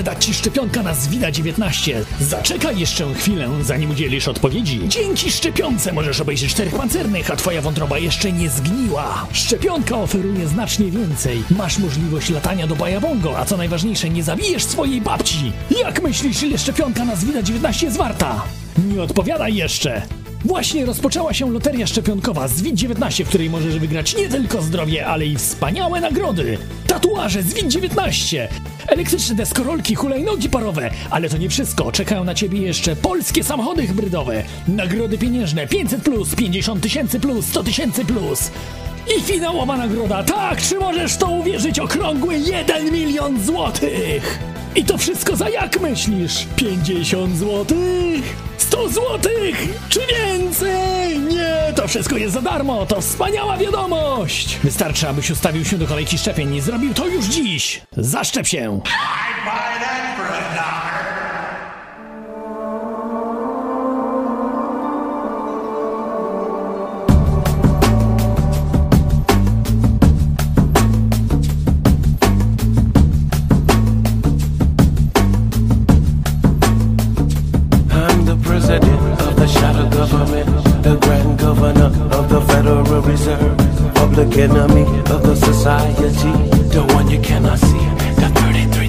może dać Ci szczepionka na Zwida-19. Zaczekaj jeszcze chwilę, zanim udzielisz odpowiedzi. Dzięki szczepionce możesz obejrzeć czterech pancernych, a Twoja wątroba jeszcze nie zgniła. Szczepionka oferuje znacznie więcej. Masz możliwość latania do Bajabongo, a co najważniejsze, nie zabijesz swojej babci. Jak myślisz, ile szczepionka na Zwida-19 jest warta? Nie odpowiadaj jeszcze! Właśnie rozpoczęła się loteria szczepionkowa ZWIT-19, w której możesz wygrać nie tylko zdrowie, ale i wspaniałe nagrody! Tatuaże ZWIT-19, elektryczne deskorolki, hulajnogi parowe. Ale to nie wszystko, czekają na ciebie jeszcze polskie samochody hybrydowe, nagrody pieniężne 500+, plus, 50 tysięcy+, plus, 100 tysięcy+. Plus. I finałowa nagroda, tak, czy możesz to uwierzyć, okrągły 1 milion złotych! I to wszystko za jak myślisz? 50 złotych? 100 złotych? Czy więcej? Nie, to wszystko jest za darmo, to wspaniała wiadomość! Wystarczy, abyś ustawił się do kolejki szczepień i zrobił to już dziś! Zaszczep się! the reserve, public enemy of the society, the one you cannot see, the 33.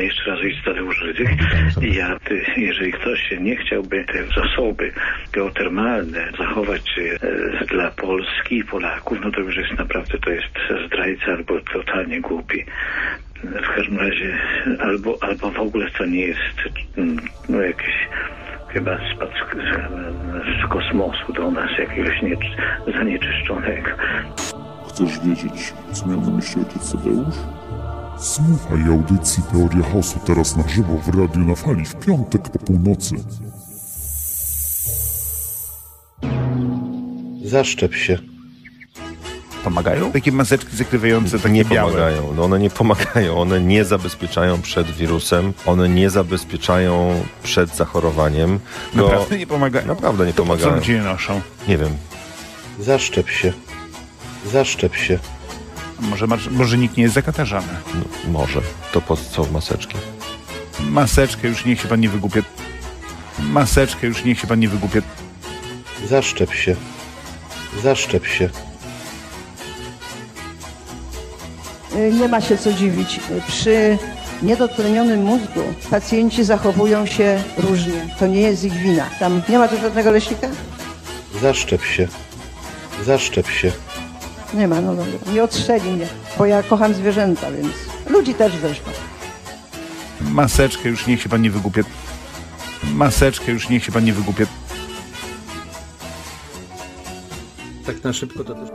chcę jeszcze raz z Tadeusz Rydzyk. I ja, jeżeli ktoś nie chciałby te zasoby geotermalne zachować e, dla Polski i Polaków, no to już jest naprawdę, to jest zdrajca albo totalnie głupi. W każdym razie, albo, albo w ogóle to nie jest mm, no, jakiś chyba spadł z, z kosmosu do nas jakiegoś nie, zanieczyszczonego. Chcesz wiedzieć, co miał na myśli ojciec Tadeusz? Słuchaj audycji Teoria Chaosu teraz na żywo w Radiu na Fali w piątek po północy. Zaszczep się. Pomagają? Takie maseczki zakrywające, takie nie białe. pomagają. No one nie pomagają. One nie zabezpieczają przed wirusem. One nie zabezpieczają przed zachorowaniem. Go- Naprawdę nie pomagają? Naprawdę nie To po co pomagają. ludzie je noszą? Nie wiem. Zaszczep się. Zaszczep się. Może, może nikt nie jest zakatarzany. No, może. To po co maseczki? Maseczkę już niech się pan nie wygłupie. Maseczkę już niech się pan nie wygłupie. Zaszczep się. Zaszczep się. Y, Nie ma się co dziwić. Przy niedotlenionym mózgu pacjenci zachowują się różnie. To nie jest ich wina. Tam nie ma tu żadnego leśnika? Zaszczep się. Zaszczep się. Nie ma, no dobra. Nie odstrzeli mnie, bo ja kocham zwierzęta, więc ludzi też zresztą. Maseczkę już niech się pan nie wygłupie. Maseczkę już niech się pan nie wygłupie. Tak na szybko to też.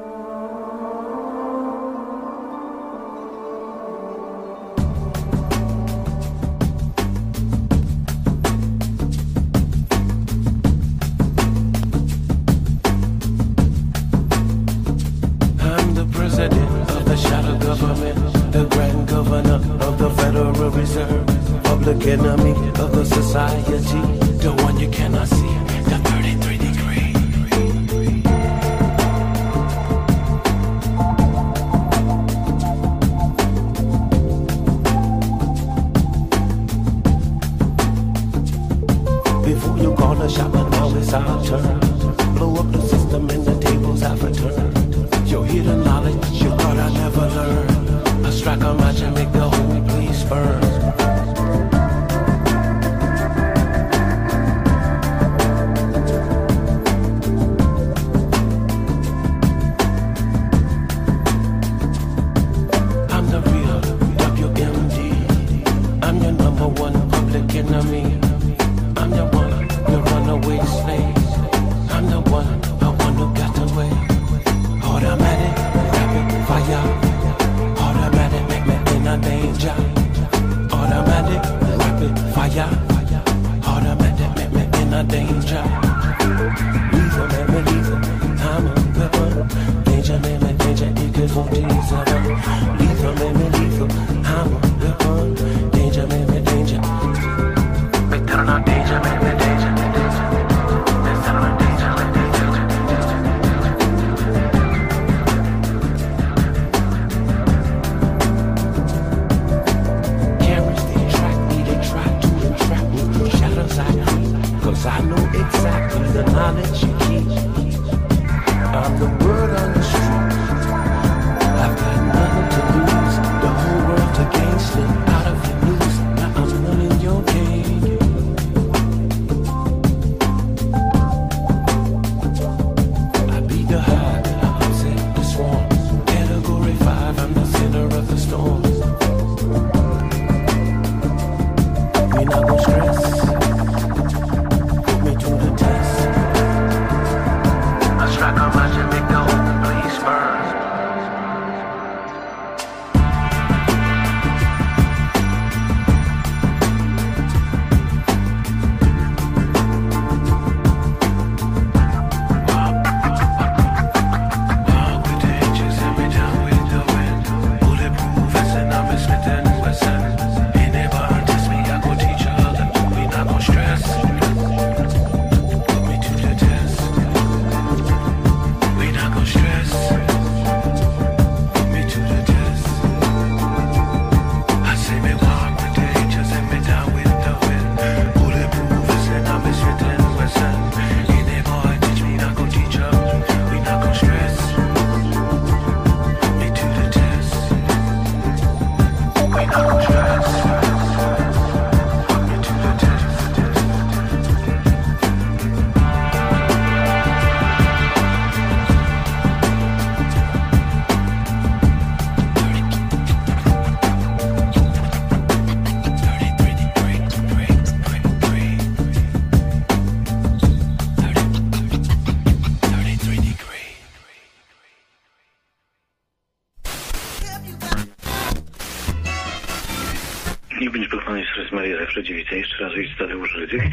Jeszcze raz ojciec Tadeusz Rydzyk.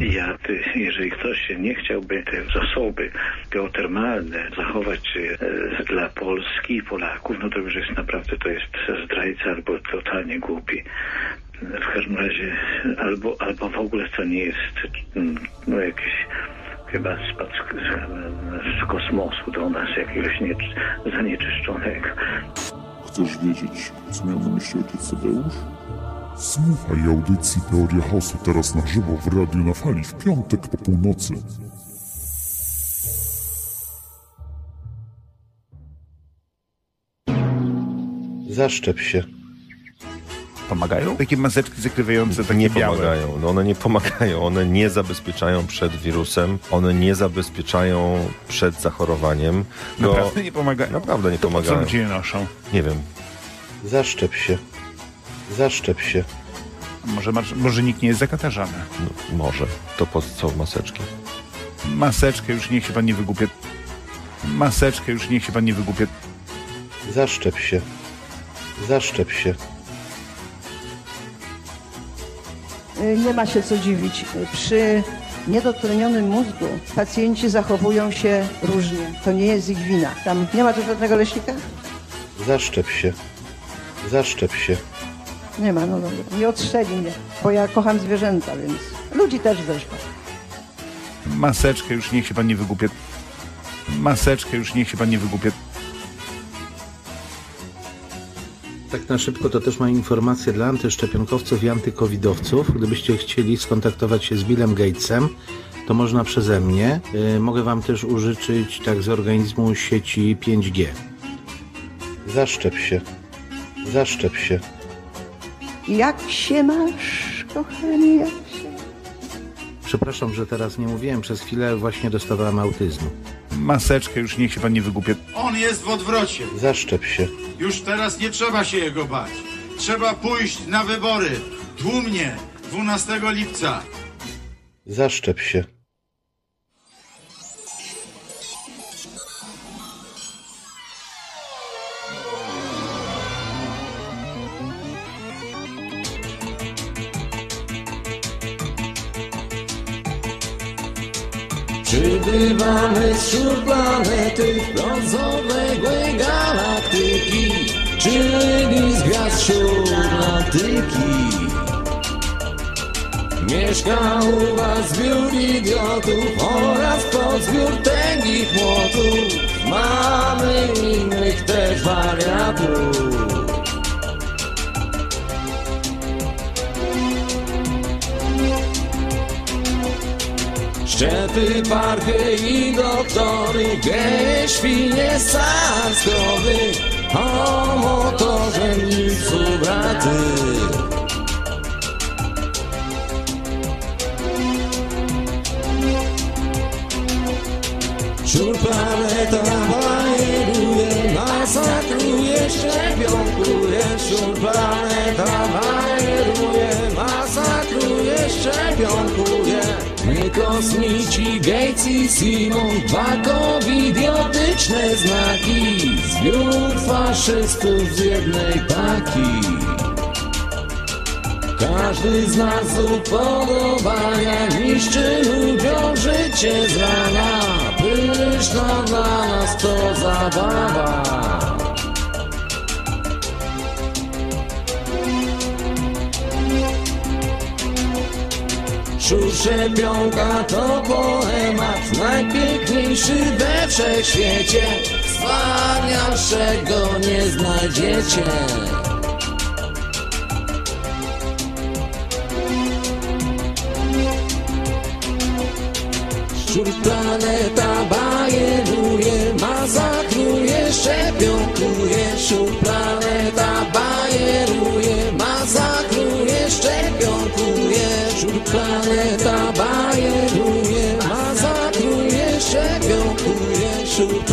I ja, ty, jeżeli ktoś nie chciałby te zasoby geotermalne zachować e, dla Polski i Polaków, no to już jest naprawdę, to jest zdrajca albo totalnie głupi. W każdym razie, albo, albo w ogóle to nie jest mm, no, jakiś chyba spadł z, z kosmosu do nas jakiegoś nie, zanieczyszczonego. Chcesz wiedzieć, co miał na myśli ojciec Tadeusz? Słuchaj audycji Teoria Chaosu teraz na żywo w Radiu na Fali w piątek po północy. Zaszczep się. Pomagają? Takie maseczki zakrywające, takie nie białe. pomagają. No one nie pomagają. One nie zabezpieczają przed wirusem. One nie zabezpieczają przed zachorowaniem. Go- Naprawdę nie pomagają? Naprawdę nie To po co pomagają. ludzie je noszą? Nie wiem. Zaszczep się. Zaszczep się. Może, może nikt nie jest zakatarzany. No, może. To po co maseczki? Maseczkę już niech się pan nie wygłupie. Maseczkę już niech się pan nie wygłupie. Zaszczep się. Zaszczep się. Y, Nie ma się co dziwić. Przy niedotlenionym mózgu pacjenci zachowują się różnie. To nie jest ich wina. Tam nie ma tu żadnego leśnika? Zaszczep się. Zaszczep się. Nie ma, no dobra. Nie odstrzeli mnie, bo ja kocham zwierzęta, więc ludzi też zresztą. Maseczkę już niech się pan nie wygłupie. Maseczkę już niech się pan nie wygłupie. Tak na szybko to też mam informację dla antyszczepionkowców i antykowidowców. Gdybyście chcieli skontaktować się z Billem Gatesem, to można przeze mnie. Y, Mogę Wam też użyczyć tak z organizmu sieci 5G. Zaszczep się. Zaszczep się. Jak się masz, kochanie, jak się... Przepraszam, że teraz nie mówiłem, przez chwilę właśnie dostawałem autyzmu. Maseczkę już niech się pan nie wygłupie. On jest w odwrocie. Zaszczep się. Już teraz nie trzeba się jego bać. Trzeba pójść na wybory. Tłumnie. 12 lipca. Zaszczep się. Przybywamy wśród planety brązowego galaktyki, czyli z gwiazd Atlantyki. Mieszka u was zbiór idiotów oraz pozbiór tęgich młotów. Mamy innych też wariatów. Szczepy, parchy i doktory, geje, świnie, sarskowy, o motorze nic braty. Wśród planeta bajeruje, masakruje, szczepionkuje. Wśród planeta bajeruje, masakruje, szczepionkuje. My kosmici, Gates i Simon, dwa covidiotyczne znaki. Zbiór faszystów z jednej paki. Każdy z nas upodobania niszczy ludziom życie z rana. Pyszna dla nas to zabawa. Wśród szczepionka to poemat Najpiękniejszy we wszechświecie Wspanialszego nie znajdziecie Wśród planeta bajeruje, masakruje, szczepionkuje. Wśród planeta bajeruje, masakruje, szczepionkuje. Wśród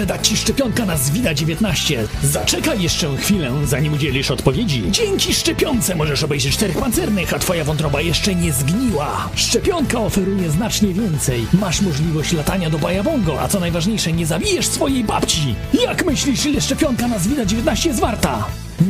może dać Ci szczepionka na Zwida-19? Zaczekaj jeszcze chwilę, zanim udzielisz odpowiedzi. Dzięki szczepionce możesz obejrzeć czterech pancernych, a Twoja wątroba jeszcze nie zgniła. Szczepionka oferuje znacznie więcej. Masz możliwość latania do Bajabongo, a co najważniejsze, nie zabijesz swojej babci. Jak myślisz, ile szczepionka na Zwida-19 jest warta?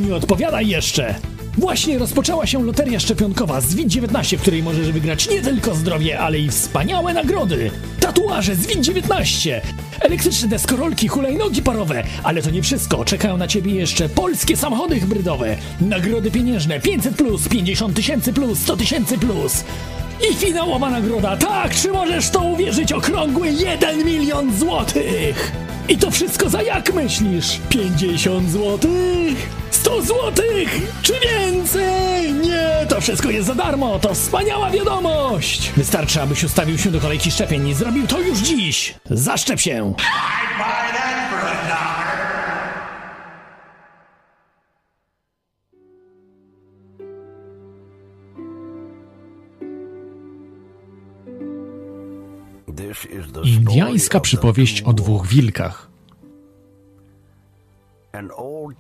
Nie odpowiadaj jeszcze! Właśnie rozpoczęła się loteria szczepionkowa z WIT-19, w której możesz wygrać nie tylko zdrowie, ale i wspaniałe nagrody. Tatuaże z WIT-19, elektryczne deskorolki, hulajnogi parowe, ale to nie wszystko. Czekają na ciebie jeszcze polskie samochody hybrydowe, nagrody pieniężne 500 plus, 50 tysięcy plus, 100 tysięcy plus. I finałowa nagroda, tak, czy możesz to uwierzyć, okrągły 1 milion złotych! I to wszystko za jak myślisz? 50 złotych? 100 złotych? Czy więcej? Nie, to wszystko jest za darmo, to wspaniała wiadomość! Wystarczy, abyś ustawił się do kolejki szczepień i zrobił to już dziś! Zaszczep się! Indiańska przypowieść o dwóch wilkach.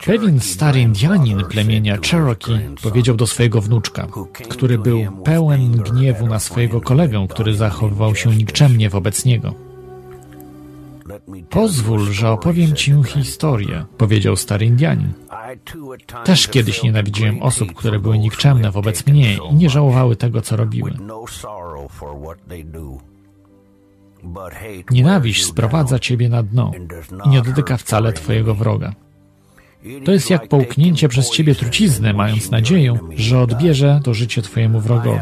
Pewien stary Indianin plemienia Cherokee powiedział do swojego wnuczka, który był pełen gniewu na swojego kolegę, który zachowywał się nikczemnie wobec niego. Pozwól, że opowiem ci historię, powiedział stary Indianin. Też kiedyś nienawidziłem osób, które były nikczemne wobec mnie i nie żałowały tego, co robiły. Nienawiść sprowadza ciebie na dno i nie dotyka wcale twojego wroga. To jest jak połknięcie przez ciebie trucizny, mając nadzieję, że odbierze to życie twojemu wrogowi.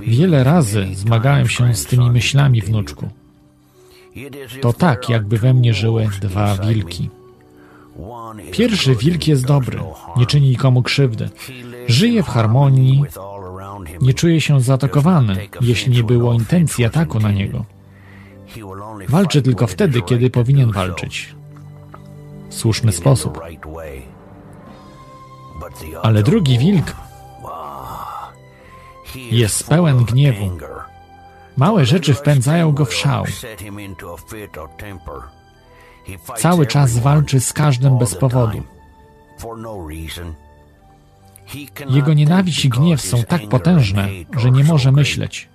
Wiele razy zmagałem się z tymi myślami, wnuczku. To tak, jakby we mnie żyły dwa wilki. Pierwszy wilk jest dobry, nie czyni nikomu krzywdy. Żyje w harmonii, nie czuje się zaatakowany, jeśli nie było intencji ataku na niego. Walczy tylko wtedy, kiedy powinien walczyć. Słuszny sposób. Ale drugi wilk jest pełen gniewu. Małe rzeczy wpędzają go w szał. Cały czas walczy z każdym bez powodu. Jego nienawiść i gniew są tak potężne, że nie może myśleć.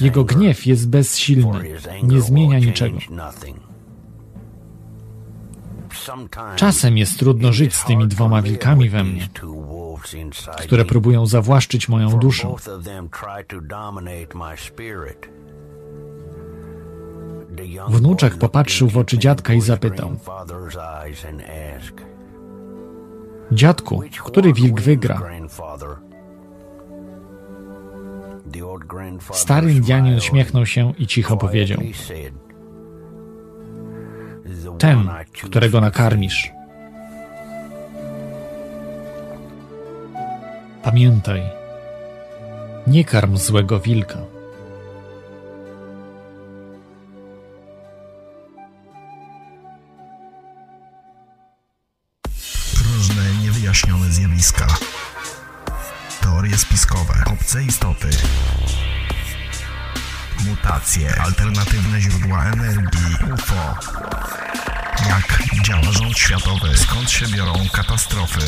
Jego gniew jest bezsilny, nie zmienia niczego. Czasem jest trudno żyć z tymi dwoma wilkami we mnie, które próbują zawłaszczyć moją duszę. Wnuczek popatrzył w oczy dziadka i zapytał: Dziadku, który wilk wygra? Stary Indianin uśmiechnął się i cicho powiedział: Ten, którego nakarmisz. Pamiętaj, nie karm złego wilka. Różne niewyjaśnione zjawiska. Teorie spiskowe, obce istoty. Mutacje, alternatywne źródła energii, UFO. Jak działa rząd światowy, skąd się biorą katastrofy.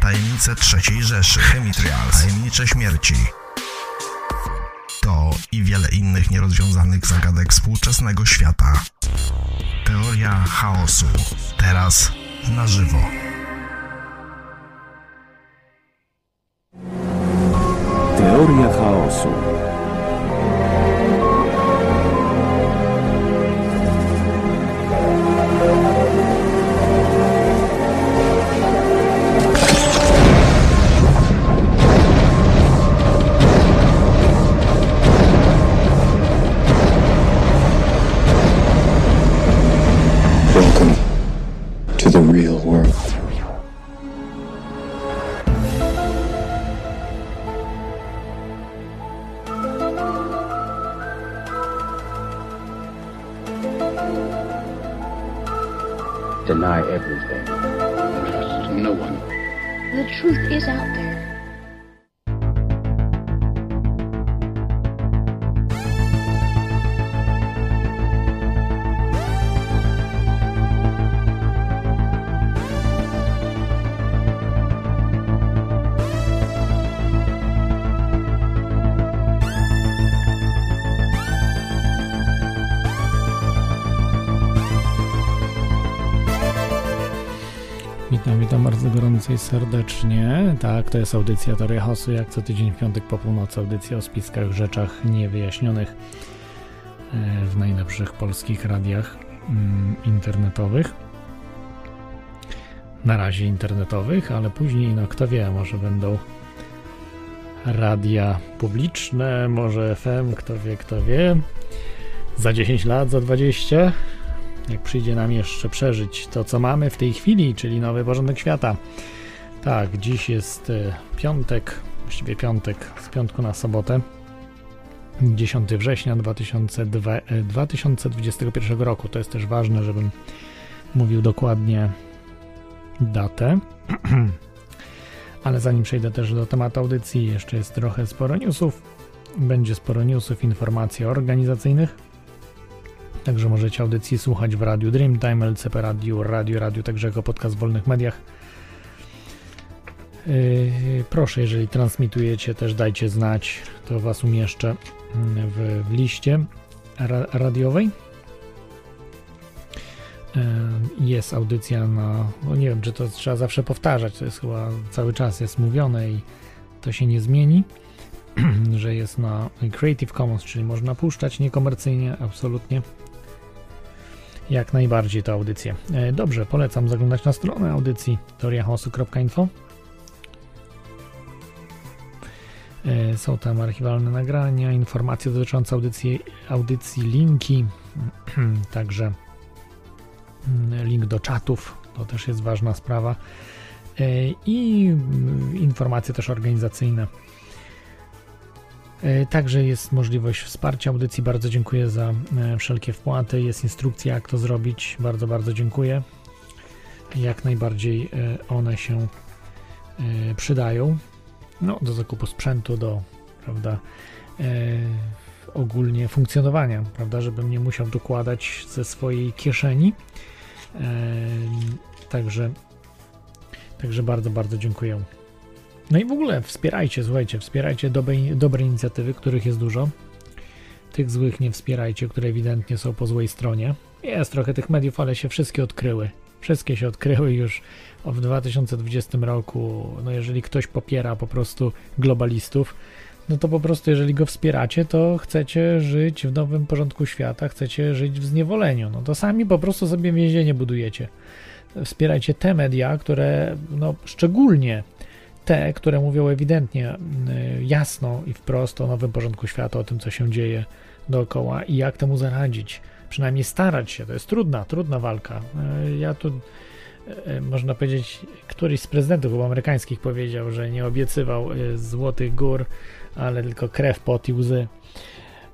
Tajemnice trzeciej Rzeszy, Chemitrials, tajemnicze śmierci. To i wiele innych nierozwiązanych zagadek współczesnego świata. Teoria chaosu. Teraz na żywo. Teoria chaosu. Is out there. Serdecznie. Tak, to jest audycja Teoria Chaosu, jak co tydzień w piątek po północy. Audycja o spiskach, rzeczach niewyjaśnionych e, w najlepszych polskich radiach mm, internetowych. Na razie internetowych, ale później, no kto wie, może będą radia publiczne, może FM, kto wie, kto wie. Za 10 lat, za 20 jak przyjdzie nam jeszcze przeżyć to, co mamy w tej chwili, czyli nowy porządek świata. Tak, dziś jest e, piątek, właściwie piątek, z piątku na sobotę, 10 września 2002, 2021 e, roku. To jest też ważne, żebym mówił dokładnie datę. Ale zanim przejdę też do tematu audycji, jeszcze jest trochę sporo newsów. Będzie sporo newsów, informacji organizacyjnych Także możecie audycji słuchać w Radiu Dreamtime, LCP Radio, Radio Radio, także jako podcast w wolnych mediach. Yy, proszę, jeżeli transmitujecie, też dajcie znać, to Was umieszczę w, w liście ra radiowej. Yy, jest audycja na, no nie wiem, czy to trzeba zawsze powtarzać, to jest chyba cały czas jest mówione i to się nie zmieni, że jest na Creative Commons, czyli można puszczać niekomercyjnie, absolutnie jak najbardziej tę audycję. E, dobrze, polecam zaglądać na stronę audycji teoriachaosu.info. są tam archiwalne nagrania, informacje dotyczące audycji, audycji linki, także mm, link do czatów, to też jest ważna sprawa e, i mm, informacje też organizacyjne E, także jest możliwość wsparcia audycji. Bardzo dziękuję za e, wszelkie wpłaty. Jest instrukcja, jak to zrobić. Bardzo, bardzo dziękuję. Jak najbardziej e, one się przydają. No, do zakupu sprzętu, do prawda, ogólnie funkcjonowania, prawda, żebym nie musiał dokładać ze swojej kieszeni. Także, także bardzo, bardzo dziękuję. No i w ogóle wspierajcie, słuchajcie, wspierajcie dobre, dobre inicjatywy, których jest dużo. Tych złych nie wspierajcie, które ewidentnie są po złej stronie. Jest trochę tych mediów, ale się wszystkie odkryły. Wszystkie się odkryły już w 2020 roku. No jeżeli ktoś popiera po prostu globalistów, no to po prostu jeżeli go wspieracie, to chcecie żyć w nowym porządku świata, chcecie żyć w zniewoleniu. No to sami po prostu sobie więzienie budujecie. Wspierajcie te media, które no, szczególnie te, które mówią ewidentnie, y, jasno i wprost o nowym porządku świata, o tym, co się dzieje dookoła i jak temu zaradzić. Przynajmniej starać się. To jest trudna, trudna walka. Y, ja tu, można powiedzieć, któryś z prezydentów amerykańskich powiedział, że nie obiecywał złotych gór, ale tylko krew, pot i łzy.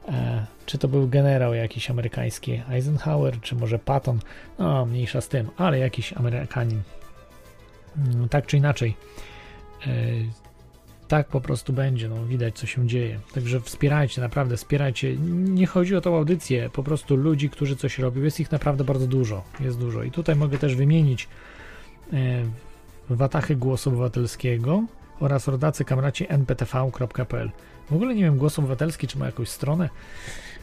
E, czy to był generał jakiś amerykański, Eisenhower, czy może Patton, no mniejsza z tym, ale jakiś Amerykanin. Mm, tak czy inaczej, E, tak po prostu będzie, no widać co się dzieje. Także wspierajcie, naprawdę wspierajcie. Nie chodzi o tą audycję, po prostu ludzi, którzy coś robią. Jest ich naprawdę bardzo dużo, jest dużo. I tutaj mogę też wymienić e, Watachy Głosu Obywatelskiego oraz rodacy kamraci nptv.pl. W ogóle nie wiem, Głos Obywatelski czy ma jakąś stronę.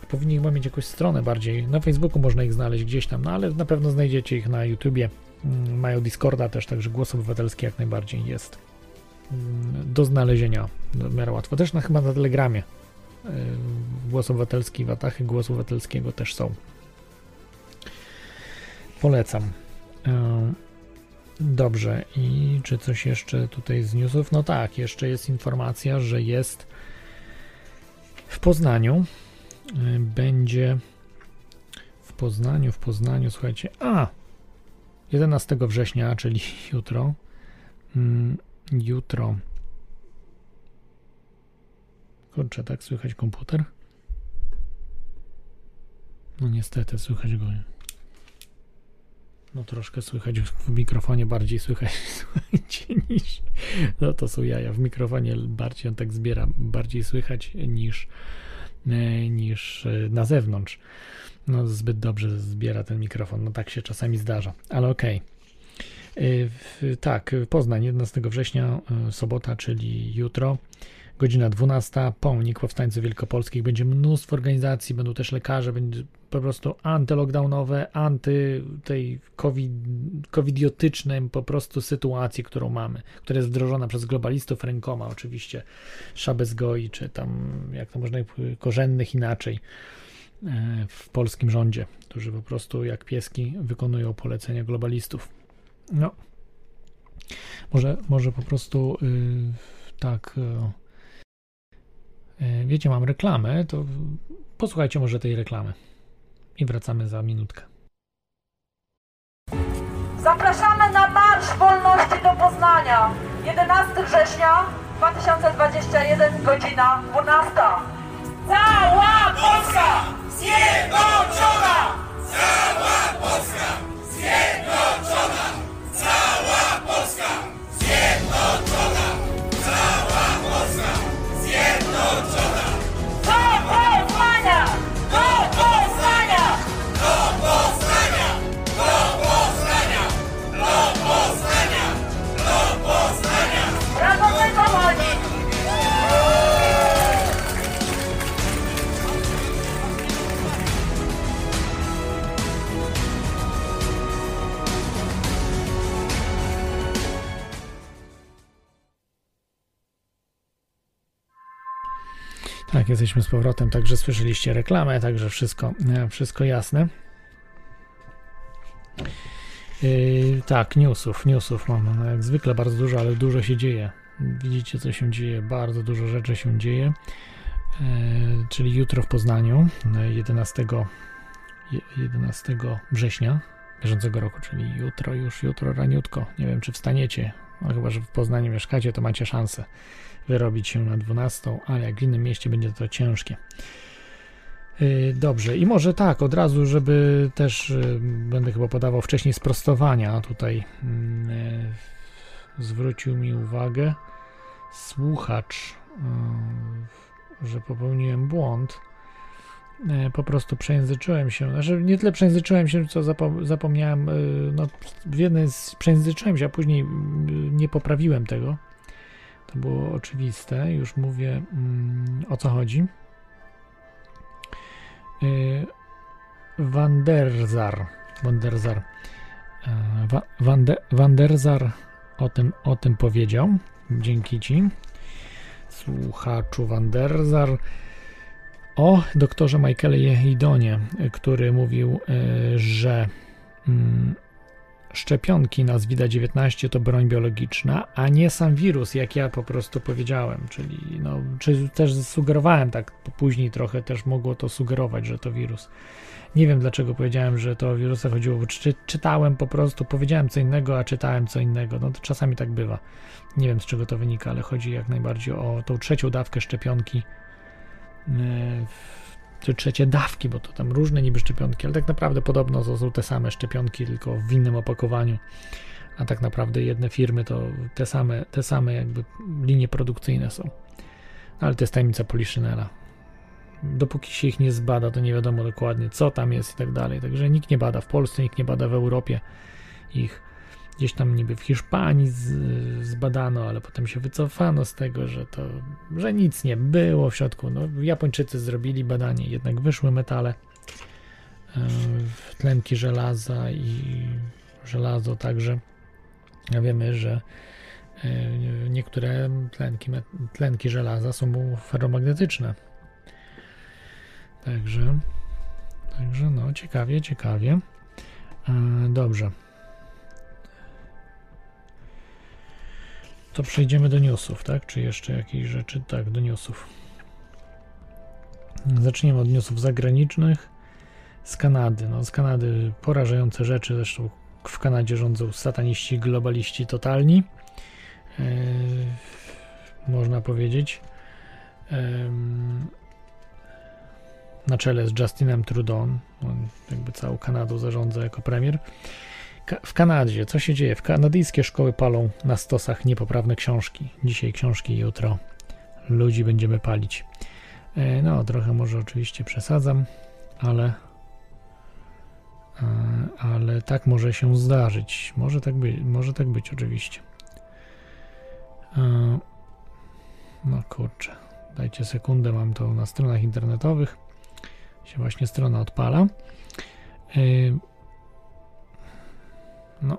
Powinni chyba mieć jakąś stronę bardziej. Na Facebooku można ich znaleźć gdzieś tam, no ale na pewno znajdziecie ich na YouTubie. Mm, mają Discorda też, także Głos Obywatelski jak najbardziej jest do znalezienia w miarę łatwo. Też na, chyba na Telegramie y, Głos Obywatelski, Watachy Głosu Obywatelskiego też są. Polecam. Y, dobrze, i czy coś jeszcze tutaj z newsów? No tak, jeszcze jest informacja, że jest w Poznaniu. Y, będzie w Poznaniu, w Poznaniu, słuchajcie, a 11 września, czyli jutro, mm, jutro. Kurczę, tak słychać komputer? No niestety, słychać go. No troszkę słychać w mikrofonie, bardziej słychać niż... No to są jaja. W mikrofonie bardziej on tak zbiera, bardziej słychać niż, e, niż e, na zewnątrz. No zbyt dobrze zbiera ten mikrofon, no tak się czasami zdarza, ale okej. Okay. Tak, Poznań 11 września, e, sobota, czyli jutro. godzina 12, pomnik powstańców wielkopolskich, będzie mnóstwo organizacji, będą też lekarze, będzie po prostu antylockdownowe, anty tej COVID, covidiotycznej po prostu sytuacji, którą mamy, która jest wdrożona przez globalistów rękoma oczywiście, Szabezgoi, czy tam, jak to można, korzennych inaczej e, w polskim rządzie, którzy po prostu jak pieski wykonują polecenia globalistów. No, może, może po prostu yy, tak. Yy, wiecie, mam reklamę, to posłuchajcie może tej reklamy. I wracamy za minutkę. Zapraszamy na Marsz Wolności do Poznania. 11 września 2021, godzina 12. Cała Polska zjednoczona! Cała Polska zjednoczona! 108 Tak, jesteśmy z powrotem, także słyszeliście reklamę, także wszystko, e, wszystko jasne. Yy, tak, newsów, newsów mam no, jak zwykle bardzo dużo, ale dużo się dzieje. Widzicie, co się dzieje, bardzo dużo rzeczy się dzieje. Yy, czyli jutro w Poznaniu, 11, 11 września bieżącego roku, czyli jutro, już jutro raniutko. Nie wiem, czy wstaniecie, no, chyba, że w Poznaniu mieszkacie, to macie szansę wyrobić się na 12, ale jak w innym mieście będzie to ciężkie. Yy, Dobrze, i może tak, od razu, żeby też yy, będę chyba podawał wcześniej sprostowania. Tutaj yy, zwrócił mi uwagę słuchacz, że popełniłem błąd. Po prostu przejęzyczyłem się. Znaczy, nie tyle przejęzyczyłem się, co zapom- zapomniałem. No, w jednej z przejęzyczyłem się, a później nie poprawiłem tego. To było oczywiste. Już mówię mm, o co chodzi. Y. E, Wa- Wande, Wanderzar o tym, o tym powiedział. Dzięki Ci. Słuchaczu Wanderzar. O doktorze Michaelie Jehidonie, który mówił, y, że mm, szczepionki na COVID-19 to broń biologiczna, a nie sam wirus, jak ja po prostu powiedziałem. Czyli, no, czy też sugerowałem tak później trochę, też mogło to sugerować, że to wirus. Nie wiem dlaczego powiedziałem, że to o wirusa chodziło, bo czy, czytałem po prostu, powiedziałem co innego, a czytałem co innego. No to czasami tak bywa. Nie wiem z czego to wynika, ale chodzi jak najbardziej o tą trzecią dawkę szczepionki. Yy, czy trzecie dawki, bo to tam różne niby szczepionki, ale tak naprawdę podobno to są te same szczepionki, tylko w innym opakowaniu. A tak naprawdę jedne firmy to te same, te same jakby linie produkcyjne są. Ale to jest tajemnica Poliszynela. Dopóki się ich nie zbada, to nie wiadomo dokładnie, co tam jest i tak dalej. Także nikt nie bada w Polsce, nikt nie bada w Europie ich. Gdzieś tam niby w Hiszpanii z, zbadano, ale potem się wycofano z tego, że to, że nic nie było w środku. No, Japończycy zrobili badanie, jednak wyszły metale, e, tlenki żelaza i żelazo także. Wiemy, że e, niektóre tlenki, tlenki żelaza są ferromagnetyczne. Także, także no, ciekawie, ciekawie. E, Dobrze. To przejdziemy do newsów, tak? Czy jeszcze jakieś rzeczy? Tak, do newsów. Zaczniemy od newsów zagranicznych. Z Kanady. No, z Kanady porażające rzeczy. Zresztą w Kanadzie rządzą sataniści, globaliści totalni. Yy, można powiedzieć. Ym, na czele z Justinem Trudeau. On jakby całą Kanadą zarządza jako premier. W Kanadzie, co się dzieje? W kanadyjskie szkoły palą na stosach niepoprawne książki. Dzisiaj książki, jutro ludzi będziemy palić. E, No, trochę może oczywiście przesadzam, ale e, ale tak może się zdarzyć. Może tak być, może tak być oczywiście. E, No kurczę, dajcie sekundę, mam to na stronach internetowych. Się właśnie strona odpala. No.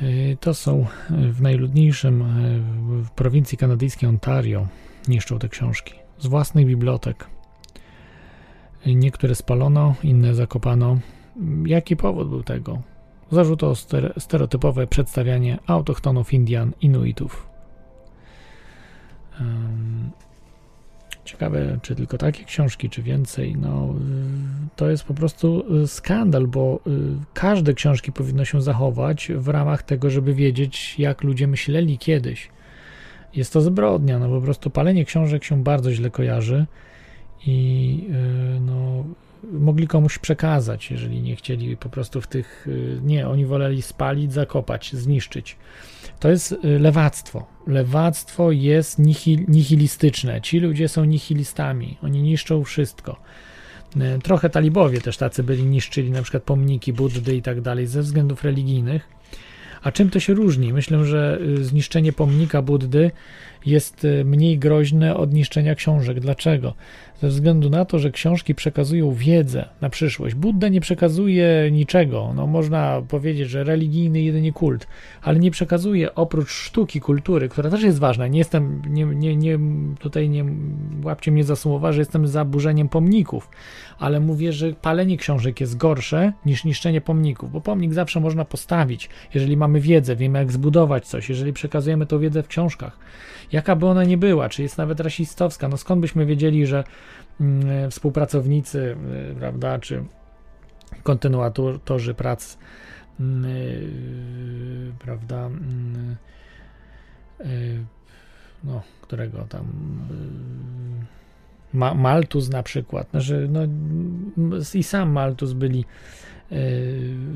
Yy, to są w najludniejszym yy, w prowincji kanadyjskiej Ontario niszczą te książki z własnych bibliotek. Niektóre spalono, inne zakopano. Jaki powód był tego? Zarzut o stere- stereotypowe przedstawianie autochtonów Indian, Inuitów. Ym, Ciekawe, czy tylko takie książki, czy więcej. No, y, to jest po prostu y, skandal, bo y, każde książki powinno się zachować w ramach tego, żeby wiedzieć, jak ludzie myśleli kiedyś. Jest to zbrodnia, no po prostu palenie książek się bardzo źle kojarzy i no, mogli komuś przekazać, jeżeli nie chcieli po prostu w tych. y, Nie, oni woleli spalić, zakopać, zniszczyć. To jest y, lewactwo. Lewactwo jest nihil, nihilistyczne. Ci ludzie są nihilistami. Oni niszczą wszystko. Y, Trochę talibowie też tacy byli, niszczyli na przykład pomniki Buddy i tak dalej ze względów religijnych. A czym to się różni? Myślę, że zniszczenie pomnika Buddy jest y, mniej groźne od niszczenia książek. Dlaczego? Ze względu na to, że książki przekazują wiedzę na przyszłość. Budda nie przekazuje niczego. No, można powiedzieć, że religijny jedynie kult, ale nie przekazuje oprócz sztuki, kultury, która też jest ważna. Nie jestem, nie, nie, nie, tutaj nie łapcie mnie za słowa, że jestem za burzeniem pomników, ale mówię, że palenie książek jest gorsze niż niszczenie pomników, bo pomnik zawsze można postawić, jeżeli mamy wiedzę, wiemy jak zbudować coś, jeżeli przekazujemy tą wiedzę w książkach. Jaka by ona nie była, czy jest nawet rasistowska, no skąd byśmy wiedzieli, że mm, współpracownicy, y, prawda, czy kontynuatorzy prac, mm, y, prawda, mm, y, no, którego tam y, Ma, Maltus na przykład, znaczy, no, m- i sam Maltus byli y,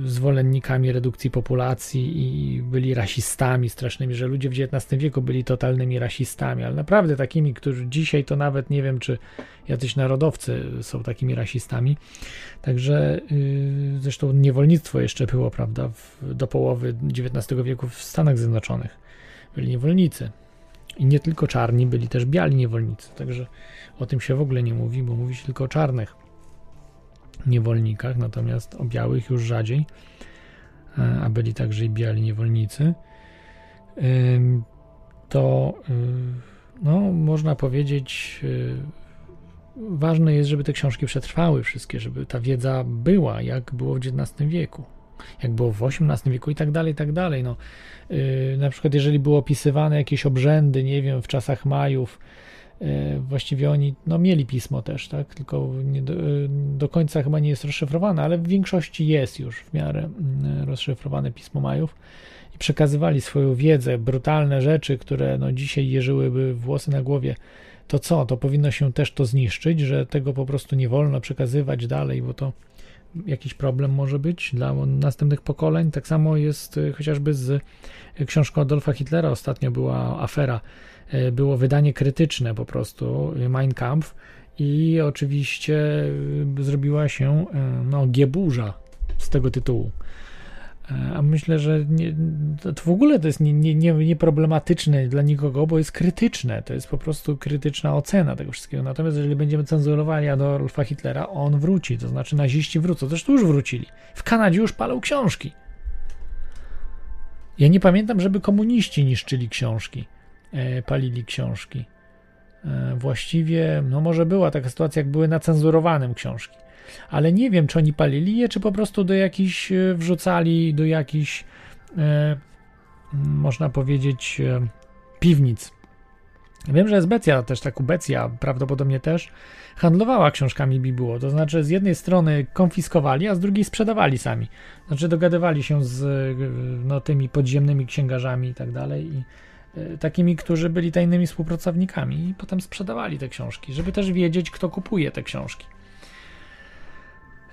zwolennikami redukcji populacji i byli rasistami strasznymi, że ludzie w XIX wieku byli totalnymi rasistami, ale naprawdę takimi, którzy dzisiaj to nawet nie wiem, czy jacyś narodowcy są takimi rasistami. Także y, zresztą niewolnictwo jeszcze było, prawda, w, do połowy XIX wieku w Stanach Zjednoczonych. Byli niewolnicy. I nie tylko czarni, byli też biali niewolnicy. Także o tym się w ogóle nie mówi, bo mówi się tylko o czarnych niewolnikach, natomiast o białych już rzadziej, e, a byli także i biali niewolnicy. To y, no, można powiedzieć, y, ważne jest, żeby te książki przetrwały wszystkie, żeby ta wiedza była, jak było w XIX wieku, jak było w XVIII wieku i tak dalej, i tak dalej. No, y, na przykład, jeżeli były opisywane jakieś obrzędy, nie wiem, w czasach Majów, właściwie oni no, mieli pismo też, tak? Tylko do, y, do końca chyba nie jest rozszyfrowane, ale w większości jest już w miarę y, rozszyfrowane pismo Majów i przekazywali swoją wiedzę, brutalne rzeczy, które no, dzisiaj jeżyłyby włosy na głowie. To co? To powinno się też to zniszczyć, że tego po prostu nie wolno przekazywać dalej, bo to jakiś problem może być dla następnych pokoleń. Tak samo jest y, chociażby z książką Adolfa Hitlera. Ostatnio była afera, było wydanie krytyczne po prostu, y, Mein Kampf i oczywiście y, zrobiła się y, no, gieburza z tego tytułu. E, A myślę, że nie, to w ogóle to jest nie, nie, nie, nieproblematyczne dla nikogo, bo jest krytyczne. To jest po prostu krytyczna ocena tego wszystkiego. Natomiast jeżeli będziemy cenzurowali Adolfa Hitlera, on wróci. To znaczy naziści wrócą. Zresztą już wrócili. W Kanadzie już palą książki. Ja nie pamiętam, żeby komuniści niszczyli książki, e, palili książki. E, właściwie, no może była taka sytuacja, jak były nacenzurowanym książki ale nie wiem, czy oni palili je, czy po prostu do jakichś e, wrzucali do jakichś, e, można powiedzieć, e, piwnic. Wiem, że Esbecja, też tak Ubecja prawdopodobnie też, handlowała książkami Bibuło. To znaczy, z jednej strony konfiskowali, a z drugiej sprzedawali sami. Znaczy, dogadywali się z e, no, tymi podziemnymi księgarzami i tak dalej. E, takimi, którzy byli tajnymi współpracownikami, i potem sprzedawali te książki, żeby też wiedzieć, kto kupuje te książki.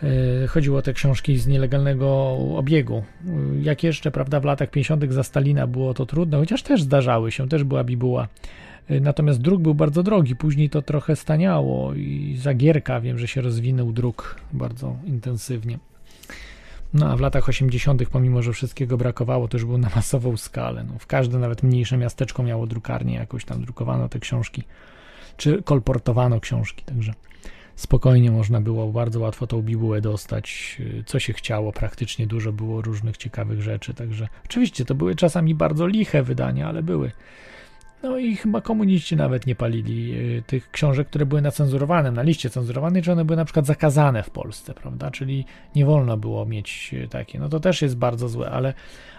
E, Chodziło o te książki z nielegalnego obiegu. E, Jak jeszcze, prawda, w latach 50. za Stalina było to trudne, chociaż też zdarzały się, też była bibuła. E, Natomiast druk był bardzo drogi, później to trochę staniało i za Gierka wiem, że się rozwinął druk bardzo intensywnie. No a w latach 80., pomimo że wszystkiego brakowało, to już było na masową skalę. No, w każde nawet mniejsze miasteczko miało drukarnię, jakoś tam drukowano te książki, czy kolportowano książki, także spokojnie można było bardzo łatwo tą bibułę dostać, co się chciało, praktycznie dużo było różnych ciekawych rzeczy, także oczywiście to były czasami bardzo liche wydania, ale były. No i chyba komuniści nawet nie palili y, tych książek, które były na cenzurowanym, na liście cenzurowanej, czy one były na przykład zakazane w Polsce, prawda? Czyli nie wolno było mieć y, takie. No to też jest bardzo złe, ale,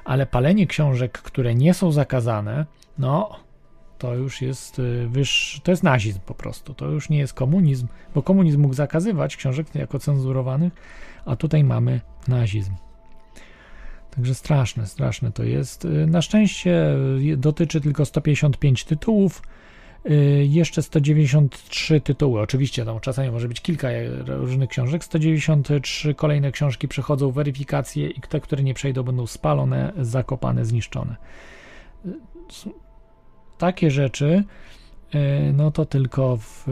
ale palenie książek, które nie są zakazane, no to już jest y, wyższy, to jest nazizm po prostu. To już nie jest komunizm, bo komunizm mógł zakazywać książek jako cenzurowanych, a tutaj mamy nazizm. Także straszne, straszne to jest. Y, Na szczęście y, dotyczy tylko 155 tytułów, y, jeszcze 193 tytuły. Oczywiście tam czasami może być kilka różnych książek. 193 kolejne książki przechodzą weryfikację i te, które nie przejdą, będą spalone, zakopane, zniszczone. Takie rzeczy, no to tylko w,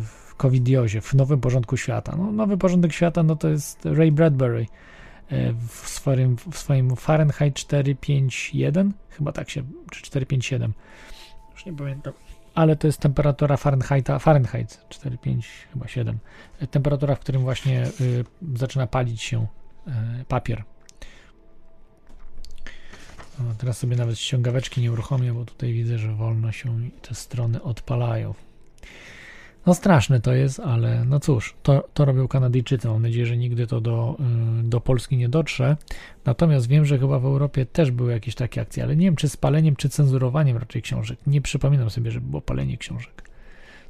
w covidiozie, w nowym porządku świata. No, nowy porządek świata, no to jest Ray Bradbury w swoim, w swoim Fahrenheit 451, chyba tak się, czy 457, już nie pamiętam, ale to jest temperatura Fahrenheita, Fahrenheit 45, chyba 7, temperatura, w którym właśnie y, zaczyna palić się y, papier. O, teraz sobie nawet ściągaweczki nie uruchomię, bo tutaj widzę, że wolno się te strony odpalają. No straszne to jest, ale no cóż, to, to robią Kanadyjczycy. Mam nadzieję, że nigdy to do, y, do Polski nie dotrze. Natomiast wiem, że chyba w Europie też były jakieś takie akcje, ale nie wiem, czy z paleniem, czy cenzurowaniem raczej książek. Nie przypominam sobie, żeby było palenie książek.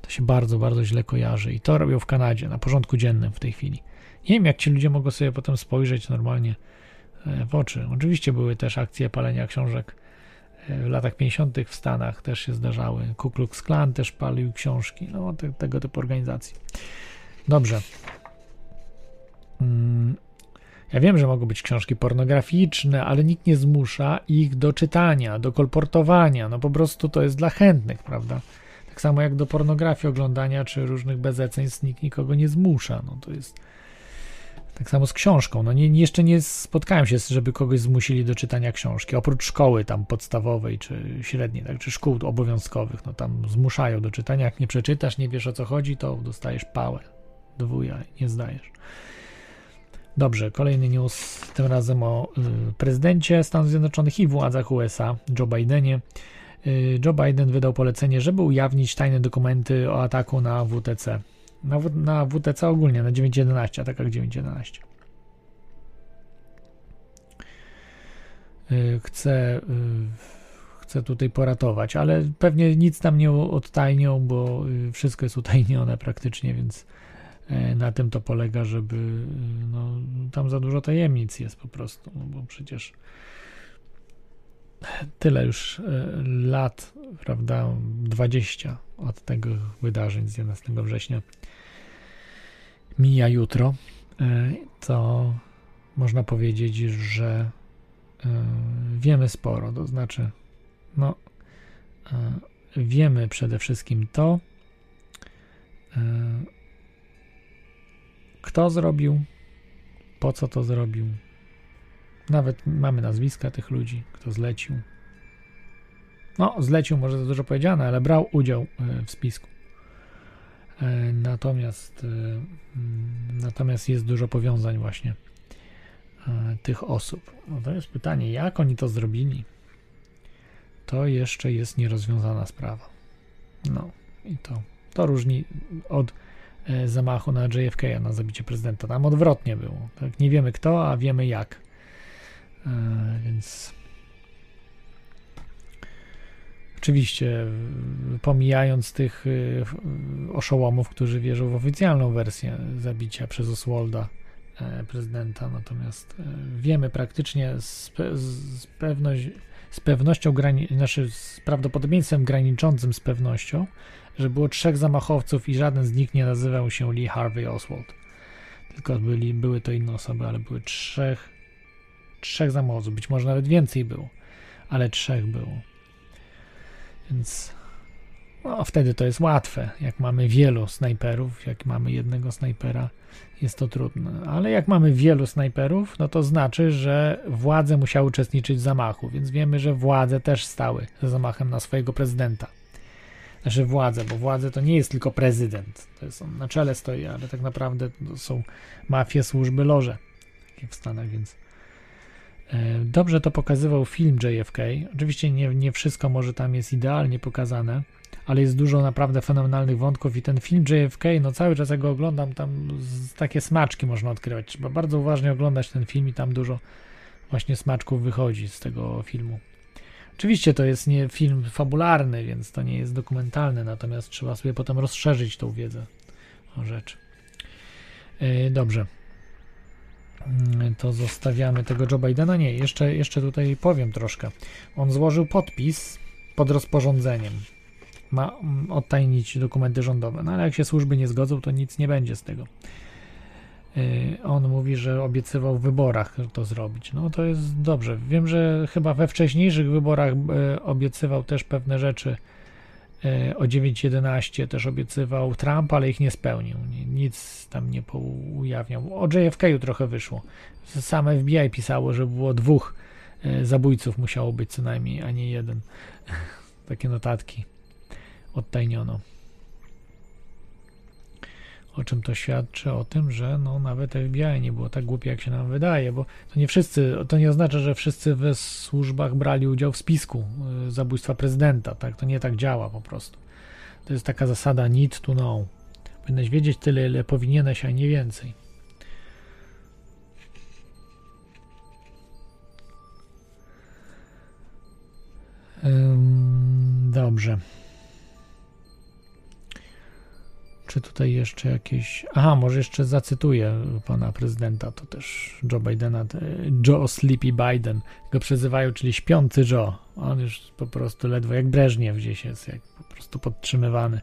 To się bardzo, bardzo źle kojarzy i to robią w Kanadzie, na porządku dziennym w tej chwili. Nie wiem, jak ci ludzie mogą sobie potem spojrzeć normalnie e, w oczy. Oczywiście były też akcje palenia książek w latach 50. w Stanach też się zdarzały. Ku Klux Klan też palił książki, no te, tego typu organizacji. Dobrze. Mm, Ja wiem, że mogą być książki pornograficzne, ale nikt nie zmusza ich do czytania, do kolportowania. No po prostu to jest dla chętnych, prawda? Tak samo jak do pornografii oglądania czy różnych bezeceństw nikt nikogo nie zmusza. No to jest tak samo z książką. No nie, jeszcze nie spotkałem się, żeby kogoś zmusili do czytania książki. Oprócz szkoły tam podstawowej czy średniej, tak, czy szkół obowiązkowych, no tam zmuszają do czytania. Jak nie przeczytasz, nie wiesz o co chodzi, to dostajesz pałę. Dwuja, nie zdajesz. Dobrze, kolejny news, tym razem o y, prezydencie Stanów Zjednoczonych i władzach USA, Joe Bidenie. Y, Joe Biden wydał polecenie, żeby ujawnić tajne dokumenty o ataku na WTC. Na, na WTC ogólnie, na 9.11, atakach 9.11. Y, Chcę, y, chcę tutaj poratować, ale pewnie nic tam nie odtajnią, bo y, wszystko jest utajnione praktycznie, więc e, na tym to polega, żeby y, no, tam za dużo tajemnic jest po prostu, no bo przecież tyle już lat, prawda, 20 od tego wydarzeń z 11 września mija jutro, e, to można powiedzieć, że e, wiemy sporo, to znaczy no e, wiemy przede wszystkim to, kto zrobił, po co to zrobił. Nawet mamy nazwiska tych ludzi, kto zlecił. No, zlecił może za dużo powiedziane, ale brał udział w spisku. E, Natomiast, e, mm, natomiast jest dużo powiązań właśnie e, tych osób. No to jest pytanie, jak oni to zrobili? To jeszcze jest nierozwiązana sprawa. No i to, to różni od zamachu na JFK, na zabicie prezydenta. Tam odwrotnie było. Tak? Nie wiemy kto, a wiemy jak. Więc oczywiście pomijając tych y, oszołomów, którzy wierzą w oficjalną wersję zabicia przez Oswalda e, prezydenta, natomiast e, wiemy praktycznie z, pe- z, z pewnością, znaczy z prawdopodobieństwem graniczącym z pewnością, że było trzech zamachowców i żaden z nich nie nazywał się Lee Harvey Oswald. Tylko byli, były to inne osoby, ale były trzech, trzech zamachowców, być może nawet więcej było, ale trzech było. Więc No, wtedy to jest łatwe. Jak mamy wielu snajperów, jak mamy jednego snajpera, jest to trudne. Ale jak mamy wielu snajperów, no to znaczy, że władze musiały uczestniczyć w zamachu, więc wiemy, że władze też stały za zamachem na swojego prezydenta. Znaczy władze, bo władze to nie jest tylko prezydent. To jest on na czele stoi, ale tak naprawdę to są mafie, służby, loże w Stanach, więc dobrze to pokazywał film JFK. Oczywiście nie, nie wszystko może tam jest idealnie pokazane, ale jest dużo naprawdę fenomenalnych wątków i ten film JFK, no cały czas jak go oglądam, tam takie smaczki można odkrywać. Trzeba bardzo uważnie oglądać ten film i tam dużo właśnie smaczków wychodzi z tego filmu. Oczywiście to jest nie film fabularny, więc to nie jest dokumentalny, natomiast trzeba sobie potem rozszerzyć tą wiedzę o rzeczy. Yy, dobrze. Yy, to zostawiamy tego Joe Bidena. Nie, jeszcze, jeszcze tutaj powiem troszkę. On złożył podpis pod rozporządzeniem. Ma mm, odtajnić dokumenty rządowe. No ale jak się służby nie zgodzą, to nic nie będzie z tego. Yy, on mówi, że obiecywał w wyborach to zrobić. No to jest dobrze. Wiem, że chyba we wcześniejszych wyborach yy, obiecywał też pewne rzeczy. Yy, o 9.11 też obiecywał Trump, ale ich nie spełnił. Nic tam nie ujawniał. O JFK trochę wyszło. Same FBI pisało, że było dwóch zabójców musiało być co najmniej, a nie jeden. Takie notatki odtajniono. O czym to świadczy? O tym, że no, nawet FBI nie było tak głupie, jak się nam wydaje, bo to nie wszyscy, to nie oznacza, że wszyscy we służbach brali udział w spisku y, zabójstwa prezydenta, tak? To nie tak działa po prostu. To jest taka zasada need to know. Powinieneś wiedzieć tyle, ile powinieneś, a nie więcej. Dobrze. Czy tutaj jeszcze jakieś. Aha, może jeszcze zacytuję pana prezydenta, to też Joe Bidena. Joe Sleepy Biden go przezywają, czyli śpiący Joe. On już po prostu ledwo jak Breżniew gdzieś jest, jak po prostu podtrzymywany.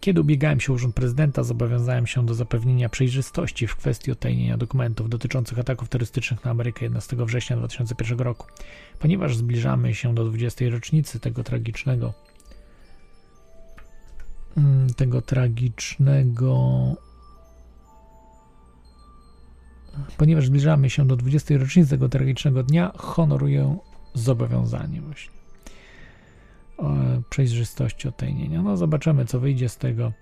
Kiedy ubiegałem się o urząd prezydenta, zobowiązałem się do zapewnienia przejrzystości w kwestii odtajnienia dokumentów dotyczących ataków terrorystycznych na Amerykę 11 września 2001 roku. Ponieważ zbliżamy się do 20. rocznicy tego tragicznego tego tragicznego. Ponieważ zbliżamy się do 20. rocznicy tego tragicznego dnia, honoruję zobowiązanie właśnie przejrzystości odtajnienia. No zobaczymy, co wyjdzie z tego.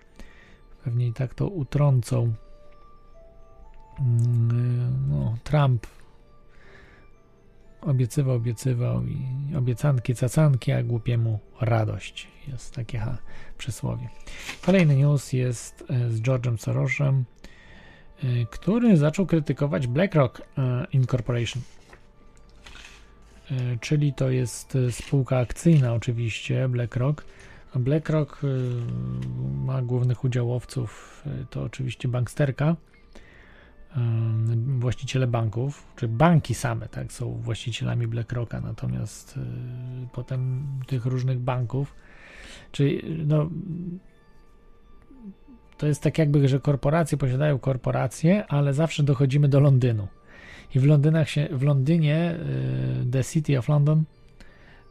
Pewnie i tak to utrącą. Mm, no, Trump obiecywał, obiecywał i obiecanki, cacanki, a głupiemu radość. Jest takie ha, przysłowie. Kolejny news jest e, z George'em Sorosem, e, który zaczął krytykować BlackRock e, Incorporation. Czyli to jest spółka akcyjna oczywiście BlackRock. BlackRock ma głównych udziałowców, to oczywiście banksterka, właściciele banków, czy banki same, tak, są właścicielami BlackRocka, natomiast potem tych różnych banków, czyli no, to jest tak jakby, że korporacje posiadają korporacje, ale zawsze dochodzimy do Londynu. I w, Londynach się, w Londynie, y, The City of London,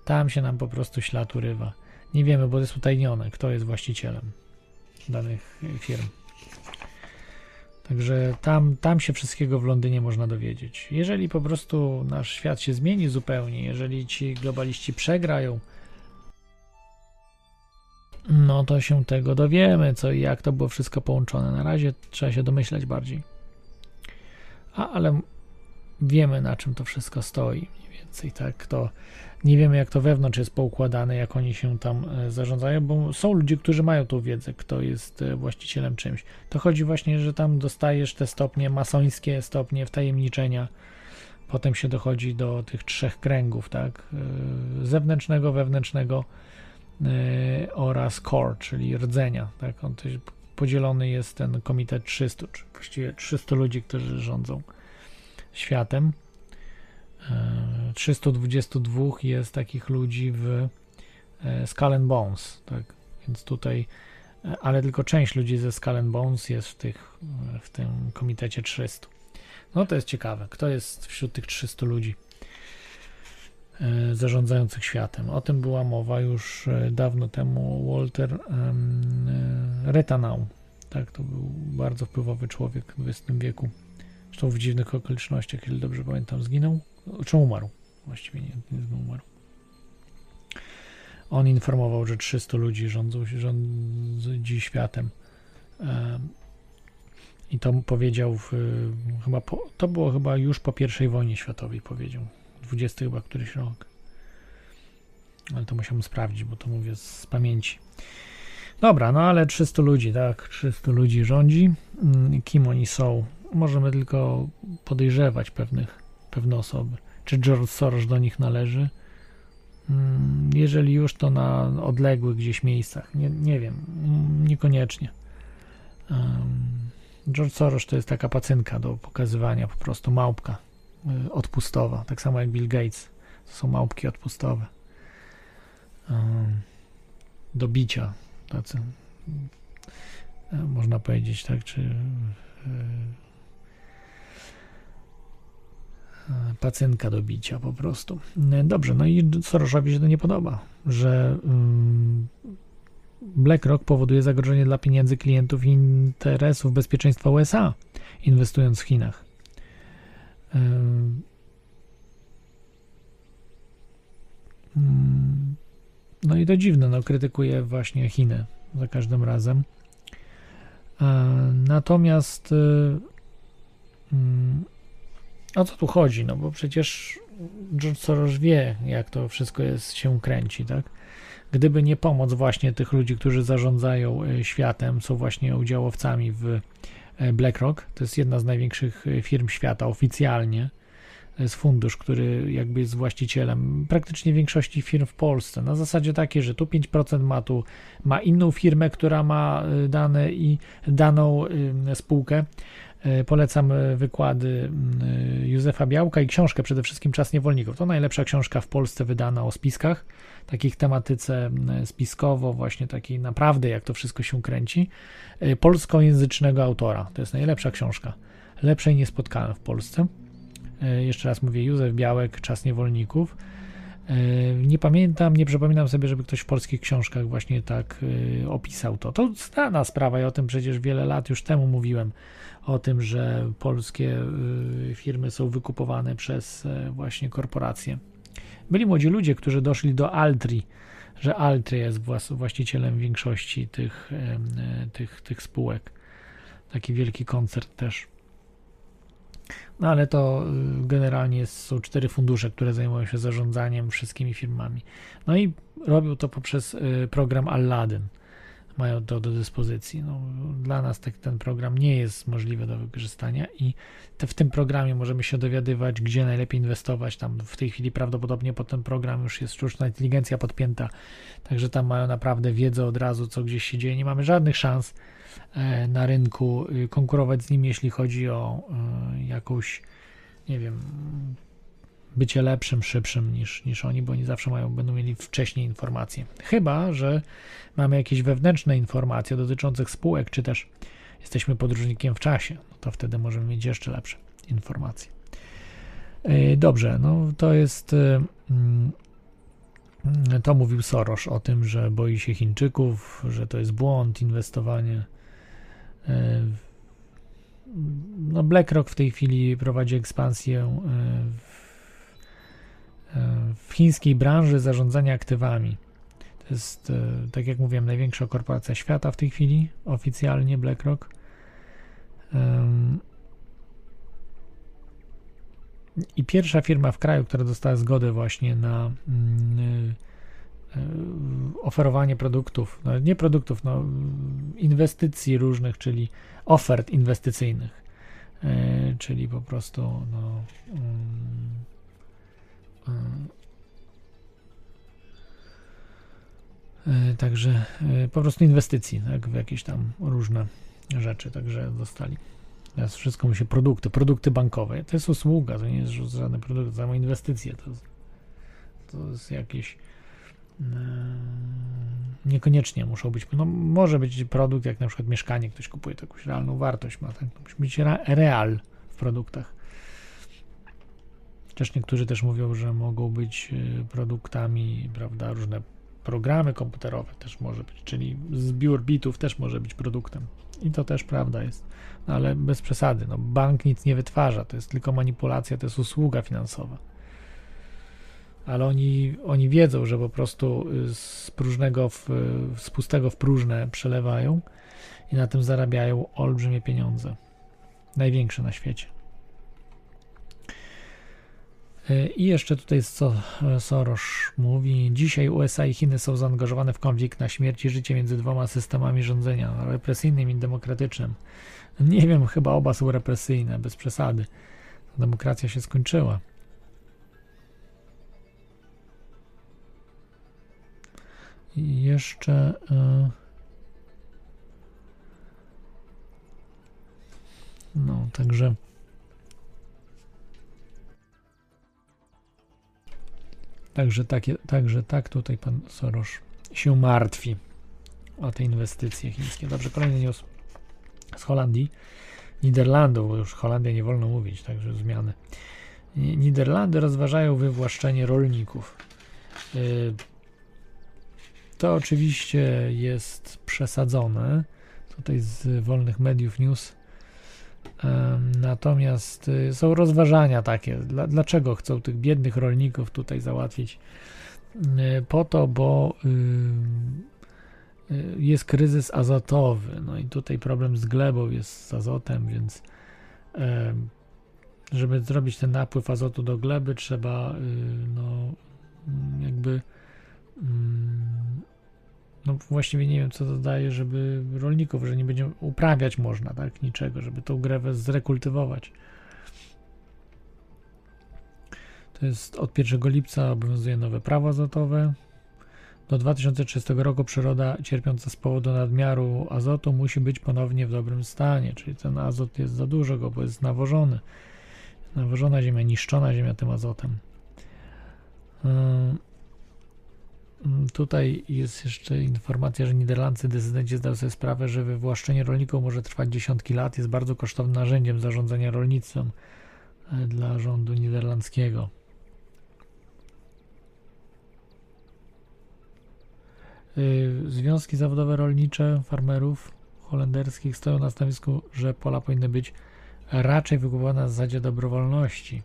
tam się nam po prostu ślad urywa. Nie wiemy, bo jest utajnione, kto jest właścicielem danych firm. Także tam, tam się wszystkiego w Londynie można dowiedzieć. Jeżeli po prostu nasz świat się zmieni zupełnie, jeżeli ci globaliści przegrają, no to się tego dowiemy, co i jak to było wszystko połączone. Na razie trzeba się domyślać bardziej. A, ale wiemy na czym to wszystko stoi mniej więcej, tak? To nie wiemy, jak to wewnątrz jest poukładane, jak oni się tam e, zarządzają, bo są ludzie, którzy mają tą wiedzę, kto jest e, właścicielem czymś. To chodzi właśnie, że tam dostajesz te stopnie, masońskie stopnie wtajemniczenia. Potem się dochodzi do tych trzech kręgów, tak? E, zewnętrznego, wewnętrznego oraz core, czyli rdzenia, tak? On też podzielony jest ten komitet 300, czy właściwie 300 ludzi, którzy rządzą światem. 322 jest takich ludzi w e, Skull and Bones, tak? Więc tutaj, e, ale tylko część ludzi ze Skull and Bones jest w, tych, w tym komitecie 300. No to jest ciekawe, kto jest wśród tych 300 ludzi. E, zarządzających światem. O tym była mowa już e, dawno temu Walter e, Retanau. Tak, to był bardzo wpływowy człowiek w XX wieku. Zresztą w dziwnych okolicznościach, jeśli dobrze pamiętam, zginął. Czy umarł? Właściwie nie, nie umarł. On informował, że 300 ludzi rządzą, rządzi światem. I to powiedział w, chyba po, to było chyba już po I wojnie światowej powiedział. 20 chyba któryś rok. Ale to musiałem sprawdzić, bo to mówię z pamięci. Dobra, no ale 300 ludzi, tak? 300 ludzi rządzi. Mm, kim oni są? Możemy tylko podejrzewać pewnych, pewne osoby. Czy George Soros do nich należy? Mm, jeżeli już, to na odległych gdzieś miejscach. Nie, nie wiem, mm, niekoniecznie. George Soros to jest taka pacynka do pokazywania, po prostu małpka odpustowa, tak samo jak Bill Gates. To są małpki odpustowe. Do bicia, tacy. Y, można powiedzieć, tak, czy y, pacynka do bicia po prostu. Dobrze, no i Sorosowi się to nie podoba, że BlackRock powoduje zagrożenie dla pieniędzy klientów i interesów bezpieczeństwa USA, inwestując w Chinach. No i to dziwne, no krytykuje właśnie Chiny za każdym razem. Natomiast o co tu chodzi? No bo przecież George Soros wie, jak to wszystko jest, się kręci, tak? Gdyby nie pomoc właśnie tych ludzi, którzy zarządzają e, światem, są właśnie udziałowcami w e, BlackRock, to jest jedna z największych e, firm świata oficjalnie. To jest fundusz, który jakby jest właścicielem praktycznie większości firm w Polsce. Na zasadzie takiej, że tu 5% ma tu ma inną firmę, która ma dane i daną spółkę, E, polecam e, wykłady e, Józefa Białka i książkę przede wszystkim Czas Niewolników. To najlepsza książka w Polsce wydana o spiskach, takich tematyce spiskowo, właśnie takiej naprawdę jak to wszystko się kręci. Polskojęzycznego autora. To jest najlepsza książka. Lepszej nie spotkałem w Polsce. Jeszcze raz mówię, Józef Białek, Czas Niewolników. Nie pamiętam, nie przypominam sobie, żeby ktoś w polskich książkach właśnie tak opisał to. To znana sprawa i o tym przecież wiele lat już temu mówiłem o tym, że polskie firmy są wykupowane przez e, właśnie korporacje. Byli młodzi ludzie, którzy doszli do Altri, że Altri jest właścicielem większości tych, e, tych, tych spółek. Taki wielki koncert też. No ale to y, generalnie są cztery fundusze, które zajmują się zarządzaniem wszystkimi firmami. No i robił to poprzez y, program Aladdin mają to do dyspozycji. No, dla nas tak, ten program nie jest możliwy do wykorzystania i te, w tym programie możemy się dowiadywać, gdzie najlepiej inwestować. Tam w tej chwili prawdopodobnie pod ten program już jest sztuczna inteligencja podpięta, także tam mają naprawdę wiedzę od razu, co gdzieś się dzieje. Nie mamy żadnych szans e, na rynku y, konkurować z nim, jeśli chodzi o e, jakąś, nie wiem, bycie lepszym, szybszym niż, niż oni, bo oni zawsze mają, będą mieli wcześniej informacje. Chyba, że mamy jakieś wewnętrzne informacje dotyczących spółek, czy też jesteśmy podróżnikiem w czasie, no to wtedy możemy mieć jeszcze lepsze informacje. E, dobrze, no to jest. E, mm, to mówił Soros o tym, że boi się Chińczyków, że to jest błąd inwestowanie. E, no BlackRock w tej chwili prowadzi ekspansję w w chińskiej branży zarządzania aktywami. To jest, e, tak jak mówiłem, największa korporacja świata w tej chwili, oficjalnie BlackRock. I pierwsza firma w kraju, która dostała zgodę właśnie na mm, e, oferowanie produktów, no nie produktów, no inwestycji różnych, czyli ofert inwestycyjnych, e, czyli po prostu no, mm, E, także e, po prostu inwestycji tak, w jakieś tam różne rzeczy, także dostali. Teraz wszystko musi produkty, produkty bankowe. To jest usługa, to nie jest żadne produkty, to samo inwestycje. To, to jest jakieś e, niekoniecznie muszą być. No, może być produkt, jak na przykład mieszkanie, ktoś kupuje to jakąś realną wartość ma. Tak? Musi być real w produktach Też niektórzy też mówią, że mogą być y, produktami, prawda, różne programy komputerowe też może być, czyli zbiór bitów też może być produktem. I to też prawda jest, no, ale bez przesady. No, bank nic nie wytwarza, to jest tylko manipulacja, to jest usługa finansowa. Ale oni, oni wiedzą, że po prostu y, z próżnego w, z pustego w próżne przelewają i na tym zarabiają olbrzymie pieniądze. Największe na świecie. Y, I jeszcze tutaj co Soros mówi, dzisiaj USA i Chiny są zaangażowane w konflikt na śmierć i życie między dwoma systemami rządzenia, represyjnym i demokratycznym. Nie wiem, chyba oba są represyjne, bez przesady. Demokracja się skończyła. I jeszcze... Yy... No, także. Także, takie, także tak tutaj pan Soros się martwi o te inwestycje chińskie. Dobrze, kolejny news z Holandii. Niderlandów, bo już Holandia nie wolno mówić, także zmiany. Niderlandy rozważają wywłaszczenie rolników. Y, to oczywiście jest przesadzone. Tutaj z wolnych mediów news Natomiast y, są rozważania takie, dlaczego chcą tych biednych rolników tutaj załatwić. Y, po to, bo y, jest kryzys azotowy. No i tutaj problem z glebą jest z azotem, więc żeby zrobić ten napływ azotu do gleby, trzeba no, jakby mm, no właściwie nie wiem, co to daje, żeby rolników, że nie będzie uprawiać można, tak, niczego, żeby tą grewę zrekultywować. To jest od 1 lipca obowiązuje nowe prawo azotowe. Do 2030 roku przyroda cierpiąca z powodu nadmiaru azotu musi być ponownie w dobrym stanie, czyli ten azot jest za dużo go, bo jest nawożony. Nawożona ziemia, niszczona ziemia tym azotem. Yy. Mm, tutaj jest jeszcze informacja, że niderlandzcy decydenci zdają sobie sprawę, że wywłaszczenie rolników może trwać dziesiątki lat, jest bardzo kosztownym narzędziem zarządzania rolnictwem e, dla rządu niderlandzkiego. E, związki zawodowe rolnicze farmerów holenderskich stoją na stanowisku, że pola powinny być raczej wykupowane na zasadzie dobrowolności.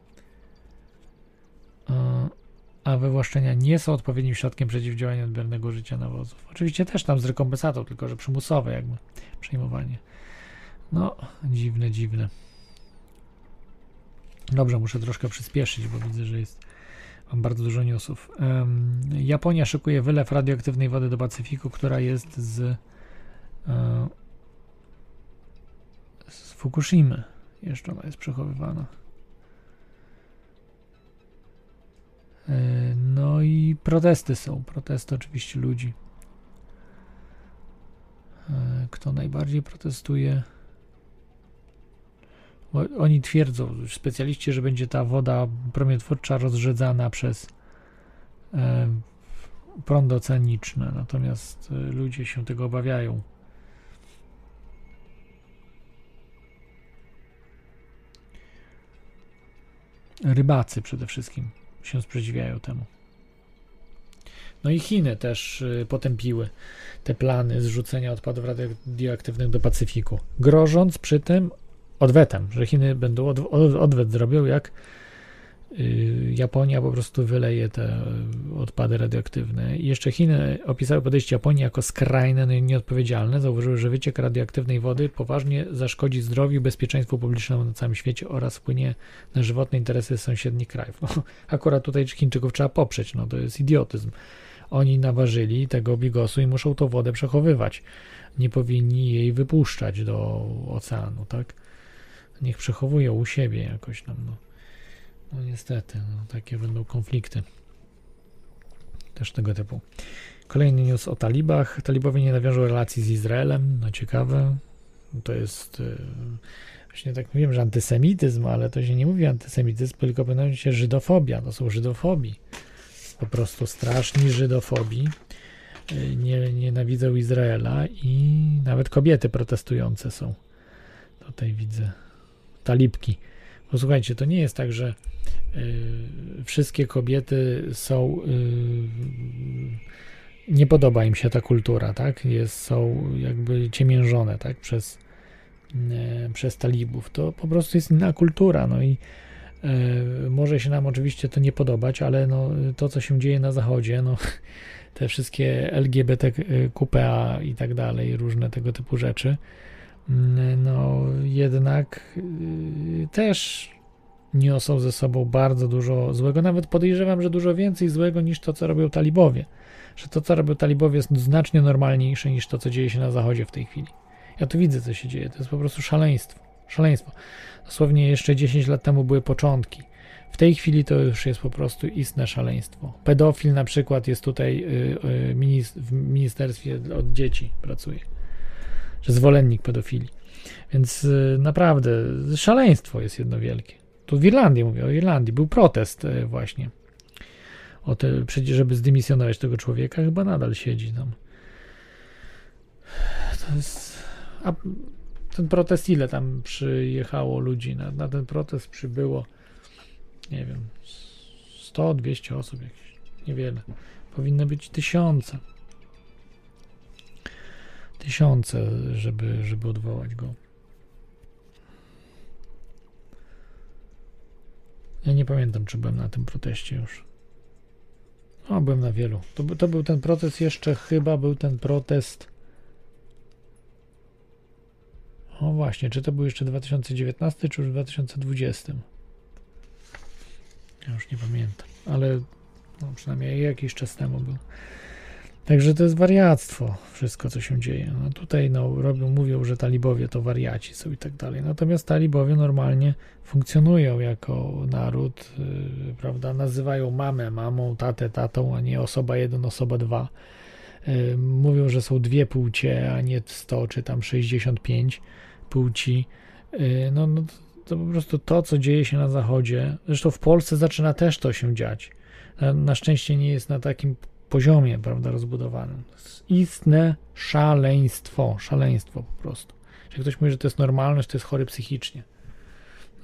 A wywłaszczenia nie są odpowiednim środkiem przeciwdziałania nadmiernego użycia nawozów. Oczywiście też tam z rekompensatą, tylko że przymusowe jakby przejmowanie. No, dziwne, dziwne. Dobrze, muszę troszkę przyspieszyć, bo widzę, że jest mam bardzo dużo newsów. Um, Japonia szykuje wylew radioaktywnej wody do Pacyfiku, która jest z, uh, z Fukushimy. Jeszcze ona jest przechowywana. No i protesty są, protesty oczywiście ludzi. E, kto najbardziej protestuje? Oni twierdzą, specjaliści, że będzie ta woda promieniotwórcza rozrzedzana przez e, prądy oceaniczne, natomiast ludzie się tego obawiają. Rybacy przede wszystkim się sprzeciwiają temu. No i Chiny też y, potępiły te plany zrzucenia odpadów radioaktywnych do Pacyfiku, grożąc przy tym odwetem, że Chiny będą od, odwet zrobią, jak Japonia po prostu wyleje te odpady radioaktywne. I jeszcze Chiny opisały podejście Japonii jako skrajne no i nieodpowiedzialne. Zauważyły, że wyciek radioaktywnej wody poważnie zaszkodzi zdrowiu i bezpieczeństwu publicznemu na całym świecie oraz wpłynie na żywotne interesy sąsiednich krajów. No, akurat tutaj Chińczyków trzeba poprzeć, no to jest idiotyzm. Oni naważyli tego bigosu i muszą tą wodę przechowywać. Nie powinni jej wypuszczać do oceanu, tak? Niech przechowują u siebie jakoś tam, no. No niestety, no, takie będą konflikty. Też tego typu. Kolejny news o talibach. Talibowie nie nawiążą relacji z Izraelem. No ciekawe. To jest yy, właśnie tak mówiłem, że antysemityzm, ale to się nie mówi antysemityzm, tylko powinno się żydofobia. To są żydofobii. Po prostu straszni żydofobii. Yy, nie, nienawidzą Izraela i nawet kobiety protestujące są. Tutaj widzę talibki Posłuchajcie, to nie jest tak, że y, wszystkie kobiety są. Y, nie podoba im się ta kultura, tak? Jest, są jakby ciemiężone, tak? Przez, y, przez talibów. To po prostu jest inna kultura, no i może się nam oczywiście to nie podobać, ale no, to, co się dzieje na zachodzie, no, te wszystkie LGBTQPA i tak dalej, różne tego typu rzeczy, no jednak y, też niosą ze sobą bardzo dużo złego. Nawet podejrzewam, że dużo więcej złego niż to, co robią talibowie. Że to, co robią talibowie, jest znacznie normalniejsze niż to, co dzieje się na zachodzie w tej chwili. Ja tu widzę, co się dzieje. To jest po prostu szaleństwo. Szaleństwo. Dosłownie jeszcze 10 lat temu były początki. W tej chwili to już jest po prostu istne szaleństwo. Pedofil na przykład jest tutaj y, y, w ministerstwie od dzieci pracuje. Że zwolennik pedofilii. Więc y, naprawdę szaleństwo jest jedno wielkie. Tu w Irlandii mówię, o Irlandii. Był protest właśnie. O te, przecież, żeby zdymisjonować tego człowieka, chyba nadal siedzi tam. To jest. A ten protest, ile tam przyjechało ludzi? Na, na ten protest przybyło nie wiem, 100, 200 osób jakieś, niewiele. Powinno być tysiące. Tysiące, żeby, żeby odwołać go. Ja nie pamiętam, czy byłem na tym proteście już. O, byłem na wielu. To, to był ten protest jeszcze, chyba był ten protest. O właśnie, czy to był jeszcze 2019, czy już 2020? Ja już nie pamiętam, ale no, przynajmniej jakiś czas temu był. Także to jest wariactwo, wszystko co się dzieje. No tutaj no, robią, mówią, że talibowie to wariaci są i tak dalej. Natomiast talibowie normalnie funkcjonują jako naród, yy, prawda? Nazywają mamę mamą, tatę tatą, a nie osoba jeden, osoba dwa. Yy, mówią, że są dwie płcie, a nie 100 czy tam 65 płci. Yy, no, no to po prostu to, co dzieje się na zachodzie, zresztą w Polsce zaczyna też to się dziać. Na, na szczęście nie jest na takim poziomie, prawda, rozbudowanym. Istne szaleństwo, szaleństwo po prostu. Jeśli ktoś mówi, że to jest normalność, to jest chory psychicznie.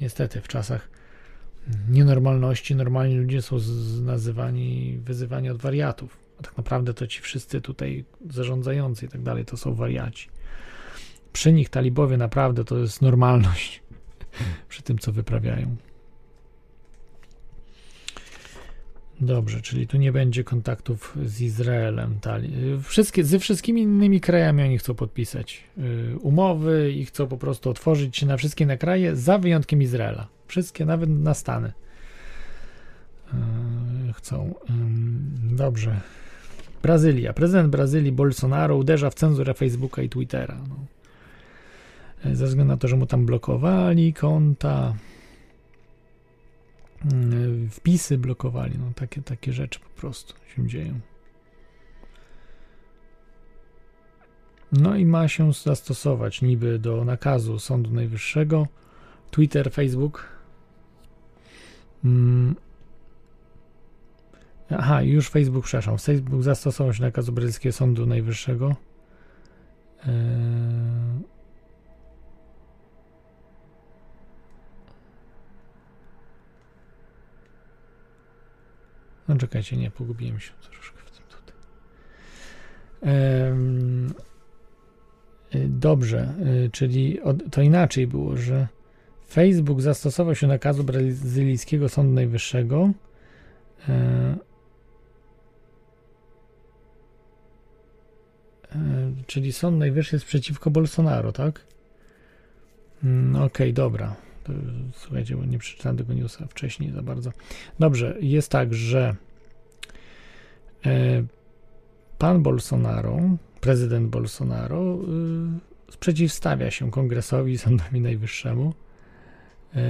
Niestety w czasach nienormalności normalni ludzie są nazywani, wyzywani od wariatów. A tak naprawdę to ci wszyscy tutaj zarządzający i tak dalej to są wariaci. Przy nich talibowie naprawdę to jest normalność przy tym, co wyprawiają. Dobrze, czyli tu nie będzie kontaktów z Izraelem. Wszystkie, ze wszystkimi innymi krajami oni chcą podpisać y, umowy i chcą po prostu otworzyć się na wszystkie na kraje, za wyjątkiem Izraela. Wszystkie, nawet na Stany. Y, chcą. Dobrze. Brazylia. Prezydent Brazylii Bolsonaro uderza w cenzurę Facebooka i Twittera. No ze względu na to, że mu tam blokowali konta, wpisy blokowali, no takie, takie rzeczy po prostu się dzieją. No i ma się zastosować niby do nakazu Sądu Najwyższego Twitter, Facebook. Hmm. Aha, już Facebook, przepraszam. Facebook zastosował się nakazu brazylijskiego Sądu Najwyższego. Eee No czekajcie, nie, pogubiłem się troszkę w tym tutaj. Ehm, dobrze, y, czyli to inaczej było, że Facebook zastosował się nakazu brazylijskiego Sądu Najwyższego. E, e, czyli Sąd Najwyższy jest przeciwko Bolsonaro, tak? Mm, okej, okay, dobra. Słuchajcie, bo nie przeczytałem tego newsa wcześniej za bardzo. Dobrze, jest tak, że e, pan Bolsonaro, prezydent Bolsonaro, y, sprzeciwstawia się kongresowi i sądowi najwyższemu, y,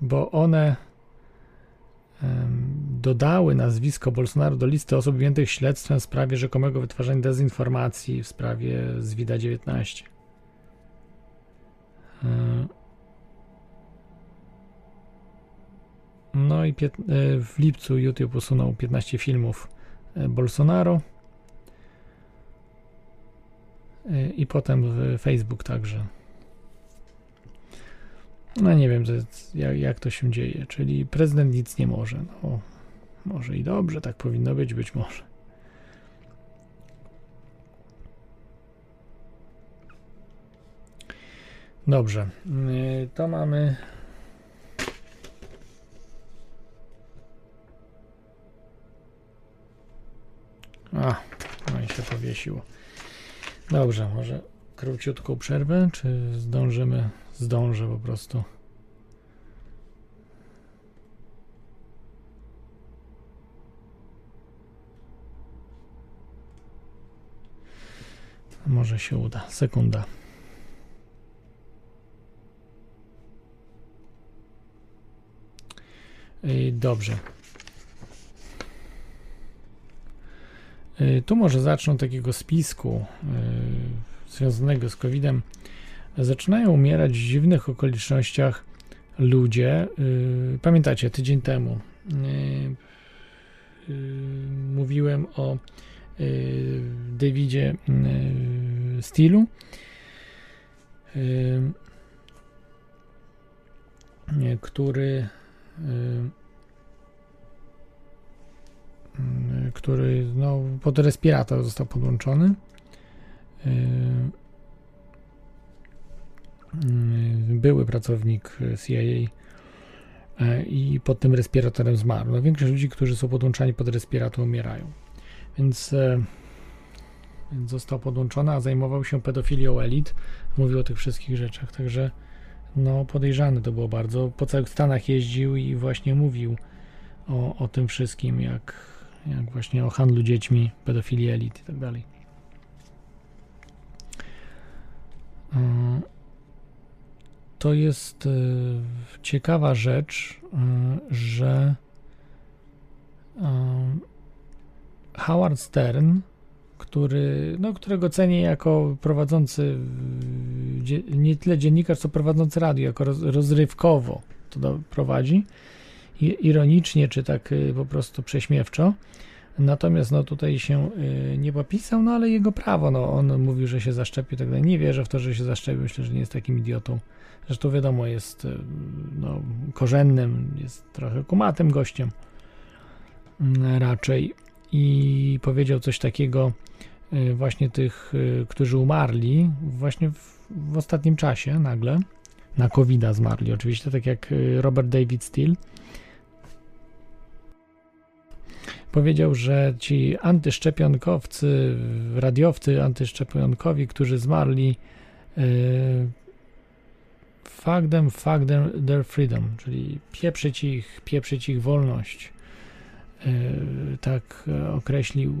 bo one dodały nazwisko Bolsonaro do listy osób objętych śledztwem w sprawie rzekomego wytwarzania dezinformacji w sprawie ZWIDA-19. No i e, w lipcu YouTube usunął 15 filmów e, Bolsonaro. E, I potem Facebook także. No nie wiem, jak, to się dzieje. Czyli prezydent nic nie może. No, może i dobrze, tak powinno być, być może. Dobrze, to mamy. A, no i się powiesiło. Dobrze, może króciutką przerwę, czy zdążymy? Zdążę po prostu. Może się uda. Sekunda. Dobrze. Tu może zacznę od takiego spisku yy, związanego z COVID-em. Zaczynają umierać w dziwnych okolicznościach ludzie. Yy, Pamiętacie, tydzień temu mówiłem o Davidzie Steelu. Który który no, pod respirator został podłączony. Yy, yy, Były pracownik CIA i pod tym respiratorem zmarł. No, większość ludzi, którzy są podłączani pod respirator, umierają. Więc, więc został podłączony, a zajmował się pedofilią elit. Mówił o tych wszystkich rzeczach. Także no, podejrzany to było bardzo. Po całych Stanach jeździł i właśnie mówił o, o tym wszystkim, jak, jak właśnie o handlu dziećmi, pedofilii elit i tak. Yy, To jest yy, ciekawa rzecz, yy, że Howard Stern, który, no, którego cenię jako prowadzący nie tyle dziennikarz, co prowadzący radio, jako roz, rozrywkowo to prowadzi, ironicznie czy tak yy, po prostu prześmiewczo. Natomiast no tutaj się y, nie popisał, no ale jego prawo, no on mówił, że się zaszczepił, tak dalej. Nie wierzę w to, że się zaszczepił, myślę, że nie jest takim idiotą. Zresztą wiadomo, jest y, no, korzennym, jest trochę kumatym gościem mm, raczej i powiedział coś takiego y, właśnie tych, y, którzy umarli właśnie w, w ostatnim czasie nagle, na covid zmarli oczywiście, tak jak y, Robert David Steele, powiedział, że ci antyszczepionkowcy, radiowcy antyszczepionkowi, którzy zmarli, yy, fuck them, fuck them, their freedom, czyli pieprzyć ich, pieprzyć ich wolność. Yy, tak e, określił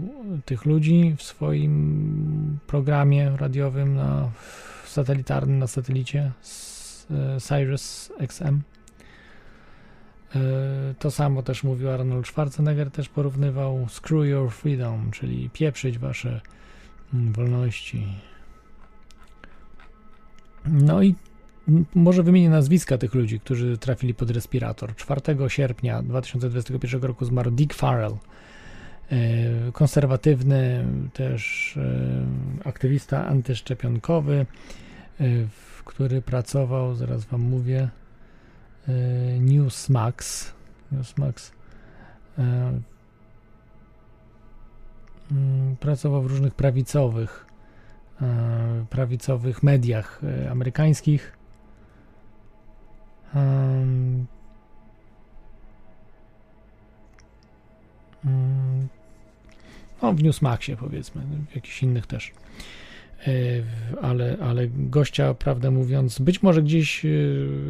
tych ludzi w swoim programie radiowym na satelitarnym, na satelicie e, Sirius XM. E, To samo też mówił Arnold Schwarzenegger, też porównywał Screw Your Freedom, czyli pieprzyć wasze mm, wolności. No i może wymienię nazwiska tych ludzi, którzy trafili pod respirator. 4 sierpnia 2021 roku zmarł Dick Farrell, e, konserwatywny też e, aktywista antyszczepionkowy, który pracował, zaraz wam mówię, Newsmax. Newsmax. e, mm, Pracował w różnych prawicowych e, prawicowych mediach e, amerykańskich. Mm, No, w Newsmaxie powiedzmy, w jakichś innych też. E, Ale, ale gościa, prawdę mówiąc, być może gdzieś, e,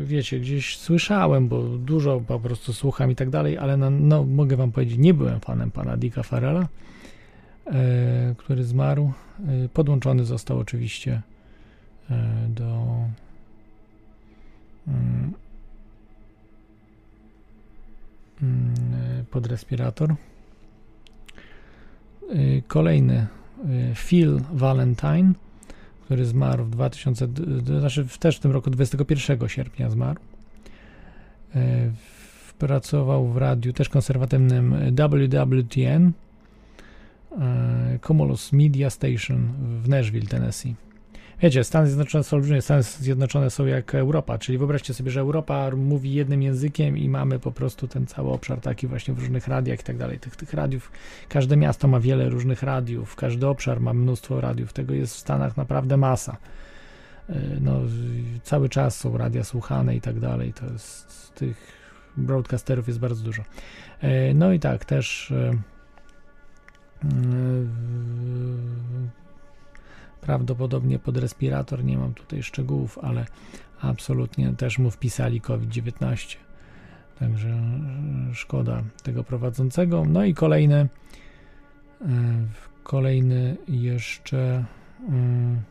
wiecie, gdzieś słyszałem, bo dużo po prostu słucham i tak dalej, ale no, no mogę wam powiedzieć, nie byłem fanem pana Dicka Farrella, e, który zmarł. Podłączony został oczywiście do mm, mm, pod respirator. Kolejny Phil Valentine, który zmarł w 2000, d- d- znaczy też w tym roku 21 sierpnia zmarł. W- Pracował w radiu też konserwatywnym WWTN, Cumulus Media Station w Nashville, Tennessee. Wiecie, Stany Zjednoczone są olbrzymie, Stany Zjednoczone są jak Europa, czyli wyobraźcie sobie, że Europa mówi jednym językiem i mamy po prostu ten cały obszar taki właśnie w różnych radiach i tak dalej. Tych, tych radiów, każde miasto ma wiele różnych radiów, każdy obszar ma mnóstwo radiów, tego jest w Stanach naprawdę masa. Y, No, cały czas są radia słuchane i tak dalej, to jest tych broadcasterów jest bardzo dużo. Y, No i tak, też y, prawdopodobnie pod respirator, nie mam tutaj szczegółów, ale absolutnie też mu wpisali COVID-19. Także e, szkoda tego prowadzącego. No i kolejny, e, kolejny jeszcze mm,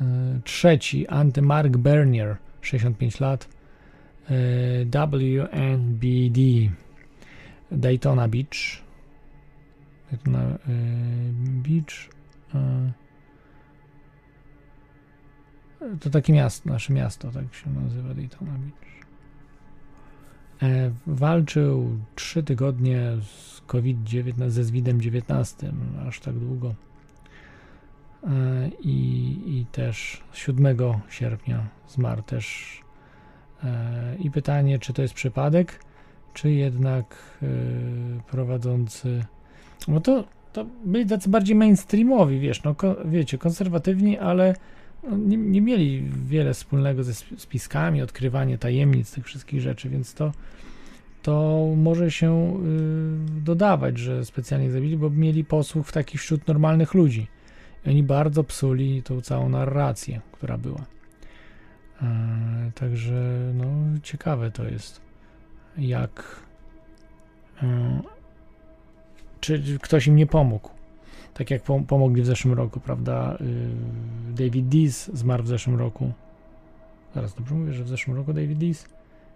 e, trzeci, anty Mark Bernier, 65 lat, WNBD, Daytona Beach. Daytona Beach. E, To takie miasto, nasze miasto, tak się nazywa Daytona Beach. E, Walczył 3 tygodnie z COVID-19, ze ZWID-em 19, aż tak długo. E, I, I też 7 sierpnia zmarł też. I pytanie, czy to jest przypadek, czy jednak prowadzący. No to, to byli tacy bardziej mainstreamowi, wiesz, no ko, wiecie, konserwatywni, ale no, nie, nie mieli wiele wspólnego ze sp- spiskami, odkrywanie tajemnic tych wszystkich rzeczy, więc to, to może się y, dodawać, że specjalnie zabili, bo mieli posłuch w takich wśród normalnych ludzi. I oni bardzo psuli tą całą narrację, która była. E, także no, ciekawe to jest, jak e, czy ktoś im nie pomógł. Tak jak pom- pomogli w zeszłym roku, prawda? Y, David Dees zmarł w zeszłym roku. Zaraz dobrze mówię, że w zeszłym roku David Dees?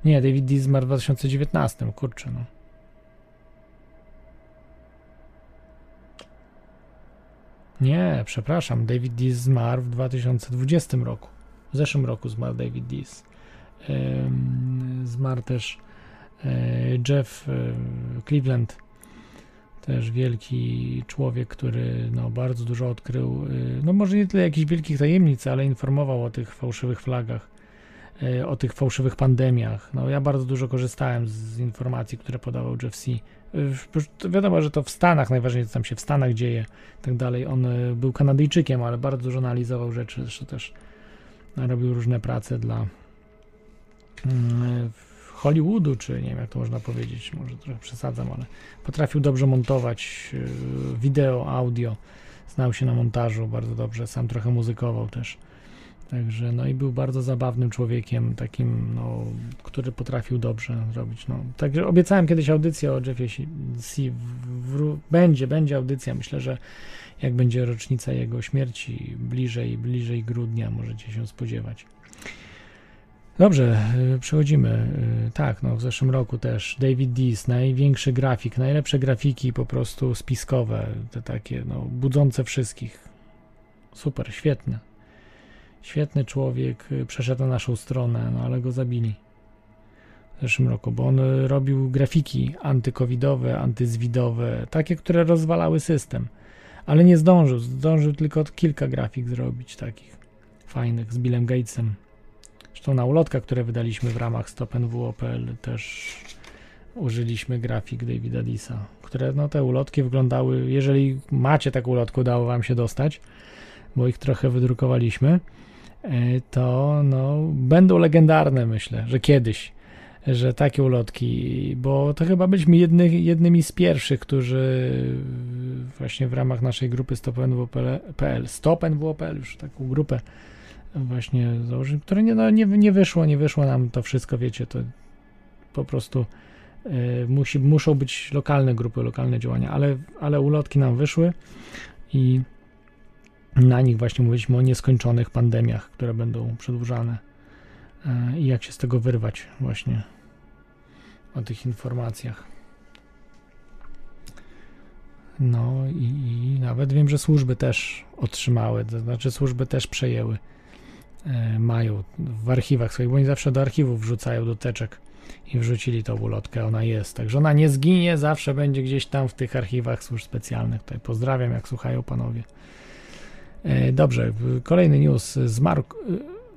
Nie, David Dees zmarł w 2019, kurczę, no. Nie, przepraszam, David Dees zmarł w 2020 roku. W zeszłym roku zmarł David Dees. Zmarł też e, Jeff e, Cleveland, też wielki człowiek, który no, bardzo dużo odkrył, y, no może nie tyle jakichś wielkich tajemnic, ale informował o tych fałszywych flagach, y, o tych fałszywych pandemiach. No ja bardzo dużo korzystałem z, informacji, które podawał Jeff C. Y, Wiadomo, że to w Stanach, najważniejsze co tam się w Stanach dzieje, tak dalej. On był Kanadyjczykiem, ale bardzo dużo analizował rzeczy, zresztą też robił różne prace dla mm, Hollywoodu, czy nie wiem jak to można powiedzieć, może trochę przesadzam, ale potrafił dobrze montować y, wideo, audio, znał się na montażu bardzo dobrze, sam trochę muzykował też. Także no i był bardzo zabawnym człowiekiem, takim, no, który potrafił dobrze zrobić. No. Także obiecałem kiedyś audycję o Jeffie C. Będzie, będzie audycja. Myślę, że jak będzie rocznica jego śmierci, bliżej, bliżej grudnia możecie się spodziewać. Dobrze, y, przechodzimy. Y, Tak, no w zeszłym roku też David Dees, największy grafik, najlepsze grafiki po prostu spiskowe, te takie, no, budzące wszystkich. Super, świetny. Świetny człowiek, y, przeszedł na naszą stronę, no ale go zabili w zeszłym roku, bo on robił grafiki antykowidowe, antyzwidowe, takie, które rozwalały system, ale nie zdążył, zdążył tylko kilka grafik zrobić takich fajnych z Billem Gatesem. Zresztą na ulotkach, które wydaliśmy w ramach Stop NWO.pl też użyliśmy grafik Davida Disa, które no te ulotki wyglądały, jeżeli macie taką ulotkę, udało wam się dostać, bo ich trochę wydrukowaliśmy, e, to no, będą legendarne myślę, że kiedyś, że takie ulotki, bo to chyba byliśmy jedny, jednymi z pierwszych, którzy właśnie w ramach naszej grupy Stop NWO.pl, Stop NWO.pl już taką grupę właśnie założyli, które nie, no, nie, nie wyszło, nie wyszło nam to wszystko, wiecie, to po prostu y, musi, muszą być lokalne grupy, lokalne działania, ale, ale ulotki nam wyszły i na nich właśnie mówiliśmy o nieskończonych pandemiach, które będą przedłużane y, i jak się z tego wyrwać właśnie o tych informacjach. No i, i nawet wiem, że służby też otrzymały, to znaczy służby też przejęły mają w archiwach swoich, bo oni zawsze do archiwów wrzucają do teczek i wrzucili tą ulotkę, ona jest. Także ona nie zginie, zawsze będzie gdzieś tam w tych archiwach służb specjalnych. Tutaj pozdrawiam, jak słuchają panowie. E, Dobrze, kolejny news. Zmarł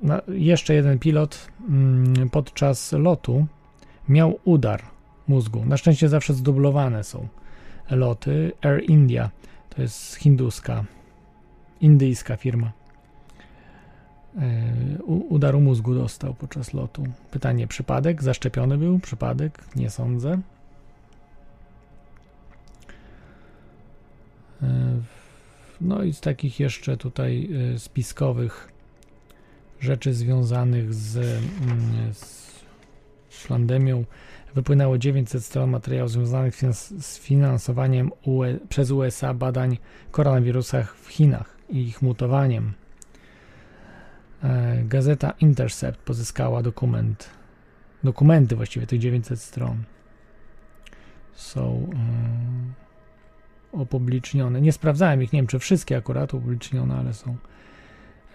e, jeszcze jeden pilot mm, podczas lotu miał udar mózgu. Na szczęście zawsze zdublowane są loty. Air India to jest hinduska, indyjska firma. E, Udaru mózgu dostał podczas lotu. Pytanie: przypadek? Zaszczepiony był? Przypadek? Nie sądzę. E, No i z takich jeszcze tutaj e, spiskowych rzeczy związanych z, mm, z pandemią wypłynęło 900 stron materiałów związanych z finansowaniem UE, przez USA badań koronawirusa w Chinach i ich mutowaniem. E, Gazeta Intercept pozyskała dokument, dokumenty właściwie tych 900 stron są e, opublicznione. Nie sprawdzałem ich, nie wiem czy wszystkie akurat upublicznione, ale są.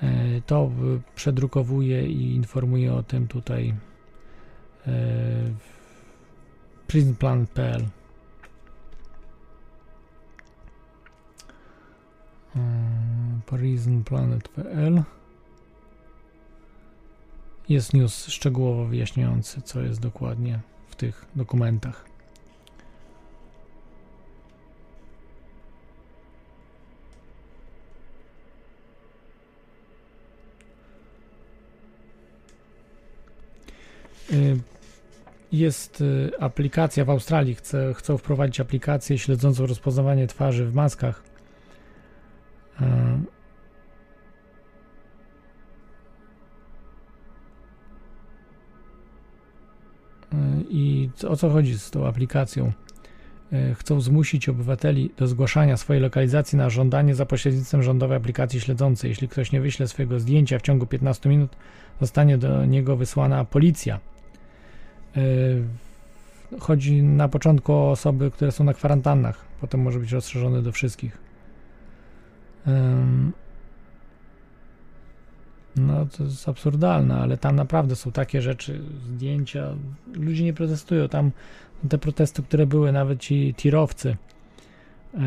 E, To przedrukowuje i informuje o tym tutaj prismplan.pl prismplanet.pl jest news szczegółowo wyjaśniający, co jest dokładnie w tych dokumentach. Y, Jest y, aplikacja w Australii, chce, chcą wprowadzić aplikację śledzącą rozpoznawanie twarzy w maskach. I co- o co chodzi z tą aplikacją? Y, Chcą zmusić obywateli do zgłaszania swojej lokalizacji na żądanie za pośrednictwem rządowej aplikacji śledzącej. Jeśli ktoś nie wyśle swojego zdjęcia w ciągu 15 minut, zostanie do niego wysłana policja. Yy, Chodzi na początku o osoby, które są na kwarantannach, potem może być rozszerzony do wszystkich. No, to jest absurdalne, ale tam naprawdę są takie rzeczy, zdjęcia. Ludzie nie protestują. Tam te protesty, które były, nawet ci tirowcy yy,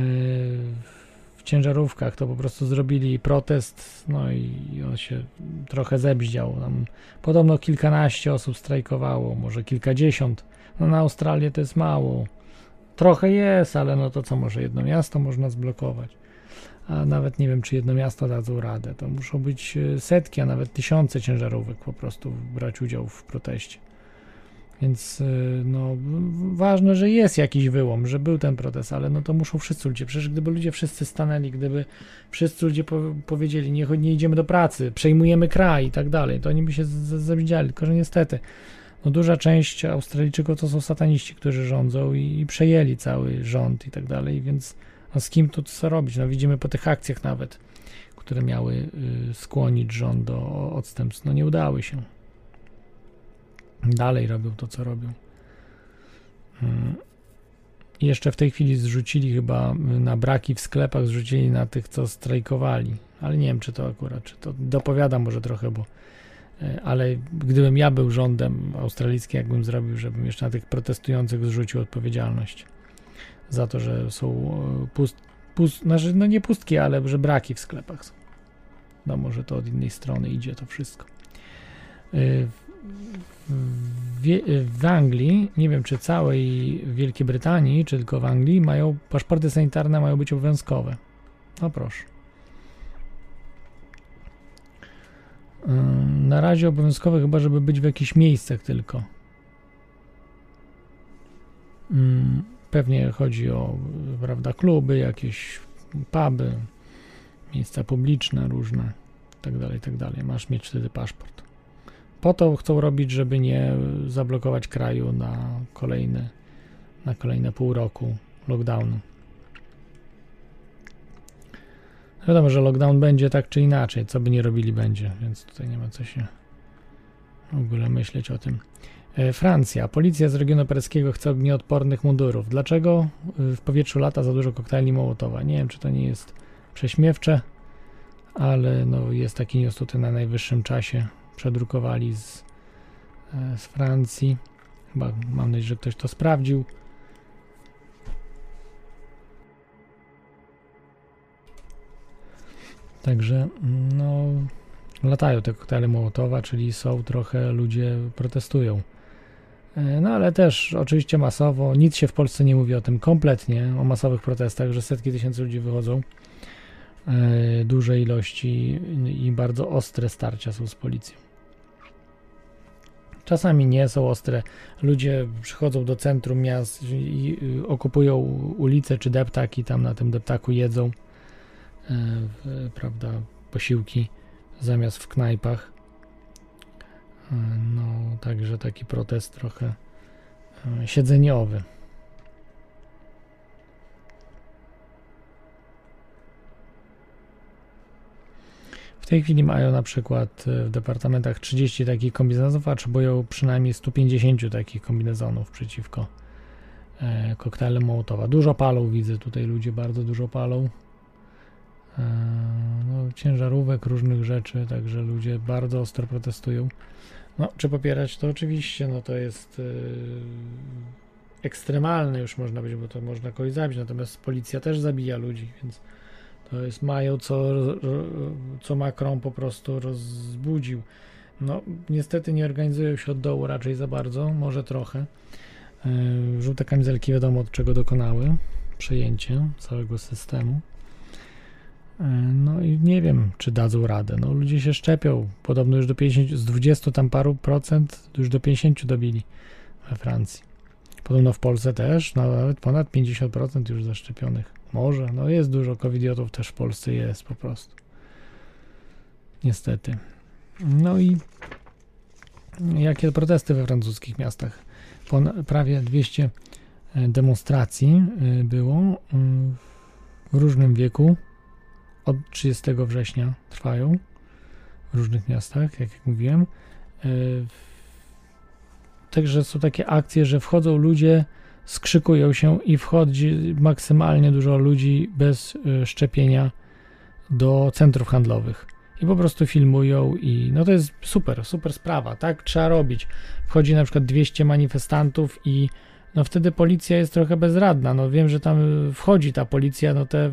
w ciężarówkach, to po prostu zrobili protest, no i on się trochę zebździał. Tam podobno kilkanaście osób strajkowało, może kilkadziesiąt. No na Australię to jest mało. Trochę jest, ale no to co, może jedno miasto można zblokować. A nawet nie wiem, czy jedno miasto dadzą radę. To muszą być e, setki, a nawet tysiące ciężarówek po prostu brać udział w proteście. Więc e, no, ważne, że jest jakiś wyłom, że był ten protest, ale no to muszą wszyscy ludzie. Przecież gdyby ludzie wszyscy stanęli, gdyby wszyscy ludzie po, powiedzieli, nie, nie idziemy do pracy, przejmujemy kraj i tak dalej, to oni by się zawiedziali. Tylko, że niestety, no duża część Australijczyków to są sataniści, którzy rządzą i, i przejęli cały rząd i tak dalej, więc a z kim tu co robić? No widzimy po tych akcjach nawet, które miały y, skłonić rząd do odstępstw. No nie udały się. Dalej robią to, co robią. I jeszcze w tej chwili zrzucili chyba y, na braki w sklepach, zrzucili na tych, co strajkowali. Ale nie wiem, czy to akurat, czy to dopowiadam może trochę, bo y, ale gdybym ja był rządem australijskim, jakbym zrobił, żebym jeszcze na tych protestujących zrzucił odpowiedzialność za to, że są e, pust, pust, znaczy, no nie pustki, ale że braki w sklepach są. No może to od innej strony idzie to wszystko. Y, W, Wie- w Anglii, nie wiem czy całej Wielkiej Brytanii, czy tylko w Anglii, mają paszporty sanitarne mają być obowiązkowe. No proszę. Ym, Na razie obowiązkowe chyba, żeby być w jakichś miejscach tylko. Pewnie chodzi o, prawda, kluby, jakieś puby, miejsca publiczne różne, tak dalej, tak dalej. Masz mieć wtedy paszport. Po to chcą robić, żeby nie zablokować kraju na kolejne, na kolejne pół roku lockdownu. Wiadomo, że lockdown będzie tak czy inaczej, co by nie robili będzie, więc tutaj nie ma co się w ogóle myśleć o tym. E, Francja. Policja z regionu paryskiego chce ognioodpornych mundurów. Dlaczego y, w powietrzu lata za dużo koktajli Mołotowa? Nie wiem, czy to nie jest prześmiewcze, ale no, jest taki news tutaj na najwyższym czasie. Przedrukowali z, e, z Francji. Chyba mam nadzieję, że ktoś to sprawdził. Także, no, latają te koktajle Mołotowa, czyli są trochę, ludzie protestują. E, No ale też oczywiście masowo, nic się w Polsce nie mówi o tym kompletnie, o masowych protestach, że setki tysięcy ludzi wychodzą, e, duże ilości i bardzo ostre starcia są z policją. Czasami nie są ostre. Ludzie przychodzą do centrum miast i y, okupują ulice czy deptaki, tam na tym deptaku jedzą, e, prawda, posiłki zamiast w knajpach. No, także taki protest trochę e, siedzeniowy. W tej chwili mają na przykład e, w departamentach 30 takich kombinezonów, a potrzebują przynajmniej 150 takich kombinezonów przeciwko e, koktajlom Mołotowa. Dużo palą, widzę tutaj ludzie bardzo dużo palą. E, no, ciężarówek, różnych rzeczy, także ludzie bardzo ostro protestują. No, czy popierać to oczywiście, no to jest yy, ekstremalne już można być, bo to można kogoś zabić, natomiast policja też zabija ludzi, więc to jest mają co, co Macron po prostu rozbudził. No, niestety nie organizują się od dołu raczej za bardzo, może trochę. Yy, żółte kamizelki wiadomo od czego dokonały przejęcie całego systemu. No i nie wiem, czy dadzą radę. No, ludzie się szczepią. Podobno już do 50, z 20 tam paru procent już do 50 dobili we Francji. Podobno w Polsce też, no, nawet ponad 50% już zaszczepionych. Może, no jest dużo covidiotów też w Polsce jest po prostu. Niestety. No i jakie protesty we francuskich miastach? Pon- prawie 200 e, demonstracji e, było e, w różnym wieku od 30 września trwają w różnych miastach, jak, mówiłem. E, Także są takie akcje, że wchodzą ludzie, skrzykują się i wchodzi maksymalnie dużo ludzi bez e, szczepienia do centrów handlowych. I po prostu filmują i no to jest super, super sprawa, tak trzeba robić. Wchodzi na przykład 200 manifestantów i no wtedy policja jest trochę bezradna. No wiem, że tam y, wchodzi ta policja, no te y,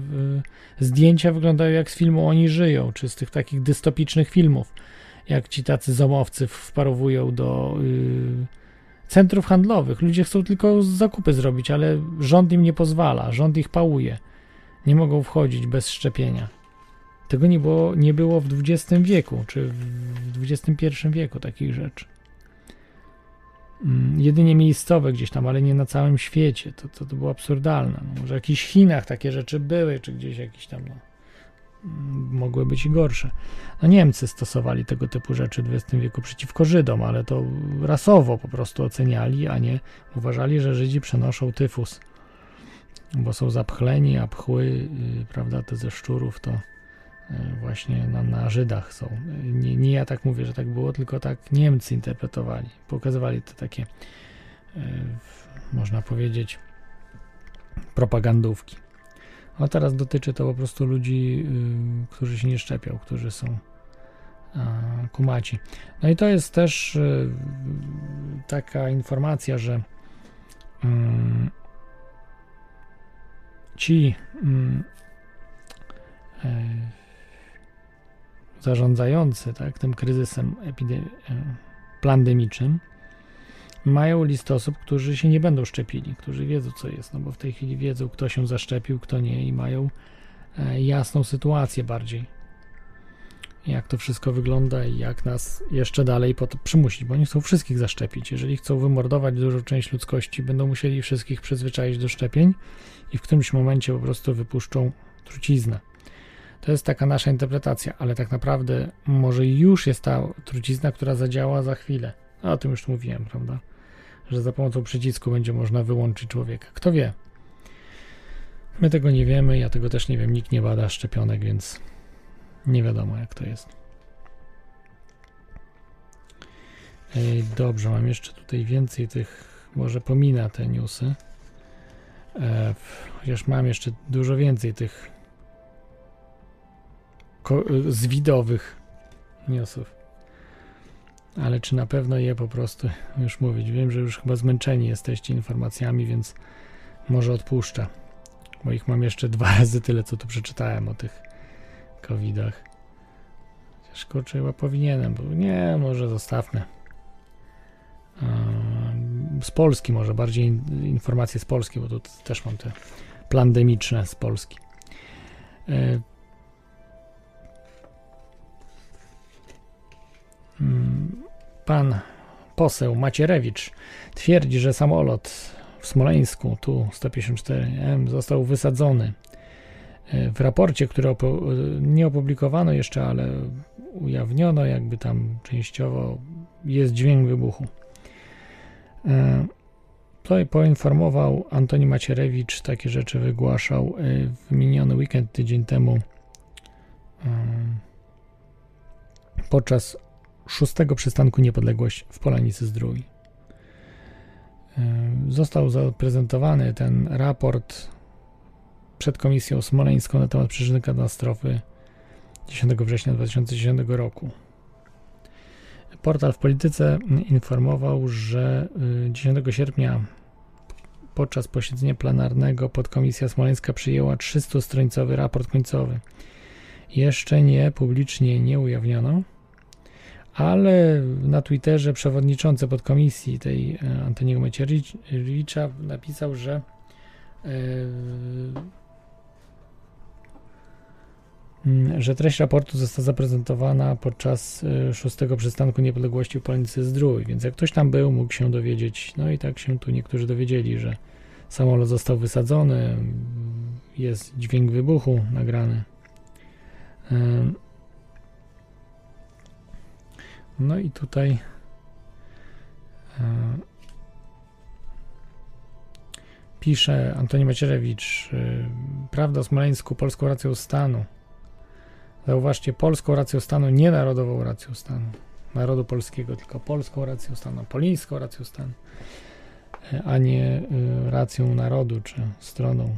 zdjęcia wyglądają jak z filmu Oni żyją, czy z tych takich dystopicznych filmów, jak ci tacy zomowcy wparowują do y, centrów handlowych. Ludzie chcą tylko zakupy zrobić, ale rząd im nie pozwala, rząd ich pałuje. Nie mogą wchodzić bez szczepienia. Tego nie było, nie było w XX wieku, czy w XXI wieku takich rzeczy. Mm, jedynie miejscowe gdzieś tam, ale nie na całym świecie. To, to, to było absurdalne. No, może w jakichś Chinach takie rzeczy były, czy gdzieś jakieś tam no, mm, mogły być i gorsze. No Niemcy stosowali tego typu rzeczy w XX wieku przeciwko Żydom, ale to rasowo po prostu oceniali, a nie uważali, że Żydzi przenoszą tyfus, bo są zapchleni, a pchły, yy, prawda, te ze szczurów to właśnie na, na Żydach są. Yy, Nie, nie ja tak mówię, że tak było, tylko tak Niemcy interpretowali, pokazywali te takie, yy, można powiedzieć, propagandówki. A teraz dotyczy to po prostu ludzi, y, którzy się nie szczepią, którzy są kumaci. No i to jest też y, taka informacja, że mm, ci mm, e, zarządzający tak, tym kryzysem e, pandemicznym mają listę osób, którzy się nie będą szczepili, którzy wiedzą, co jest, no bo w tej chwili wiedzą, kto się zaszczepił, kto nie i mają e, jasną sytuację bardziej. Jak to wszystko wygląda i jak nas jeszcze dalej po to przymusić, bo oni chcą wszystkich zaszczepić. Jeżeli chcą wymordować dużą część ludzkości, będą musieli wszystkich przyzwyczaić do szczepień i w którymś momencie po prostu wypuszczą truciznę. To jest taka nasza interpretacja, ale tak naprawdę może już jest ta trucizna, która zadziała za chwilę. A o tym już mówiłem, prawda? Że za pomocą przycisku będzie można wyłączyć człowieka. Kto wie? My tego nie wiemy, ja tego też nie wiem, nikt nie bada szczepionek, więc nie wiadomo jak to jest. Ej, dobrze, mam jeszcze tutaj więcej tych, może pomina te newsy. E, chociaż mam jeszcze dużo więcej tych ko- zwidowych newsów. Ale czy na pewno je po prostu już mówić? Wiem, że już chyba zmęczeni jesteście informacjami, więc może odpuszczę. Bo ich mam jeszcze dwa razy tyle, co tu przeczytałem o tych covidach. Chociaż kurczę, chyba powinienem, bo nie, może zostawmy. Z Polski może, bardziej in- informacje z Polski, bo tu też mam te plandemiczne z Polski. Pan poseł Macierewicz twierdzi, że samolot w Smoleńsku, tu 154M, został wysadzony. E, W raporcie, który e, nie opublikowano jeszcze, ale ujawniono, jakby tam częściowo jest dźwięk wybuchu. E, Tutaj poinformował Antoni Macierewicz, takie rzeczy wygłaszał e, w miniony weekend, tydzień temu, podczas szóstego przystanku Niepodległość w Polanicy Zdrój. E, Został zaprezentowany ten raport przed Komisją Smoleńską na temat przyczyn katastrofy 10 września 2010 roku. Portal w Polityce informował, że y, 10 sierpnia podczas posiedzenia plenarnego podkomisja smoleńska przyjęła 300-stronicowy raport końcowy. Jeszcze nie publicznie nie ujawniono, ale na Twitterze przewodniczący podkomisji tej e, Antoniego Macierewicza napisał, że e, mm, że treść raportu została zaprezentowana podczas y, szóstego przystanku niepodległości w Polnicy Zdrój, więc jak ktoś tam był, mógł się dowiedzieć, no i tak się tu niektórzy dowiedzieli, że samolot został wysadzony, jest dźwięk wybuchu nagrany. No i tutaj y, pisze Antoni Macierewicz, y, Prawda o Smoleńsku, polską racją stanu. Zauważcie, polską racją stanu, nie narodową racją stanu narodu polskiego, tylko polską racją stanu, polińską racją stanu, e, a nie racją narodu czy stroną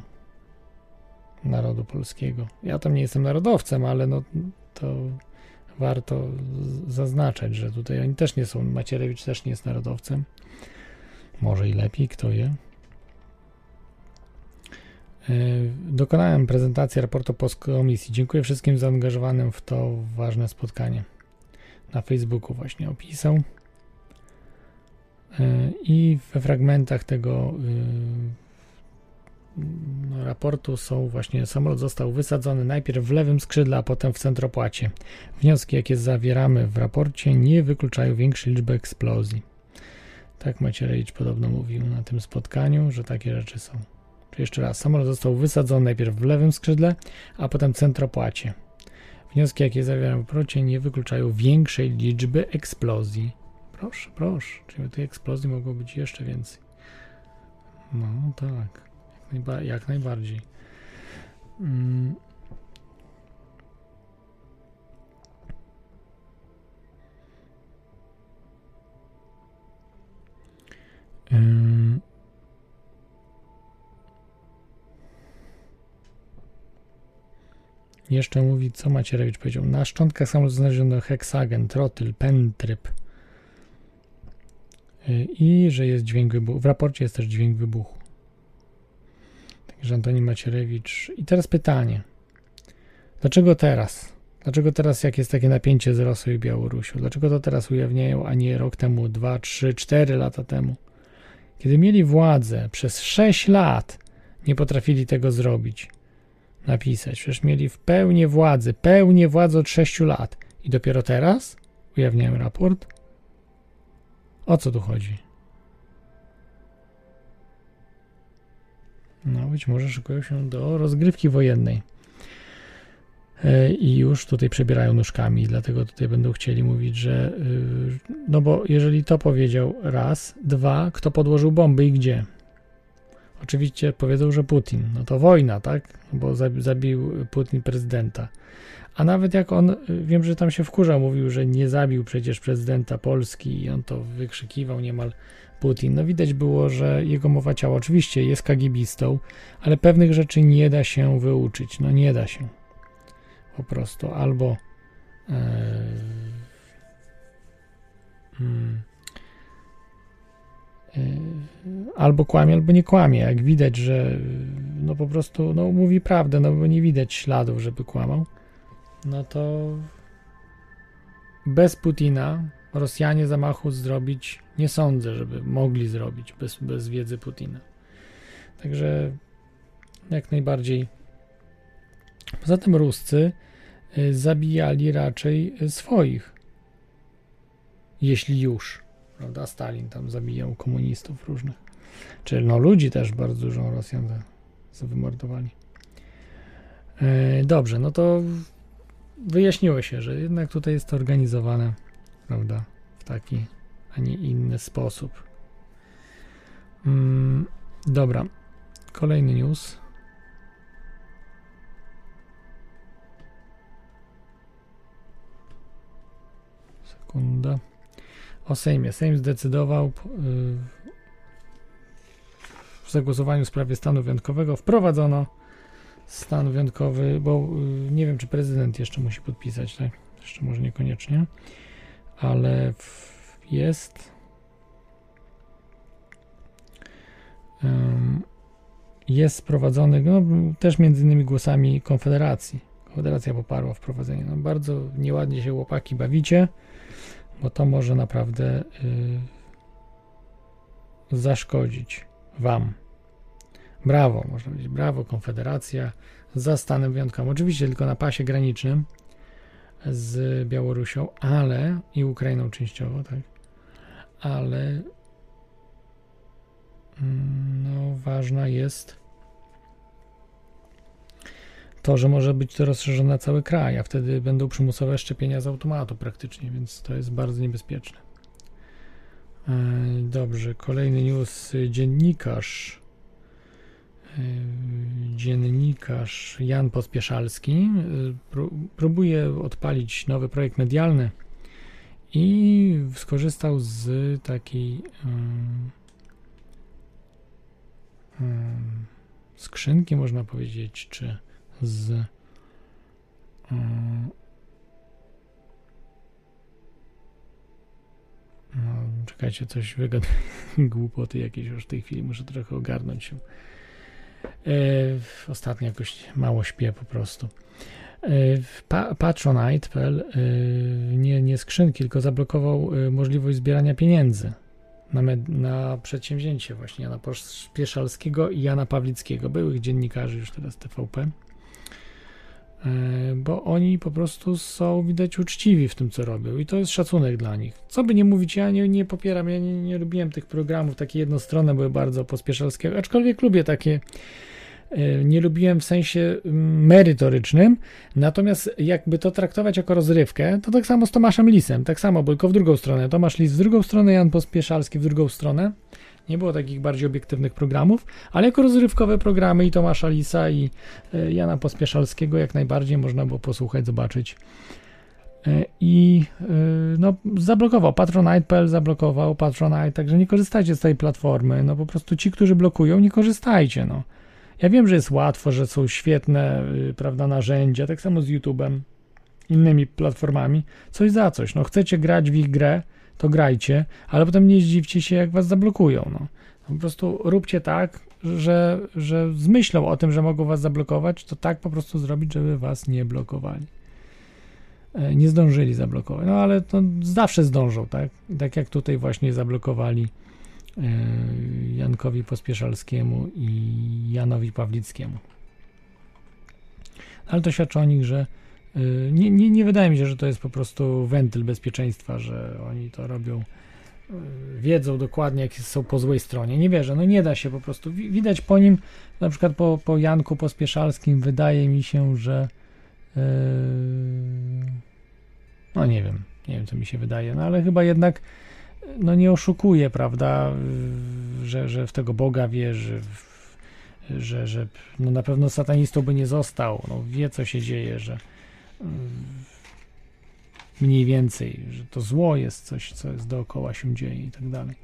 narodu polskiego. Ja tam nie jestem narodowcem, ale no to warto zaznaczać, że tutaj oni też nie są, Macierewicz też nie jest narodowcem. Może i lepiej, kto wie. E, Dokonałem prezentacji raportu komisji. Dziękuję wszystkim zaangażowanym w to ważne spotkanie. Na Facebooku właśnie opisał. E, I we fragmentach tego y, raportu są właśnie samolot został wysadzony najpierw w lewym skrzydle, a potem w centropłacie. Wnioski, jakie zawieramy w raporcie, nie wykluczają większej liczby eksplozji. Tak Macierewicz podobno mówił na tym spotkaniu, że takie rzeczy są. Jeszcze raz, samolot został wysadzony najpierw w lewym skrzydle, a potem centropłacie. Wnioski, jakie zawieram w raporcie, nie wykluczają większej liczby eksplozji. Proszę, proszę, czyli tych eksplozji mogło być jeszcze więcej. No tak, najba- jak najbardziej. Mm. Ym. Jeszcze mówi, co Macierewicz powiedział. Na szczątkach samolotu znaleziono heksagen, trotyl, pentryb. Y, I że jest dźwięk wybuchu. W raporcie jest też dźwięk wybuchu. Także Antoni Macierewicz. I teraz pytanie. Dlaczego teraz? Dlaczego teraz, jak jest takie napięcie z Rosją i Białorusią? Dlaczego to teraz ujawniają, a nie rok temu, dwa, trzy, cztery lata temu? Kiedy mieli władzę przez 6 lat, nie potrafili tego zrobić napisać. Przecież mieli w pełni władzy, pełnię władzy od 6 lat. I dopiero teraz ujawniają raport? O co tu chodzi? No, być może szykują się do rozgrywki wojennej. E, I już tutaj przebierają nóżkami, dlatego tutaj będą chcieli mówić, że. y, No bo jeżeli to powiedział raz, dwa, kto podłożył bomby i gdzie? Oczywiście powiedzą, że Putin. No to wojna, tak? Bo zabi- zabił Putin prezydenta. A nawet jak on, y, wiem, że tam się wkurzał, mówił, że nie zabił przecież prezydenta Polski i on to wykrzykiwał niemal Putin. No widać było, że jego mowa ciała oczywiście jest kagibistą, ale pewnych rzeczy nie da się wyuczyć. No nie da się. Po prostu albo mm, e, albo kłamie, albo nie kłamie. Jak widać, że no po prostu no, mówi prawdę, no bo nie widać śladów, żeby kłamał. no to bez Putina Rosjanie zamachu zrobić nie sądzę, żeby mogli zrobić bez, bez wiedzy Putina. Także jak najbardziej. Poza tym Ruscy y, zabijali raczej swoich. Jeśli już, prawda? Stalin tam zabijał komunistów różnych. Czy no ludzi też bardzo dużo Rosjan wymordowali. E, dobrze, no to wyjaśniło się, że jednak tutaj jest to organizowane, prawda, w taki, a nie inny sposób. Mm, dobra, kolejny news. Sekunda. O Sejmie. Sejm zdecydował yy, w zagłosowaniu w sprawie stanu wyjątkowego wprowadzono stan wyjątkowy, bo yy, nie wiem, czy prezydent jeszcze musi podpisać, tak? Jeszcze może niekoniecznie, ale jest. Jest sprowadzony no, też między innymi głosami Konfederacji. Konfederacja poparła wprowadzenie. No, bardzo nieładnie się łopaki bawicie bo to może naprawdę yy, zaszkodzić Wam. Brawo, można powiedzieć, brawo, Konfederacja za stanem wyjątkowym. Oczywiście tylko na pasie granicznym z Białorusią, ale i Ukrainą częściowo, tak, ale mm, no, ważna jest to, że może być to rozszerzone na cały kraj, a wtedy będą przymusowe szczepienia z automatu praktycznie, więc to jest bardzo niebezpieczne. E, dobrze, kolejny news. Dziennikarz dziennikarz Jan Pospieszalski e, próbuje odpalić nowy projekt medialny i skorzystał z takiej skrzynki, można powiedzieć, czy z no, czekajcie, coś wygadam głupoty jakieś już w tej chwili, muszę trochę ogarnąć się. E, ostatnio jakoś mało śpię po prostu. E, pa, Patronite.pl e, nie, nie skrzynki, tylko zablokował możliwość zbierania pieniędzy na, na przedsięwzięcie właśnie Jana Pieszalskiego i Jana Pawlickiego, byłych dziennikarzy już teraz TVP. E, bo oni po prostu są widać uczciwi w tym, co robią i to jest szacunek dla nich. Co by nie mówić, ja nie, nie popieram, ja nie, nie lubiłem tych programów, takie jednostronne były bardzo pospieszalskie, aczkolwiek lubię takie, e, nie lubiłem w sensie mm, merytorycznym, natomiast jakby to traktować jako rozrywkę, to tak samo z Tomaszem Lisem, tak samo, tylko w drugą stronę, Tomasz Lis w drugą stronę, Jan Pospieszalski w drugą stronę, nie było takich bardziej obiektywnych programów, ale jako rozrywkowe programy i Tomasza Lisa i e, Jana Pospieszalskiego jak najbardziej można było posłuchać, zobaczyć. E, I e, no, zablokował, Patronite.pl zablokował Patronite, także nie korzystajcie z tej platformy. No po prostu ci, którzy blokują, nie korzystajcie. No. Ja wiem, że jest łatwo, że są świetne prawda, narzędzia, tak samo z YouTube'em, innymi platformami. Coś za coś. No, chcecie grać w ich grę, to grajcie, ale potem nie zdziwcie się, jak was zablokują. No. Po prostu róbcie tak, że, że z myślą o tym, że mogą was zablokować, to tak po prostu zrobić, żeby was nie blokowali. E, nie zdążyli zablokować, no ale to zawsze zdążą, tak? Tak jak tutaj właśnie zablokowali e, Jankowi Pospieszalskiemu i Janowi Pawlickiemu. Ale to świadczy o nich, że nie, nie, nie wydaje mi się, że to jest po prostu wentyl bezpieczeństwa, że oni to robią, y, wiedzą dokładnie, jak są po złej stronie. Nie wierzę, no nie da się po prostu. Widać po nim, na przykład po, po Janku Pospieszalskim, wydaje mi się, że yy, no nie wiem, nie wiem, co mi się wydaje, no ale chyba jednak no nie oszukuje, prawda, że, że w tego Boga wierzy, że, że no na pewno satanistą by nie został, no wie, co się dzieje, że mniej więcej, że to zło jest coś, co jest dookoła się dzieje i tak dalej.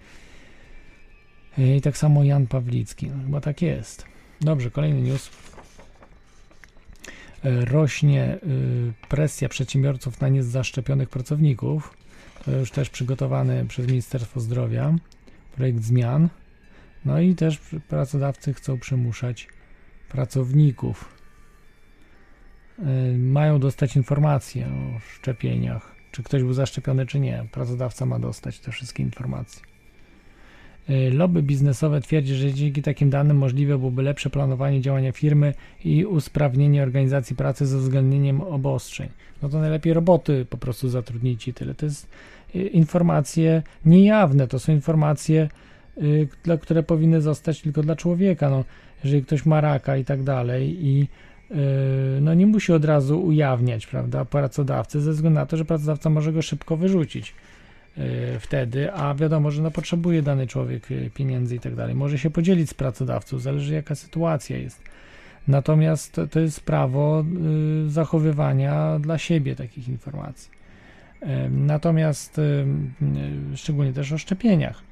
I tak samo Jan Pawlicki, no, chyba tak jest. Dobrze, kolejny news. E, rośnie y, presja przedsiębiorców na niezaszczepionych pracowników. To już też przygotowany przez Ministerstwo Zdrowia projekt zmian. No i też pracodawcy chcą przymuszać pracowników mają dostać informacje o szczepieniach, czy ktoś był zaszczepiony, czy nie. Pracodawca ma dostać te wszystkie informacje. Y, Lobby biznesowe twierdzi, że dzięki takim danym możliwe byłoby lepsze planowanie działania firmy i usprawnienie organizacji pracy ze uwzględnieniem obostrzeń. No to najlepiej roboty po prostu zatrudnić i tyle. To jest y, informacje niejawne, to są informacje, y, dla, które powinny zostać tylko dla człowieka. No, jeżeli ktoś ma raka i tak dalej i y, no nie musi od razu ujawniać, prawda, pracodawcy ze względu na to, że pracodawca może go szybko wyrzucić y, wtedy, a wiadomo, że no potrzebuje dany człowiek y, pieniędzy i tak dalej. Może się podzielić z pracodawcą, zależy jaka sytuacja jest. Natomiast to- jest prawo zachowywania dla siebie takich informacji. Natomiast szczególnie też o szczepieniach.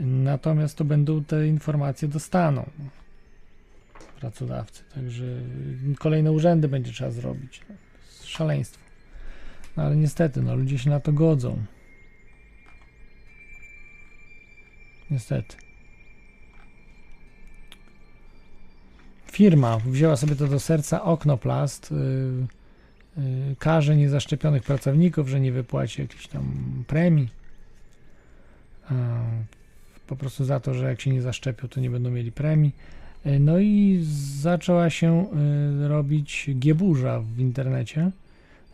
Natomiast to będą te informacje dostaną pracodawcy. Także kolejne urzędy będzie trzeba zrobić. Szaleństwo. No ale niestety, no, ludzie się na to godzą. Niestety. Firma wzięła sobie to do serca Oknoplast. Yy, yy, karze niezaszczepionych pracowników, że nie wypłaci jakichś tam premii. Yy, po prostu za to, że jak się nie zaszczepią, to nie będą mieli premii. Yy, No i zaczęła się yy, robić gieburza w internecie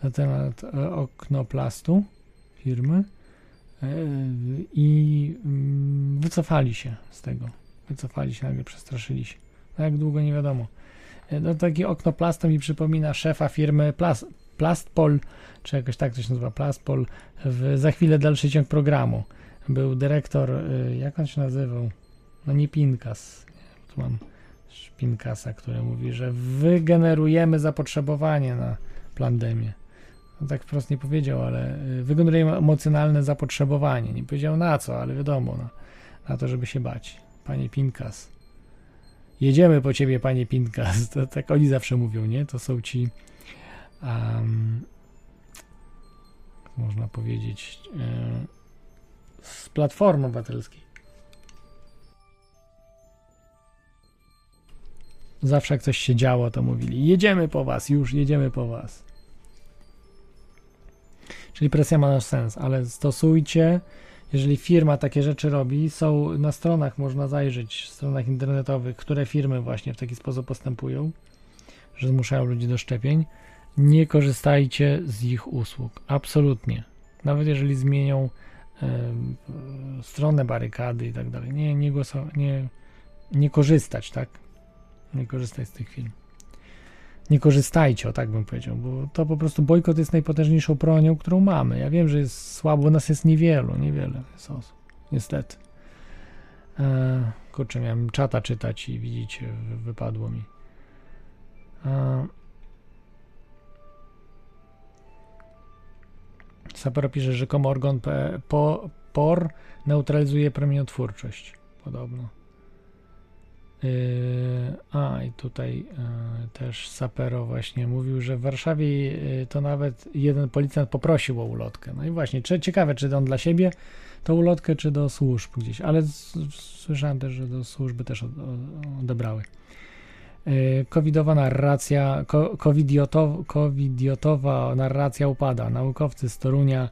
na temat e, oknoplastu firmy i mm, wycofali się z tego. Wycofali się, nagle przestraszyli się. No jak długo nie wiadomo. No taki oknoplast to mi przypomina szefa firmy Plas, Plastpol, czy jakoś tak to się nazywa, Plastpol, w, za chwilę dalszy ciąg programu był dyrektor, y, jak on się nazywał? No nie Pinkas. Tu mam Pinkasa, który mówi, że wygenerujemy zapotrzebowanie na pandemię. No tak wprost nie powiedział, ale y, wygenerujemy emocjonalne zapotrzebowanie. Nie powiedział na co, ale wiadomo, na, na to, żeby się bać. Panie Pinkas. Jedziemy po ciebie, panie Pinkas. To, tak oni zawsze mówią, nie? To są ci um, można powiedzieć y, z Platformy Obywatelskiej. Zawsze jak coś się działo, to mówili: Jedziemy po was, już jedziemy po was. Czyli presja ma nasz sens, ale stosujcie. Jeżeli firma takie rzeczy robi, są na stronach, można zajrzeć, stronach internetowych, które firmy właśnie w taki sposób postępują, że zmuszają ludzi do szczepień. Nie korzystajcie z ich usług. Absolutnie. Nawet jeżeli zmienią stronę barykady i tak dalej. Nie, nie, nie, nie korzystać, tak? Nie korzystać z tych firm. Nie korzystajcie, o tak bym powiedział, bo to po prostu bojkot jest najpotężniejszą bronią, którą mamy. Ja wiem, że jest słabo, nas jest niewielu, niewiele jest osób, niestety. E, kurczę, miałem czata czytać i widzicie, wy- wypadło mi. E, Sapero pisze, że rzekomo organ POR neutralizuje promieniotwórczość. Podobno. Yy, a, i tutaj yy, też Sapero właśnie mówił, że w Warszawie yy, to nawet jeden policjant poprosił o ulotkę. No i właśnie, czy, ciekawe, czy on dla siebie tą ulotkę, czy do służb gdzieś, ale słyszałem też, że do służby też od, odebrały. Yy, Covidowa narracja, ko, covidioto, covidiotowa narracja upada. Naukowcy z Torunia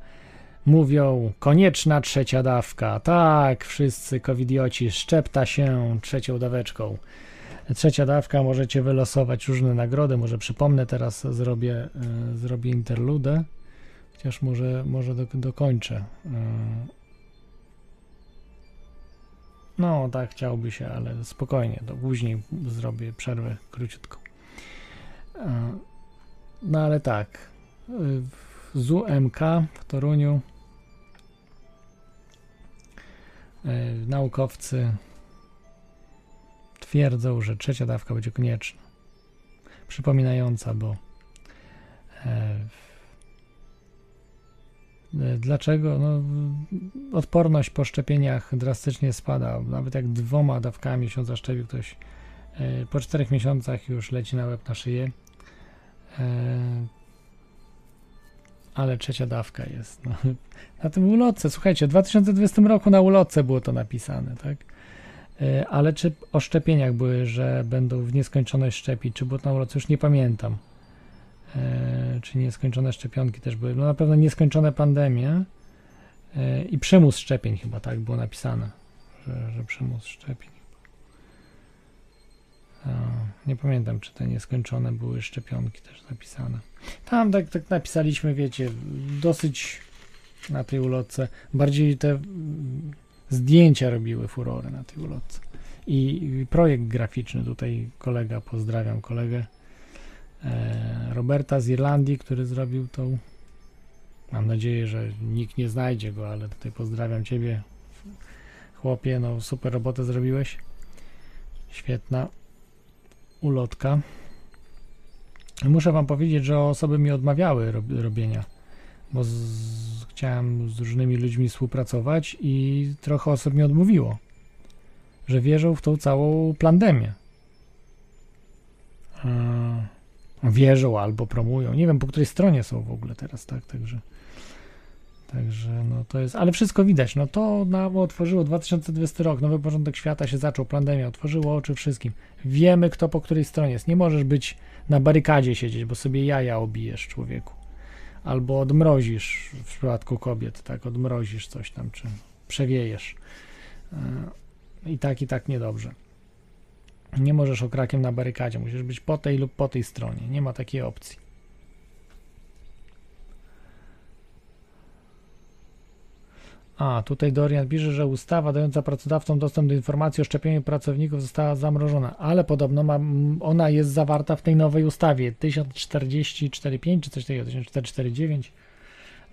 mówią, konieczna trzecia dawka. Tak, wszyscy covidioci, szczepta się trzecią daweczką. Trzecia dawka, możecie wylosować różne nagrody. Może przypomnę, teraz zrobię, y, zrobię interludę, chociaż może, może do, dokończę. No, tak chciałby się, ale spokojnie, to później zrobię przerwę króciutką. Y, No ale tak, y, z UMK w Toruniu y, naukowcy twierdzą, że trzecia dawka będzie konieczna. Przypominająca, bo e, e, Dlaczego? No, odporność po szczepieniach drastycznie spada. Nawet jak dwoma dawkami się zaszczepił ktoś, e, po czterech miesiącach już leci na łeb na szyję. E, ale trzecia dawka jest. No. Na tym ulotce, słuchajcie, w 2020 roku na ulotce było to napisane, tak? E, Ale czy o szczepieniach były, że będą w nieskończoność szczepić, czy było tam uroce, już nie pamiętam. E, Czy nieskończone szczepionki też były. No na pewno nieskończone pandemie e, i przymus szczepień chyba tak było napisane, że, że przymus szczepień. Nie pamiętam, czy te nieskończone były szczepionki też napisane. Tam tak, tak napisaliśmy, wiecie, dosyć na tej ulotce. Bardziej te mm, zdjęcia robiły furory na tej ulotce. I projekt graficzny, tutaj kolega, pozdrawiam kolegę Roberta z Irlandii, który zrobił tą. Mam nadzieję, że nikt nie znajdzie go, ale tutaj pozdrawiam Ciebie, chłopie. No, super robotę zrobiłeś. Świetna ulotka. Muszę Wam powiedzieć, że osoby mi odmawiały rob, robienia, bo z, chciałem z różnymi ludźmi współpracować i trochę osób mi odmówiło, że wierzą w tą całą pandemię. E, Wierzą albo promują. Nie wiem, po której stronie są w ogóle teraz, tak? Także, także no to jest, ale wszystko widać. No to nam otworzyło 2020 rok, nowy porządek świata się zaczął, pandemia otworzyło oczy wszystkim. Wiemy, kto po której stronie jest. Nie możesz być na barykadzie siedzieć, bo sobie jaja obijesz człowieku. Albo odmrozisz w przypadku kobiet, tak? Odmrozisz coś tam, czy przewiejesz. E, I tak, i tak niedobrze. Nie możesz okrakiem na barykadzie, musisz być po tej lub po tej stronie. Nie ma takiej opcji. A, tutaj Dorian pisze, że ustawa dająca pracodawcom dostęp do informacji o szczepieniu pracowników została zamrożona, ale podobno ma, ona jest zawarta w tej nowej ustawie 1044.5 czy coś takiego, 1449.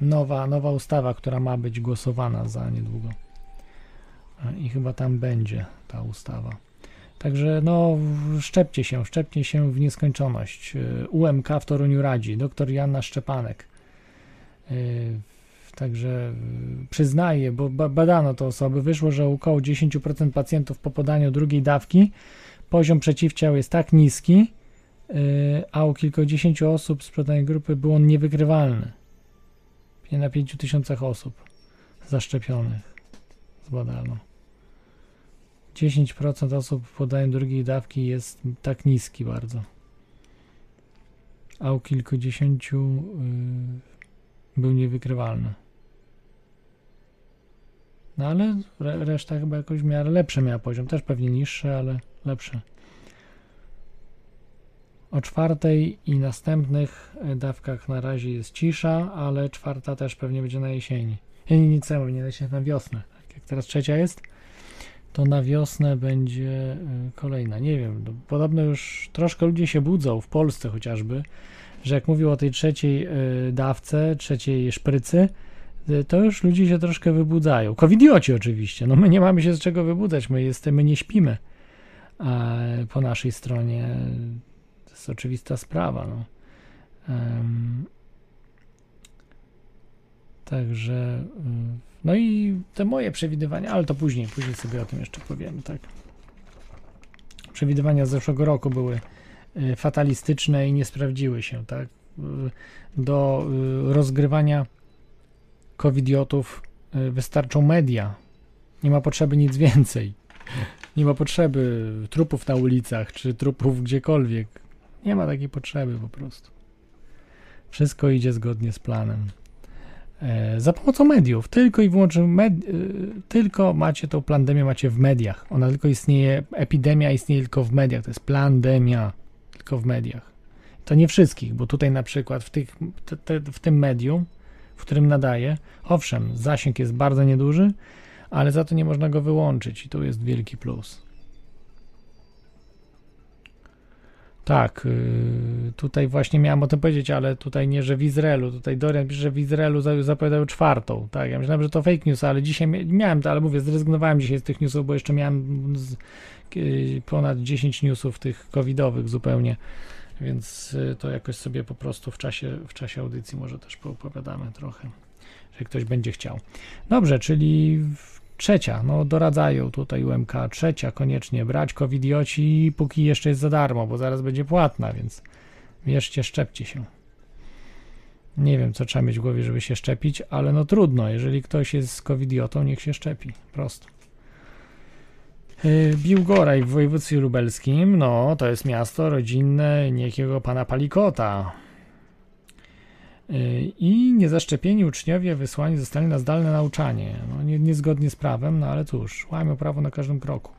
Nowa, nowa ustawa, która ma być głosowana za niedługo. E, I chyba tam będzie ta ustawa. Także no, szczepcie się, szczepcie się w nieskończoność. Y, UMK w Toruniu radzi, doktor Janna Szczepanek. Y, Także y, przyznaję, bo ba- badano to osoby, wyszło, że około 10% pacjentów po podaniu drugiej dawki poziom przeciwciał jest tak niski, a u kilkudziesięciu osób z podanej grupy był on niewykrywalny. Na 5 tysiącach osób zaszczepionych zbadano. 10% osób po podaniu drugiej dawki jest tak niski bardzo. A u kilkudziesięciu y, był niewykrywalny. No ale re, reszta chyba jakoś w miarę lepszy miała poziom. Też pewnie niższy, ale lepszy. O czwartej i następnych y, dawkach na razie jest cisza, ale czwarta też pewnie będzie na jesieni. Ja nie nic nie na jesień, na wiosnę. Tak jak teraz trzecia jest, to na wiosnę będzie y, kolejna. Nie wiem, no, podobno już troszkę ludzie się budzą, w Polsce chociażby, że jak mówił o tej trzeciej y, dawce, trzeciej szprycy, y, to już ludzie się troszkę wybudzają. Covidioci oczywiście, no my nie mamy się z czego wybudzać, my jesteśmy, nie śpimy a po naszej stronie. To jest oczywista sprawa, no. Em, Także, y, no i te moje przewidywania, ale to później, później sobie o tym jeszcze powiemy, tak. Przewidywania z zeszłego roku były y, fatalistyczne i nie sprawdziły się, tak. Y, Do y, rozgrywania covidiotów wystarczą media. Nie ma potrzeby nic więcej. Nie ma potrzeby trupów na ulicach, czy trupów gdziekolwiek. Nie ma takiej potrzeby po prostu. Wszystko idzie zgodnie z planem. E, za pomocą mediów. Tylko i wyłącznie med, e, tylko macie tą pandemię macie w mediach. Ona tylko istnieje, epidemia istnieje tylko w mediach. To jest pandemia, tylko w mediach. To nie wszystkich, bo tutaj na przykład w, tych, te, te, w tym medium, w którym nadaje, owszem, zasięg jest bardzo nieduży, ale za to nie można go wyłączyć i to jest wielki plus. Tak, yy, tutaj właśnie miałem o tym powiedzieć, ale tutaj nie, że w Izraelu, tutaj Dorian pisze, że w Izraelu za- zapowiadają czwartą, tak, ja myślałem, że to fake news, ale dzisiaj mia- miałem ale mówię, zrezygnowałem dzisiaj z tych newsów, bo jeszcze miałem ponad 10 newsów tych covidowych zupełnie, więc yy, to jakoś sobie po prostu w czasie, w czasie audycji może też poopowiadamy trochę, że ktoś będzie chciał. Dobrze, czyli trzecia, no doradzają tutaj UMK, trzecia koniecznie brać covidioci, póki jeszcze jest za darmo, bo zaraz będzie płatna, więc wierzcie, szczepcie się. Nie wiem, co trzeba mieć w głowie, żeby się szczepić, ale no trudno, jeżeli ktoś jest covidiotą, niech się szczepi, prosto. Y, Biłgoraj w województwie lubelskim, no to jest miasto rodzinne niejakiego pana Palikota. Y, I niezaszczepieni uczniowie wysłani zostali na zdalne nauczanie. No, nie, niezgodnie z prawem, no ale cóż, łamią prawo na każdym kroku.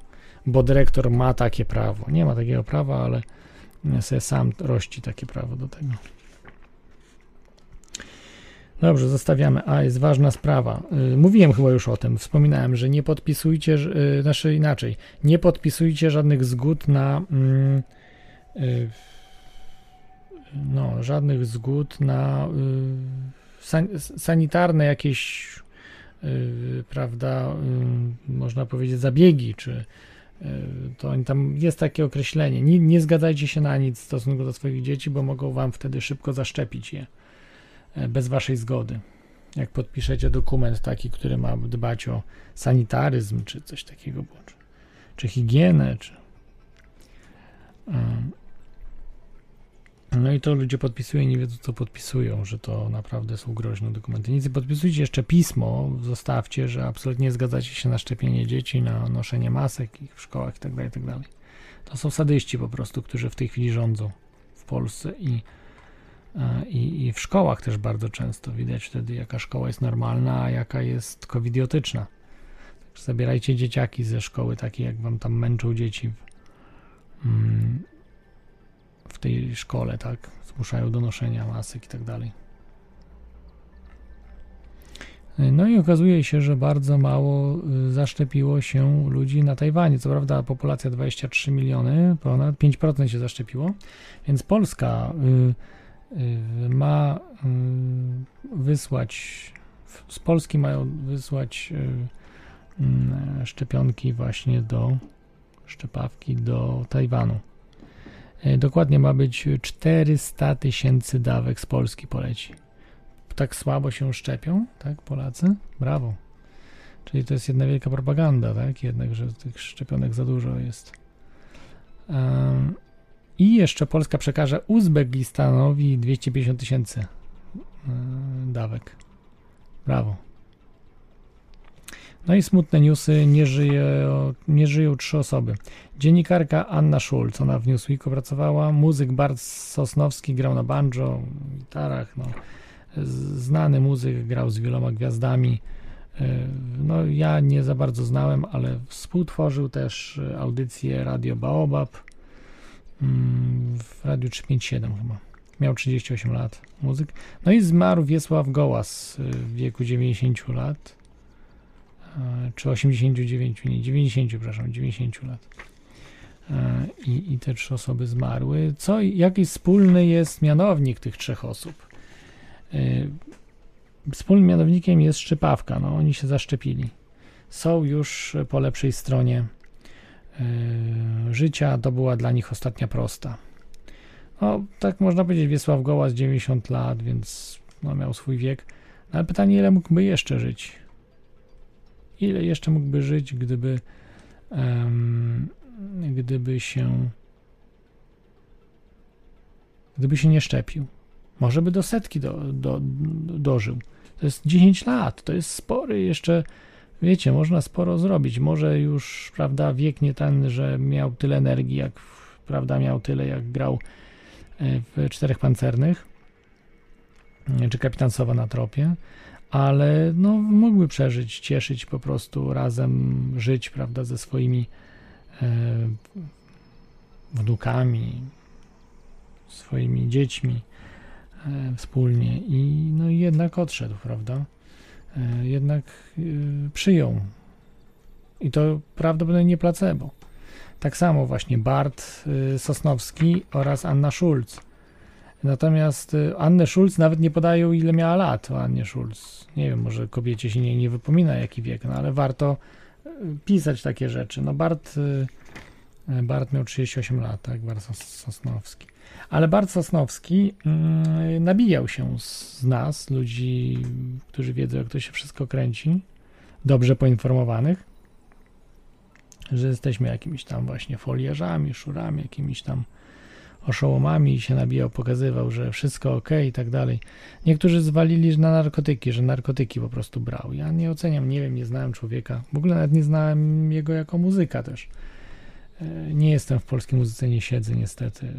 Bo dyrektor ma takie prawo. Nie ma takiego prawa, ale sobie sam rości takie prawo do tego. Dobrze, zostawiamy. A, jest ważna sprawa. Y, Mówiłem chyba już o tym, wspominałem, że nie podpisujcie, y, znaczy inaczej, nie podpisujcie żadnych zgód na mm, y, no, żadnych zgód na y, san, sanitarne jakieś y, prawda, y, można powiedzieć zabiegi, czy to oni tam jest takie określenie. Nie, nie zgadzajcie się na nic w stosunku do swoich dzieci, bo mogą wam wtedy szybko zaszczepić je e, bez waszej zgody. Jak podpiszecie dokument taki, który ma dbać o sanitaryzm, czy coś takiego, czy, czy higienę, czy. Ym. No i to ludzie podpisują i nie wiedzą, co podpisują, że to naprawdę są groźne dokumenty. Nic podpisujcie, jeszcze pismo zostawcie, że absolutnie nie zgadzacie się na szczepienie dzieci, na noszenie masek ich w szkołach itd., itd. To są sadyści po prostu, którzy w tej chwili rządzą w Polsce i, e, i, i w szkołach też bardzo często widać wtedy, jaka szkoła jest normalna, a jaka jest covidiotyczna. Zabierajcie dzieciaki ze szkoły, takie jak wam tam męczą dzieci w, mm, w tej szkole, tak? Zmuszają do noszenia masek i tak dalej. No i okazuje się, że bardzo mało y, zaszczepiło się ludzi na Tajwanie. Co prawda populacja 23 miliony, ponad 5% się zaszczepiło, więc Polska y, y, ma wysłać, z Polski mają wysłać szczepionki właśnie do szczepawki do Tajwanu. E, Dokładnie ma być 400 tysięcy dawek z Polski poleci. Tak słabo się szczepią, tak, Polacy? Brawo. Czyli to jest jedna wielka propaganda, tak? Jednak, że tych szczepionek za dużo jest. Em, I jeszcze Polska przekaże Uzbekistanowi 250 tysięcy e, dawek. Brawo. No i smutne newsy, nie, żyje, nie żyją trzy osoby. Dziennikarka Anna Schulz, ona w Newsweeku pracowała, muzyk Bart Sosnowski grał na banjo, gitarach, no. Znany muzyk, grał z wieloma gwiazdami. Yy, No ja nie za bardzo znałem, ale współtworzył też y, audycję Radio Baobab mm, w Radiu 357 chyba. Miał 38 lat, muzyk. No i zmarł Wiesław Gołas y, w wieku 90 lat czy 89, nie, 90, przepraszam, 90 lat. E, I, I te trzy osoby zmarły. Co, jaki wspólny jest mianownik tych trzech osób? E, Wspólnym mianownikiem jest szczypawka. No, oni się zaszczepili. Są już po lepszej stronie e, życia. To była dla nich ostatnia prosta. No, tak można powiedzieć, Wiesław Gołas 90 lat, więc no, miał swój wiek. No, ale pytanie, ile mógłby jeszcze żyć? Ile jeszcze mógłby żyć, gdyby em, gdyby się gdyby się nie szczepił. Może by do setki do, do, dożył. To jest 10 lat, to jest spory jeszcze, wiecie, można sporo zrobić. Może już, prawda, wiek nie ten, że miał tyle energii, jak, prawda, miał tyle, jak grał e, w Czterech Pancernych, czy Kapitan Sowa na tropie, ale no, mógłby przeżyć, cieszyć po prostu razem, żyć, prawda, ze swoimi e, wnukami, swoimi dziećmi e, wspólnie i no jednak odszedł, prawda? E, jednak e, przyjął. I to prawdopodobnie nie placebo. Tak samo właśnie Bart e, Sosnowski oraz Anna Schulz. Natomiast y, Annę Schulz nawet nie podają, ile miała lat. O Annie Schulz. Nie wiem, może kobiecie się nie, nie wypomina, jaki wiek, no ale warto y, pisać takie rzeczy. No Bart, y, Bart miał 38 lat, tak, Bart Sos- Sosnowski. Ale Bart Sosnowski nabijał się z nas, ludzi, którzy wiedzą, jak to się wszystko kręci, dobrze poinformowanych, że jesteśmy jakimiś tam właśnie foliarzami, szurami, jakimiś tam oszołomami i się nabijał, pokazywał, że wszystko ok i tak dalej. Niektórzy zwalili na narkotyki, że narkotyki po prostu brał. Ja nie oceniam, nie wiem, nie znałem człowieka. W ogóle nawet nie znałem jego jako muzyka też. E, Nie jestem w polskiej muzyce, nie siedzę niestety.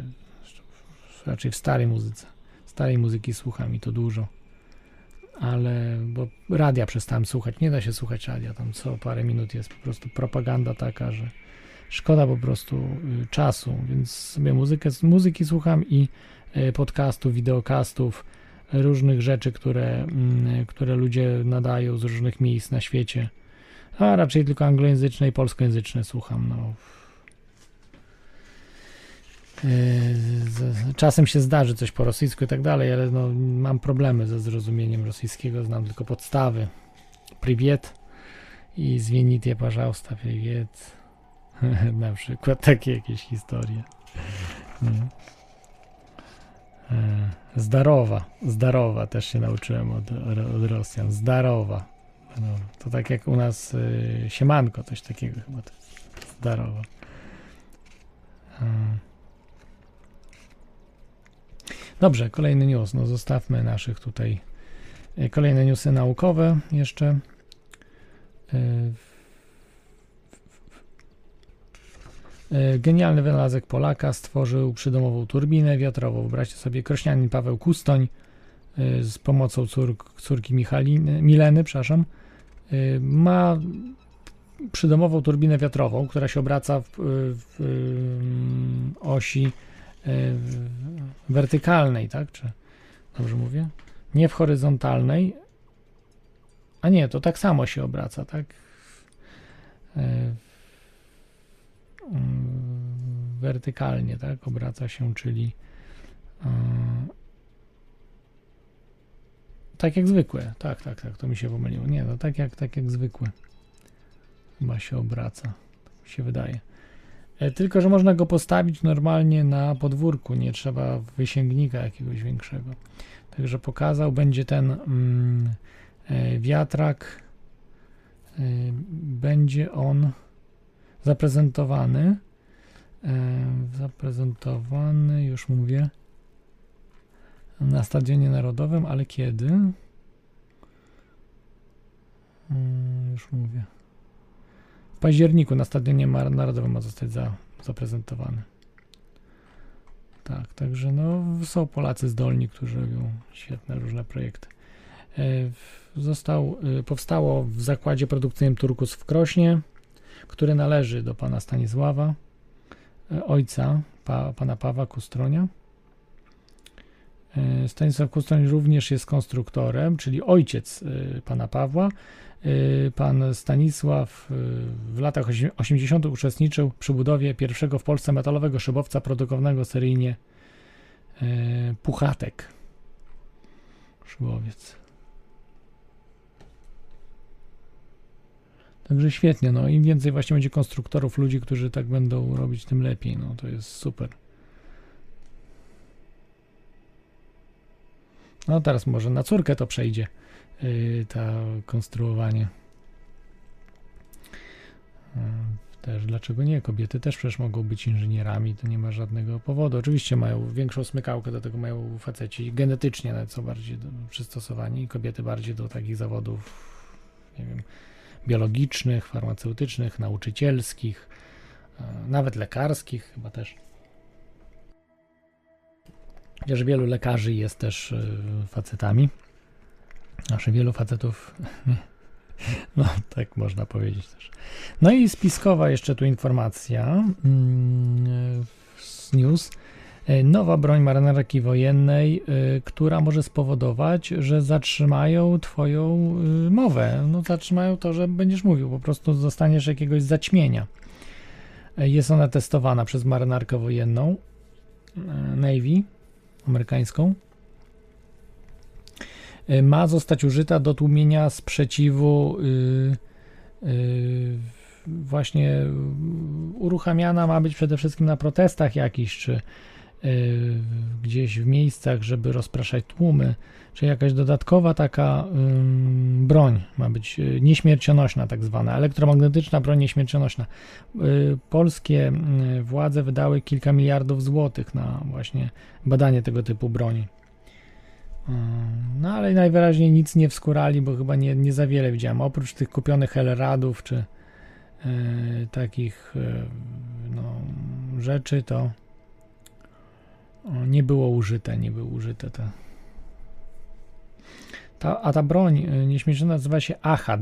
Raczej w starej muzyce. Starej muzyki słucham i to dużo. Ale, bo radia przestałem słuchać. Nie da się słuchać radia. Tam co parę minut jest po prostu propaganda taka, że szkoda po prostu y, czasu, więc sobie muzykę, muzyki słucham i y, podcastów, wideokastów, różnych rzeczy, które, mm, które ludzie nadają z różnych miejsc na świecie. A raczej tylko anglojęzyczne i polskojęzyczne słucham. No. Y, z- Czasem się zdarzy coś po rosyjsku i tak dalej, ale no, mam problemy ze zrozumieniem rosyjskiego, znam tylko podstawy. Privet i Zwinitie, пожалуйста, привет. Na przykład takie jakieś historie. E, Zdarowa, zdarowa też się nauczyłem od, od Rosjan. Zdarowa. No, to tak jak u nas y, siemanko, coś takiego chyba to. Zdarowa. E. Dobrze, kolejny news. No zostawmy naszych tutaj. e, Kolejne newsy naukowe jeszcze. E, E, Genialny wynalazek Polaka stworzył przydomową turbinę wiatrową. Wyobraźcie sobie, krośnianin Paweł Kustoń e, z pomocą córk, córki Michaliny, Mileny, przepraszam, e, ma przydomową turbinę wiatrową, która się obraca w, w osi e, wertykalnej, tak? Czy dobrze mówię? Nie w horyzontalnej. A nie, to tak samo się obraca, tak? E, mm, wertykalnie, tak? Obraca się, czyli e, tak jak zwykłe. Tak, tak, tak, to mi się pomyliło. Nie, no tak jak, tak jak zwykłe. Chyba się obraca. Tak mi się wydaje. E, Tylko, że można go postawić normalnie na podwórku, nie trzeba wysięgnika jakiegoś większego. Także pokazał, będzie ten mm, e, wiatrak, będzie on zaprezentowany, e, zaprezentowany, już mówię, na Stadionie Narodowym, ale kiedy? Mm, Już mówię. W październiku na Stadionie Narodowym ma zostać za, zaprezentowany. Tak, także no, są Polacy zdolni, którzy robią świetne różne projekty. E, Został, e, powstało w zakładzie produkcyjnym Turkus w Krośnie, który należy do pana Stanisława, e, ojca pa, pana Pawła Kustronia. E, Stanisław Kustroń również jest konstruktorem, czyli ojciec e, pana Pawła. Pan Stanisław w latach osie- 80. uczestniczył przy budowie pierwszego w Polsce metalowego szybowca produkowanego seryjnie Puchatek. Szybowiec. Także świetnie, no im więcej właśnie będzie konstruktorów, ludzi, którzy tak będą robić, tym lepiej, no to jest super. No teraz może na córkę to przejdzie, yy, ta konstruowanie. Yy, Też, dlaczego nie? Kobiety też przecież mogą być inżynierami, to nie ma żadnego powodu. Oczywiście mają większą smykałkę, do tego mają faceci genetycznie nawet są bardziej do, przystosowani kobiety bardziej do takich zawodów, nie wiem, biologicznych, farmaceutycznych, nauczycielskich, e, nawet lekarskich chyba też. Chociaż wielu lekarzy jest też e, facetami. Znaczy wielu facetów, no tak można powiedzieć też. No i spiskowa jeszcze tu informacja mm, z news. E, Nowa broń marynarki wojennej, y, która może spowodować, że zatrzymają twoją y, mowę. No zatrzymają to, że będziesz mówił, po prostu zostaniesz jakiegoś zaćmienia. E, Jest ona testowana przez marynarkę wojenną e, Navy amerykańską. E, Ma zostać użyta do tłumienia sprzeciwu y, y, właśnie uruchamiana ma być przede wszystkim na protestach jakichś, czy gdzieś w miejscach, żeby rozpraszać tłumy, czy jakaś dodatkowa taka broń ma być y, nieśmiercionośna, tak zwana elektromagnetyczna broń nieśmiercionośna. Y, polskie y, władze wydały kilka miliardów złotych na właśnie badanie tego typu broni. No ale najwyraźniej nic nie wskurali, bo chyba nie, nie za wiele widziałem. Oprócz tych kupionych Elradów czy y, takich y, no, rzeczy, to nie było użyte, nie były użyte te. Ta, a ta broń y, nieśmiertelna nazywa się AHAD.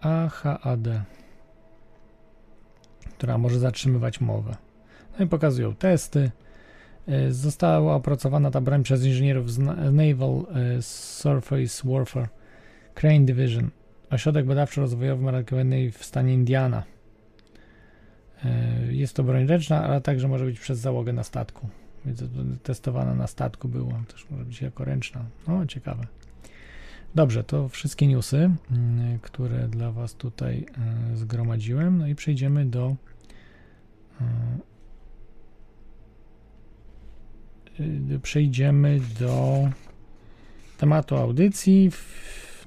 AHAD. Która może zatrzymywać mowę. No i pokazują testy. Y, Została opracowana ta broń przez inżynierów z Na- Naval y, Surface Warfare Crane Division. Ośrodek badawczo-rozwojowy Marki Wojennej w stanie Indiana. Y, Jest to broń ręczna, ale także może być przez załogę na statku. Więc to testowana na statku była, też może być jako ręczna. No, ciekawe. Dobrze, to wszystkie newsy, mm, które dla Was tutaj y, zgromadziłem. No i przejdziemy do y, y, przejdziemy do tematu audycji.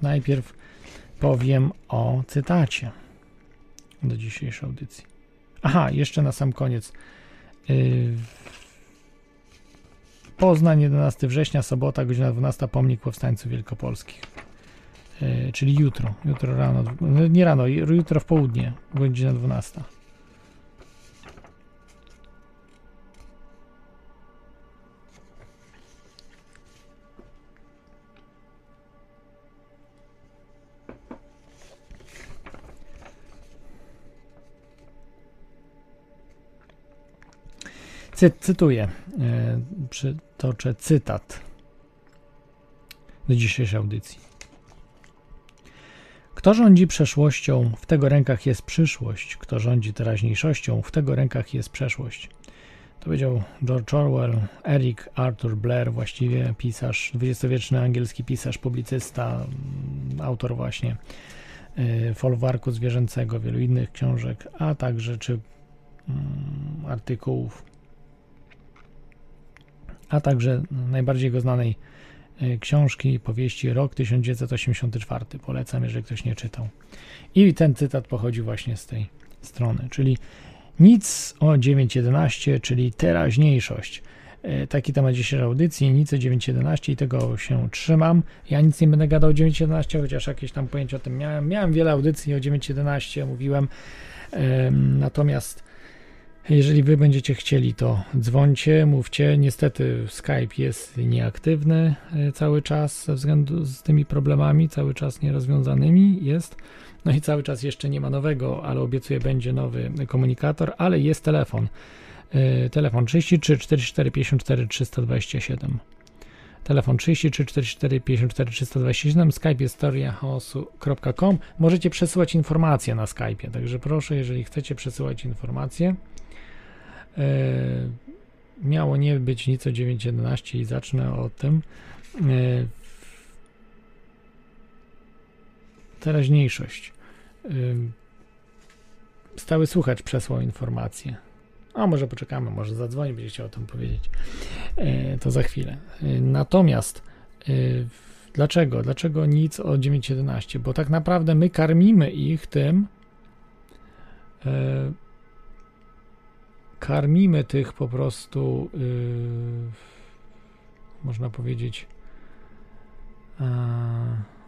Najpierw powiem o cytacie do dzisiejszej audycji. Aha, jeszcze na sam koniec. Y, Poznań, 11 września, sobota, godzina 12, pomnik powstańców wielkopolskich. Y, Czyli jutro, jutro rano, no nie rano, jutro w południe, godzina 12. Cy, cytuję, e, przytoczę cytat do dzisiejszej audycji. Kto rządzi przeszłością, w tego rękach jest przyszłość. Kto rządzi teraźniejszością, w tego rękach jest przeszłość. To powiedział George Orwell, Eric Arthur Blair, właściwie pisarz, dwudziestowieczny angielski pisarz, publicysta, mm, autor właśnie y, folwarku zwierzęcego, wielu innych książek, a także czy mm, artykułów a także najbardziej go znanej e, książki, powieści Rok 1984. Polecam, jeżeli ktoś nie czytał. I ten cytat pochodzi właśnie z tej strony, czyli nic o 9.11, czyli teraźniejszość. E, Taki temat dzisiejszej audycji, nic o 9.11 i tego się trzymam. Ja nic nie będę gadał o 9.11, chociaż jakieś tam pojęcie o tym miałem. Miałem wiele audycji o 9.11, mówiłem. Em, Natomiast jeżeli wy będziecie chcieli, to dzwońcie, mówcie. Niestety Skype jest nieaktywny e, cały czas ze względu z tymi problemami, cały czas nierozwiązanymi jest. No i cały czas jeszcze nie ma nowego, ale obiecuję będzie nowy komunikator, ale jest telefon. E, Telefon 33 44 54 327. Telefon 33 44 54 327. Skype jest historiachaosu.com. Możecie przesyłać informacje na Skype, także proszę, jeżeli chcecie przesyłać informacje. E, miało nie być nic o 9.11 i zacznę o tym. E, teraźniejszość. E, stały słuchacz przesłał informację. A może poczekamy, może zadzwoni, będzie chciał o tym powiedzieć. To za chwilę. Natomiast dlaczego? Dlaczego nic o 9.11? Bo tak naprawdę my karmimy ich tym, karmimy tych po prostu, yy, można powiedzieć. Yy,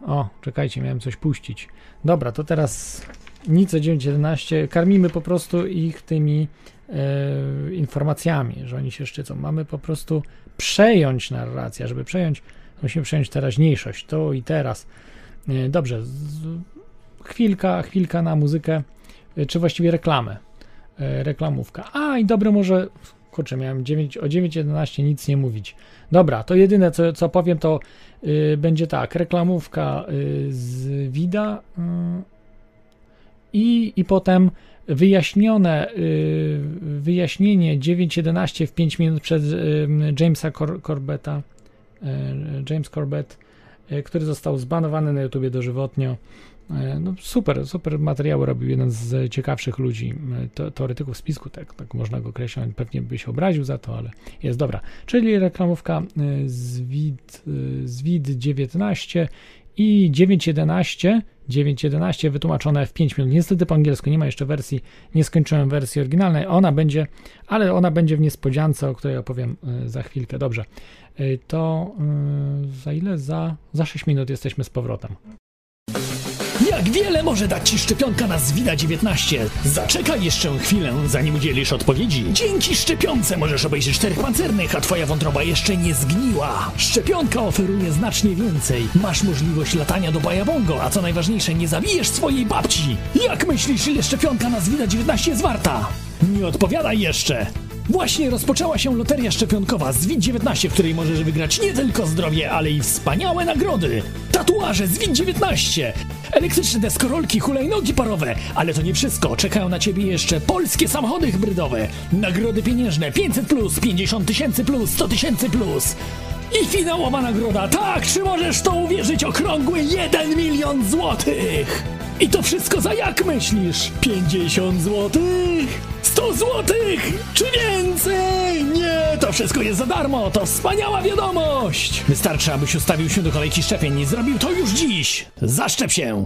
o, czekajcie, miałem coś puścić. Dobra, to teraz nic o 9.11. Karmimy po prostu ich tymi yy, informacjami, że oni się szczycą. Mamy po prostu przejąć narrację. Żeby przejąć, musimy przejąć teraźniejszość, to i teraz. Yy, dobrze, z, chwilka, chwilka na muzykę, czy właściwie reklamę e, reklamówka. A i dobre może. Kurczę, miałem 9, o 9.11 nic nie mówić. Dobra, to jedyne co, co powiem to y, będzie tak. Reklamówka y, z Wida y, i, i potem wyjaśnione y, wyjaśnienie 9.11 w 5 minut przez y, Jamesa Cor Corbetta. y, James Corbett e, który został zbanowany na YouTubie dożywotnio. E, No super, super materiały robił jeden z ciekawszych ludzi, e, to, teoretyków spisku, tak, tak można go określać, pewnie by się obraził za to, ale jest dobra. Czyli reklamówka e, Zwid, Zwid 19 i 9.11, 9.11 wytłumaczone w 5 minut. Niestety po angielsku nie ma jeszcze wersji, nie skończyłem wersji oryginalnej. Ona będzie, ale ona będzie w niespodziance, o której opowiem za chwilkę. Dobrze. To za ile? Za, za 6 minut jesteśmy z powrotem. Jak wiele może dać Ci szczepionka na Zwida-19? Zaczekaj jeszcze chwilę, zanim udzielisz odpowiedzi. Dzięki szczepionce możesz obejrzeć czterech pancernych, a Twoja wątroba jeszcze nie zgniła. Szczepionka oferuje znacznie więcej. Masz możliwość latania do Bajabongo, a co najważniejsze, nie zabijesz swojej babci. Jak myślisz, ile szczepionka na Zwida-19 jest warta? Nie odpowiadaj jeszcze! Właśnie rozpoczęła się loteria szczepionkowa ZWIT-19, w której możesz wygrać nie tylko zdrowie, ale i wspaniałe nagrody. Tatuaże ZWIT-19, elektryczne deskorolki, hulajnogi parowe, ale to nie wszystko. Czekają na ciebie jeszcze polskie samochody hybrydowe, nagrody pieniężne 500 plus, 50 tysięcy plus, 100 tysięcy. I finałowa nagroda, tak, czy możesz to uwierzyć, okrągły 1 milion złotych! I to wszystko za jak myślisz? 50 złotych? 100 złotych? Czy więcej? Nie, to wszystko jest za darmo, to wspaniała wiadomość! Wystarczy, abyś ustawił się do kolejki szczepień i zrobił to już dziś! Zaszczep się!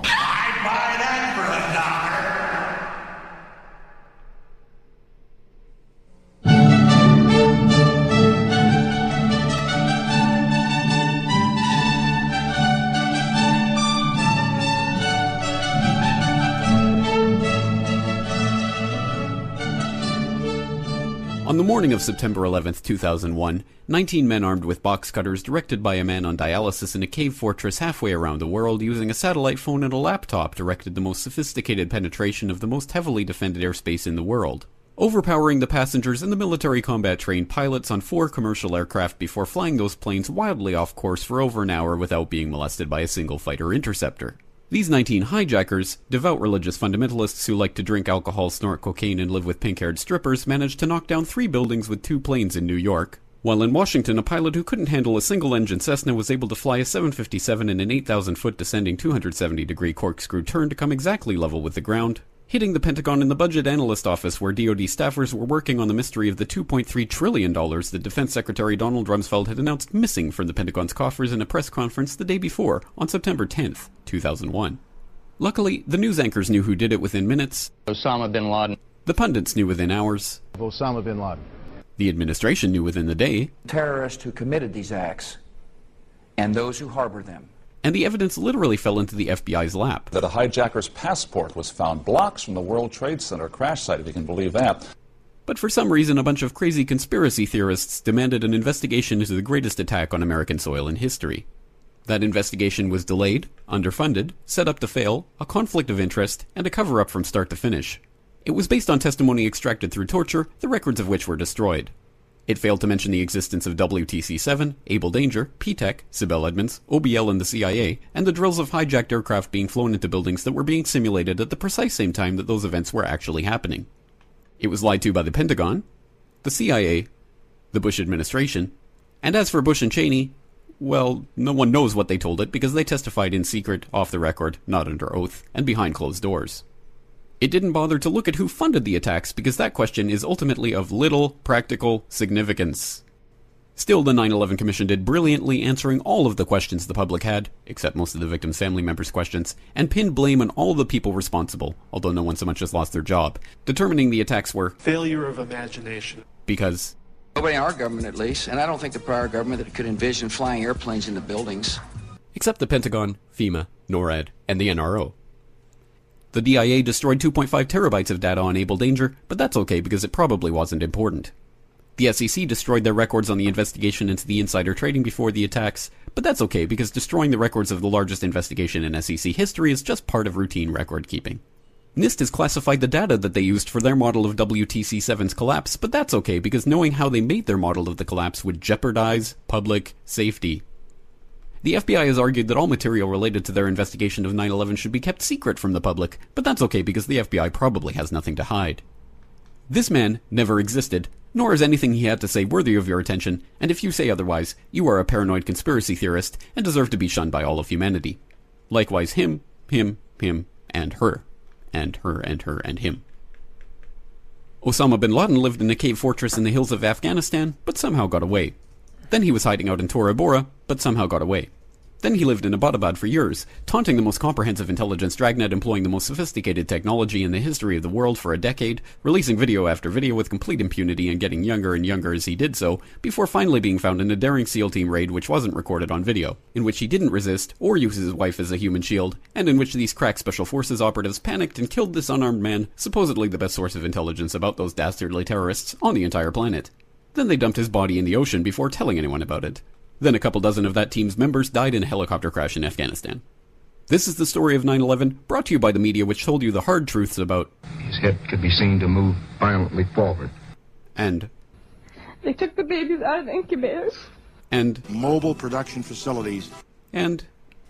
On the morning of September 11, 2001, 19 men armed with box cutters, directed by a man on dialysis in a cave fortress halfway around the world using a satellite phone and a laptop, directed the most sophisticated penetration of the most heavily defended airspace in the world. Overpowering the passengers and the military combat trained pilots on four commercial aircraft before flying those planes wildly off course for over an hour without being molested by a single fighter interceptor. These 19 hijackers, devout religious fundamentalists who like to drink alcohol, snort cocaine, and live with pink haired strippers, managed to knock down three buildings with two planes in New York. While in Washington, a pilot who couldn't handle a single engine Cessna was able to fly a 757 in an 8,000 foot descending 270 degree corkscrew turn to come exactly level with the ground, hitting the Pentagon in the budget analyst office where DoD staffers were working on the mystery of the $2.3 trillion that Defense Secretary Donald Rumsfeld had announced missing from the Pentagon's coffers in a press conference the day before, on September 10th, 2001. Luckily, the news anchors knew who did it within minutes. Osama bin Laden. The pundits knew within hours. Osama bin Laden. The administration knew within the day. Terrorists who committed these acts and those who harbor them. And the evidence literally fell into the FBI's lap. That a hijacker's passport was found blocks from the World Trade Center crash site, if you can believe that. But for some reason, a bunch of crazy conspiracy theorists demanded an investigation into the greatest attack on American soil in history. That investigation was delayed, underfunded, set up to fail, a conflict of interest, and a cover up from start to finish. It was based on testimony extracted through torture, the records of which were destroyed. It failed to mention the existence of WTC 7, Able Danger, PTEC, Sibel Edmonds, OBL and the CIA, and the drills of hijacked aircraft being flown into buildings that were being simulated at the precise same time that those events were actually happening. It was lied to by the Pentagon, the CIA, the Bush administration, and as for Bush and Cheney, well, no one knows what they told it because they testified in secret, off the record, not under oath, and behind closed doors. It didn't bother to look at who funded the attacks because that question is ultimately of little practical significance. Still, the 9 11 Commission did brilliantly answering all of the questions the public had, except most of the victims' family members' questions, and pinned blame on all the people responsible, although no one so much as lost their job, determining the attacks were failure of imagination. because Nobody in our government, at least, and I don't think the prior government that could envision flying airplanes into buildings. except the Pentagon, FEMA, NORAD, and the NRO. The DIA destroyed 2.5 terabytes of data on Able Danger, but that's okay because it probably wasn't important. The SEC destroyed their records on the investigation into the insider trading before the attacks, but that's okay because destroying the records of the largest investigation in SEC history is just part of routine record keeping. NIST has classified the data that they used for their model of WTC 7's collapse, but that's okay because knowing how they made their model of the collapse would jeopardize public safety. The FBI has argued that all material related to their investigation of 9 11 should be kept secret from the public, but that's okay because the FBI probably has nothing to hide. This man never existed, nor is anything he had to say worthy of your attention, and if you say otherwise, you are a paranoid conspiracy theorist and deserve to be shunned by all of humanity. Likewise, him, him, him, and her. And her, and her, and him. Osama bin Laden lived in a cave fortress in the hills of Afghanistan, but somehow got away. Then he was hiding out in Tora Bora, but somehow got away. Then he lived in Abbottabad for years, taunting the most comprehensive intelligence dragnet employing the most sophisticated technology in the history of the world for a decade, releasing video after video with complete impunity and getting younger and younger as he did so, before finally being found in a daring SEAL team raid which wasn't recorded on video, in which he didn't resist or use his wife as a human shield, and in which these crack special forces operatives panicked and killed this unarmed man, supposedly the best source of intelligence about those dastardly terrorists on the entire planet. Then they dumped his body in the ocean before telling anyone about it. Then a couple dozen of that team's members died in a helicopter crash in Afghanistan. This is the story of 9 11, brought to you by the media which told you the hard truths about. His head could be seen to move violently forward. And. They took the babies out of the incubators. And. Mobile production facilities. And.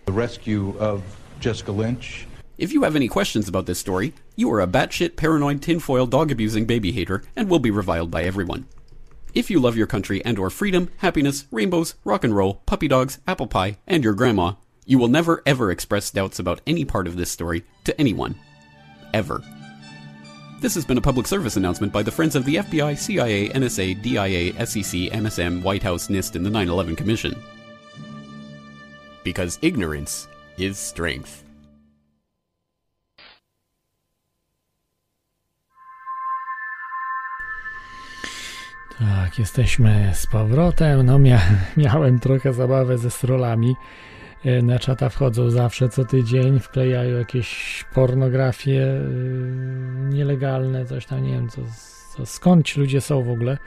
The rescue of Jessica Lynch. If you have any questions about this story, you are a batshit paranoid tinfoil dog abusing baby hater and will be reviled by everyone. If you love your country and or freedom, happiness, rainbows, rock and roll, puppy dogs, apple pie, and your grandma, you will never ever express doubts about any part of this story to anyone. Ever. This has been a public service announcement by the Friends of the FBI, CIA, NSA, DIA, SEC, MSM, White House, NIST, and the 9 11 Commission. Because ignorance is strength. Tak, jesteśmy z powrotem. No, mia miałem trochę zabawę ze strolami. E, Na czata wchodzą zawsze co tydzień, wklejają jakieś pornografie yy, nielegalne, coś tam, nie wiem, co, co, skąd ci ludzie są w ogóle.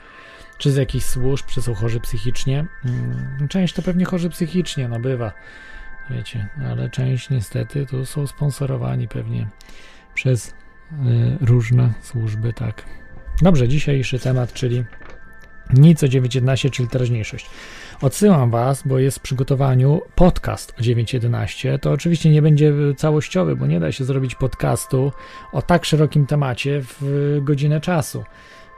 Czy z jakichś służb, czy są chorzy psychicznie. Yy, Część to pewnie chorzy psychicznie, no bywa, wiecie, ale część niestety tu są sponsorowani pewnie przez yy, różne służby, tak. Dobrze, dzisiejszy temat, czyli nic o 9.11, czyli teraźniejszość. Odsyłam Was, bo jest w przygotowaniu podcast o 9.11. To oczywiście nie będzie całościowy, bo nie da się zrobić podcastu o tak szerokim temacie w godzinę czasu.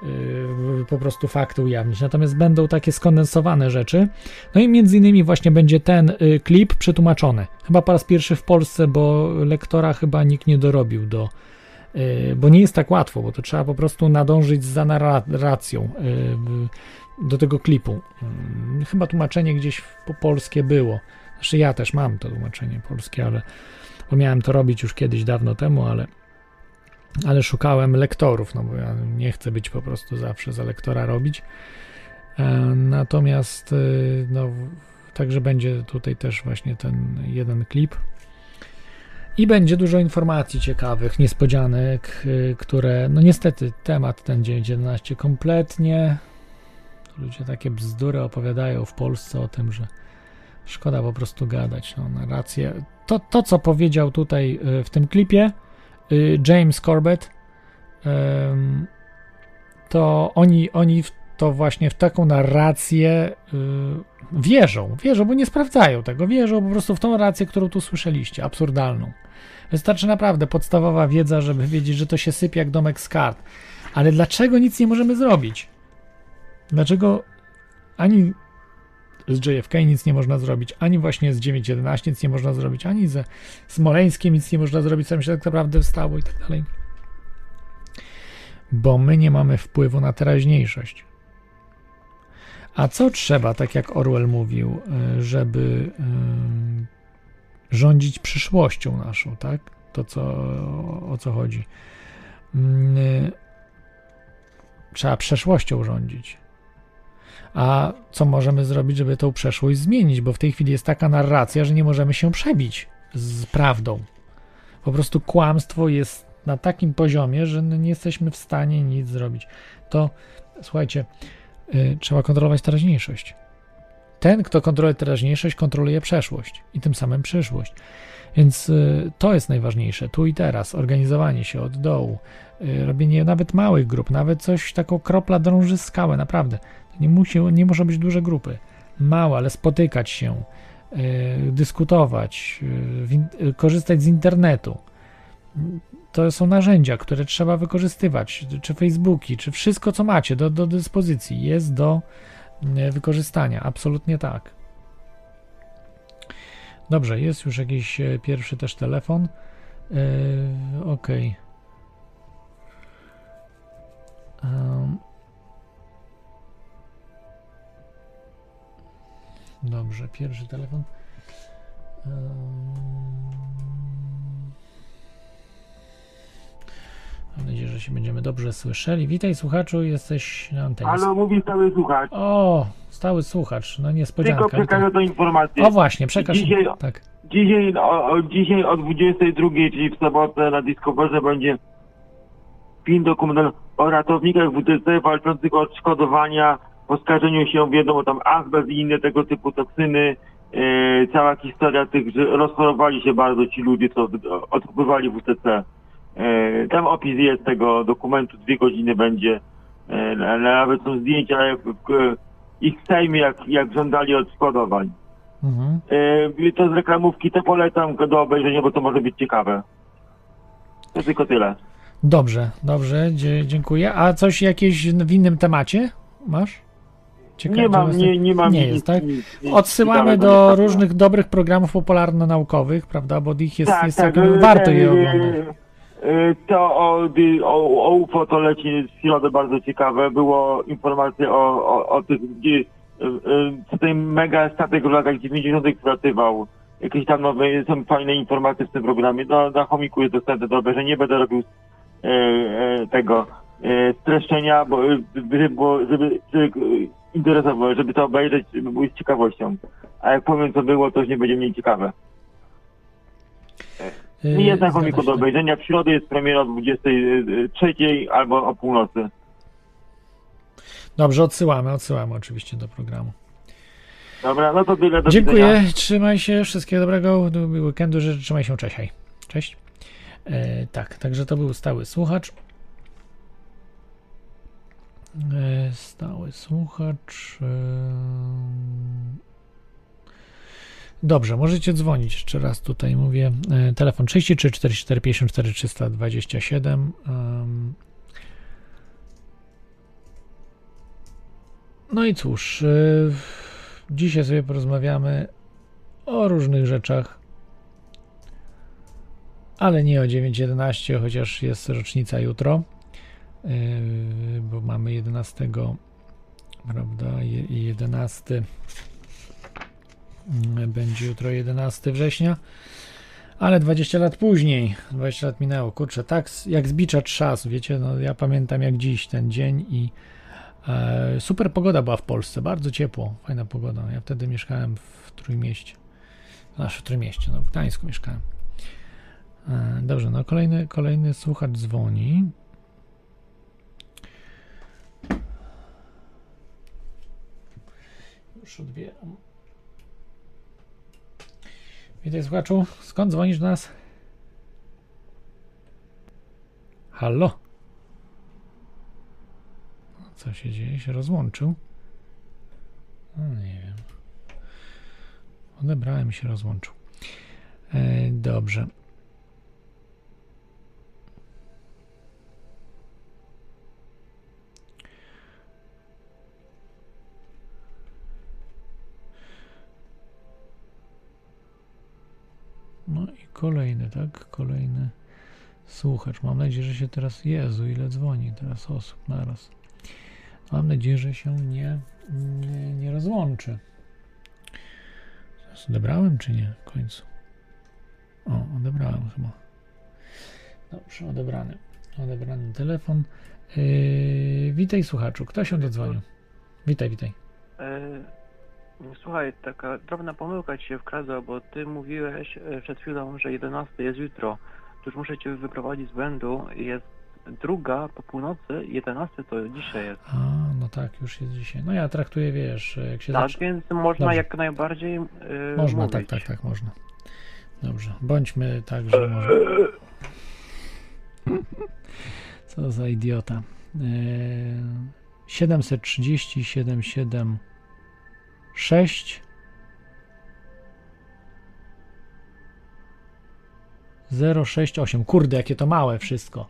Yy, Po prostu fakty ujawnić. Natomiast będą takie skondensowane rzeczy. No i między innymi właśnie będzie ten klip przetłumaczony. Chyba po raz pierwszy w Polsce, bo lektora chyba nikt nie dorobił do, bo nie jest tak łatwo, bo to trzeba po prostu nadążyć za narracją y, do tego klipu. Y, Chyba tłumaczenie gdzieś po polskie było. Znaczy ja też mam to tłumaczenie polskie, ale bo miałem to robić już kiedyś dawno temu, ale ale szukałem lektorów, no bo ja nie chcę być po prostu zawsze za lektora robić. E, Natomiast no, także będzie tutaj też właśnie ten jeden klip. I będzie dużo informacji ciekawych, niespodzianek, y, które, no niestety, temat ten 9.11 kompletnie. Ludzie takie bzdury opowiadają w Polsce o tym, że szkoda po prostu gadać. No, na rację. To, to, co powiedział tutaj y, w tym klipie y, James Corbett, to oni, oni to właśnie w taką narrację wierzą. Wierzą, bo nie sprawdzają tego. Wierzą po prostu w tą rację, którą tu słyszeliście, absurdalną. Wystarczy naprawdę podstawowa wiedza, żeby wiedzieć, że to się sypie jak domek z kart. Ale dlaczego nic nie możemy zrobić? Dlaczego ani z JFK nic nie można zrobić, ani właśnie z 9.11 nic nie można zrobić, ani ze Smoleńskiem nic nie można zrobić, co mi się tak naprawdę wstało i tak dalej. Bo my nie mamy wpływu na teraźniejszość. A co trzeba, tak jak Orwell mówił, y, żeby y, rządzić przyszłością naszą, tak? To, co, o co chodzi. Mm, y, Trzeba przeszłością rządzić. A co możemy zrobić, żeby tą przeszłość zmienić? Bo w tej chwili jest taka narracja, że nie możemy się przebić z prawdą. Po prostu kłamstwo jest na takim poziomie, że nie jesteśmy w stanie nic zrobić. To słuchajcie, trzeba kontrolować teraźniejszość. Ten, kto kontroluje teraźniejszość, kontroluje przeszłość i tym samym przyszłość. Więc y, to jest najważniejsze, tu i teraz, organizowanie się od dołu, y, robienie nawet małych grup, nawet coś, taką kropla drąży skałę, naprawdę. Nie, musi, nie muszą być duże grupy, małe, ale spotykać się, y, dyskutować, y, y, korzystać z internetu. To są narzędzia, które trzeba wykorzystywać, czy Facebooki, czy wszystko, co macie do, do dyspozycji, jest do e, wykorzystania. Absolutnie tak. Dobrze, jest już jakiś e, pierwszy też telefon. Yy, ok. Um, dobrze, pierwszy telefon. Um, Mam nadzieję, że się będziemy dobrze słyszeli. Witaj słuchaczu, jesteś na antenie. Halo, mówi stały słuchacz. O, stały słuchacz, no niespodzianka. Tylko przekażę tę informację. O właśnie, przekaż. Dzisiaj, tak. dzisiaj, o, o, dzisiaj o 22, czyli w sobotę na Discoverze będzie film dokumentalny o ratownikach WTC walczących o odszkodowania po skażeniu się, wiadomo, tam azbest i inne tego typu toksyny. E, cała historia tych, że rozchorowali się bardzo ci ludzie, co odpływali WTC. E, tam opis jest tego dokumentu, dwie godziny będzie. E, nawet są zdjęcia jak, w- ich w Sejmie, jak, jak żądali odszkodowań. Mhm. E, to z reklamówki to polecam do obejrzenia, bo to może być ciekawe. To tylko tyle. Dobrze, dobrze, dziękuję. A coś jakieś w innym temacie masz? Nie mam, nie, nie mam Nie nic- jest, tak? Odsyłamy do różnych dobrych programów popularno-naukowych, prawda? Bo ich jest, Tak, jest tak, całkiem e, warto e, je e, oglądać. E, To o, o, o UFO to leci w środę bardzo ciekawe. Było informacje o, o, o tych, gdzie e, e, ten mega statek w latach 90. wlatywał. Jakieś tam nowe, są fajne informacje w tym programie. No, na chomiku jest dostępne do obejrzenia. Nie będę robił e, tego e, streszczenia, bo, żeby, żeby, żeby interesowało, żeby to obejrzeć, żeby było z ciekawością. A jak powiem co było, to już nie będzie mniej ciekawe. Nie się, do obejrzenia. W środę jest premiera o 23 albo o północy. Dobrze, odsyłamy, odsyłamy oczywiście do programu. Dobra, no to tyle. Do Dziękuję, widzenia. trzymaj się, wszystkiego dobrego, do weekendu, życzę, trzymaj się, cześć, hej. Cześć. E, tak, także to był stały słuchacz. E, stały słuchacz. E, Dobrze, możecie dzwonić jeszcze raz tutaj mówię. E, telefon 33 44 54 327. em. No i cóż, y, dzisiaj sobie porozmawiamy o różnych rzeczach, ale nie o 9.11, chociaż jest rocznica jutro, y, bo mamy 11, prawda, je- 11 mm, będzie jutro 11 września, ale 20 lat później, 20 lat minęło, kurczę, tak jak z bicza trzas, wiecie, no ja pamiętam jak dziś ten dzień i E, Super pogoda była w Polsce, bardzo ciepło, fajna pogoda. Ja wtedy mieszkałem w Trójmieście. Znaczy w Trójmieście, no w Gdańsku mieszkałem. E, Dobrze, no kolejny, kolejny słuchacz dzwoni. Już odbieram. Witaj słuchaczu, skąd dzwonisz do nas? Halo? Co się dzieje? Się rozłączył? No, nie wiem. Odebrałem i się rozłączył. E, dobrze. No i kolejny, tak? Kolejny słuchacz. Mam nadzieję, że się teraz. Jezu, ile dzwoni teraz osób naraz. Mam nadzieję, że się nie, nie, nie rozłączy. Odebrałem, czy nie w końcu? O, odebrałem chyba. Dobrze, odebrany. Odebrany telefon. Yy, witaj słuchaczu. Kto się dodzwonił? Witaj, witaj. E, Słuchaj, taka drobna pomyłka ci się wkradła, bo ty mówiłeś e, przed chwilą, że 11 jest jutro. Już muszę cię wyprowadzić z błędu. Jest druga po północy, 11 to dzisiaj jest. A, no tak, już jest dzisiaj. No ja traktuję, wiesz, jak się Tak, więc można Dobrze. jak najbardziej e, Można, mówić. tak, tak, tak, można. Dobrze, bądźmy tak, że może. Co za idiota. Eee, 730 776 068. Kurde, jakie to małe wszystko.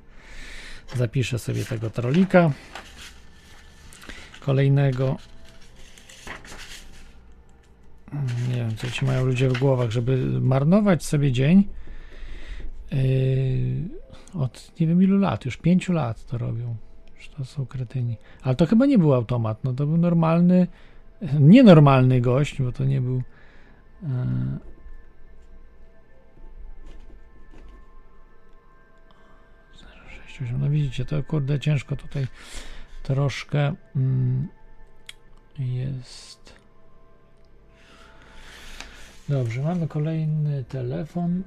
Zapiszę sobie tego trolika. Kolejnego. Nie wiem, co ci mają ludzie w głowach, żeby marnować sobie dzień. Yy, od nie wiem ilu lat, już pięciu lat to robią. Już to są kretyni. Ale to chyba nie był automat, no to był normalny, nienormalny gość, bo to nie był. Yy, No widzicie, to kurde ciężko tutaj troszkę mm, jest. Dobrze, mamy kolejny telefon.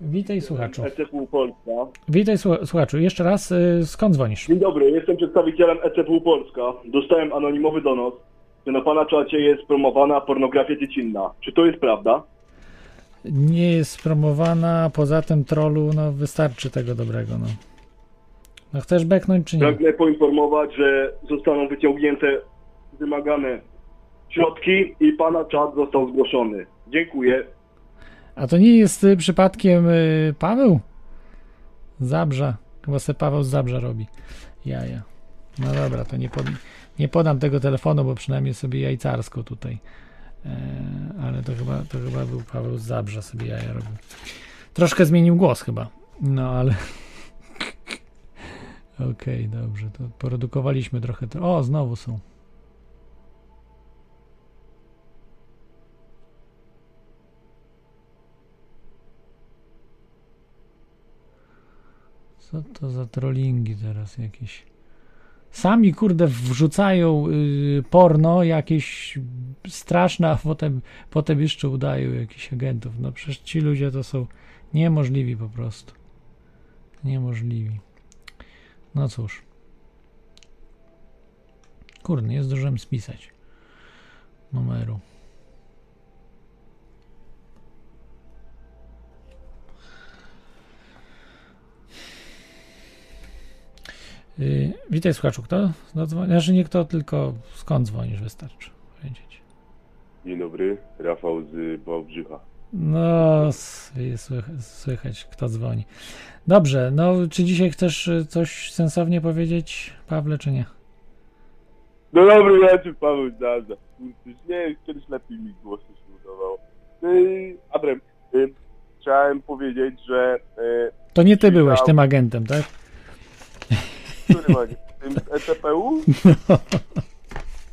Witaj słuchaczu. ECPU Polska. Witaj słu- słuchaczu. Jeszcze raz, y, skąd dzwonisz? Dzień dobry, jestem przedstawicielem ECPU Polska. Dostałem anonimowy donos, że na pana czacie jest promowana pornografia dziecinna. Czy to jest prawda? Nie jest promowana, poza tym trollu, no wystarczy tego dobrego, no. No chcesz beknąć czy nie? Pragnę poinformować, że zostaną wyciągnięte wymagane środki i pana czat został zgłoszony. Dziękuję. A to nie jest y, przypadkiem y, Paweł? Zabrza. Chyba se Paweł z Zabrza robi. Jaja. No dobra, to nie, pod, nie podam tego telefonu, bo przynajmniej sobie jajcarsko tutaj. E, ale to chyba, to chyba był Paweł z Zabrza sobie jaja robił. Troszkę zmienił głos chyba. No ale... Okej, dobrze, to produkowaliśmy trochę. O, znowu są. Co to za trollingi teraz jakieś? Sami kurde wrzucają y, porno jakieś straszne, a potem, potem jeszcze udają jakichś agentów. No przecież ci ludzie to są niemożliwi po prostu. Niemożliwi. No cóż. Kurde, nie zdążyłem spisać numeru. Yy, witaj słuchaczu, kto zadzwoni? Znaczy nie kto, tylko skąd dzwonisz, wystarczy powiedzieć. Dzień dobry, Rafał z Wałbrzycha. No, słych- słychać, kto dzwoni. Dobrze, no czy dzisiaj chcesz y, coś sensownie powiedzieć, Pawle, czy nie? No dobry wieczór, Paweł Zdarza. Nie, kiedyś lepiej mi głos się udawało. Yy, Adrem, yy, chciałem powiedzieć, że... Yy, To nie ty byłeś tym agentem, tak? Który ma? Tym z ECPU?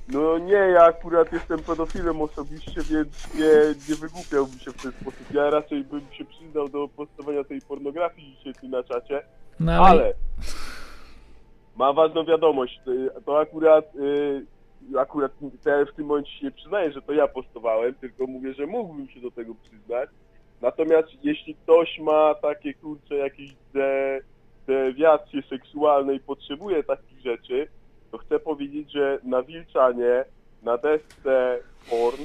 No nie, ja akurat jestem pedofilem osobiście, więc nie, nie wygłupiałbym się w ten sposób. Ja raczej bym się przyznał do postowania tej pornografii dzisiaj tu na czacie, No, ale- ale mam ważną wiadomość. y, To akurat, y, akurat te, w tym momencie się nie przyznaję, że to ja postowałem, tylko mówię, że mógłbym się do tego przyznać. Natomiast jeśli ktoś ma takie kurcze jakieś de, dewiacje seksualne i potrzebuje takich rzeczy, to chcę powiedzieć, że na Wilczanie, na desce porn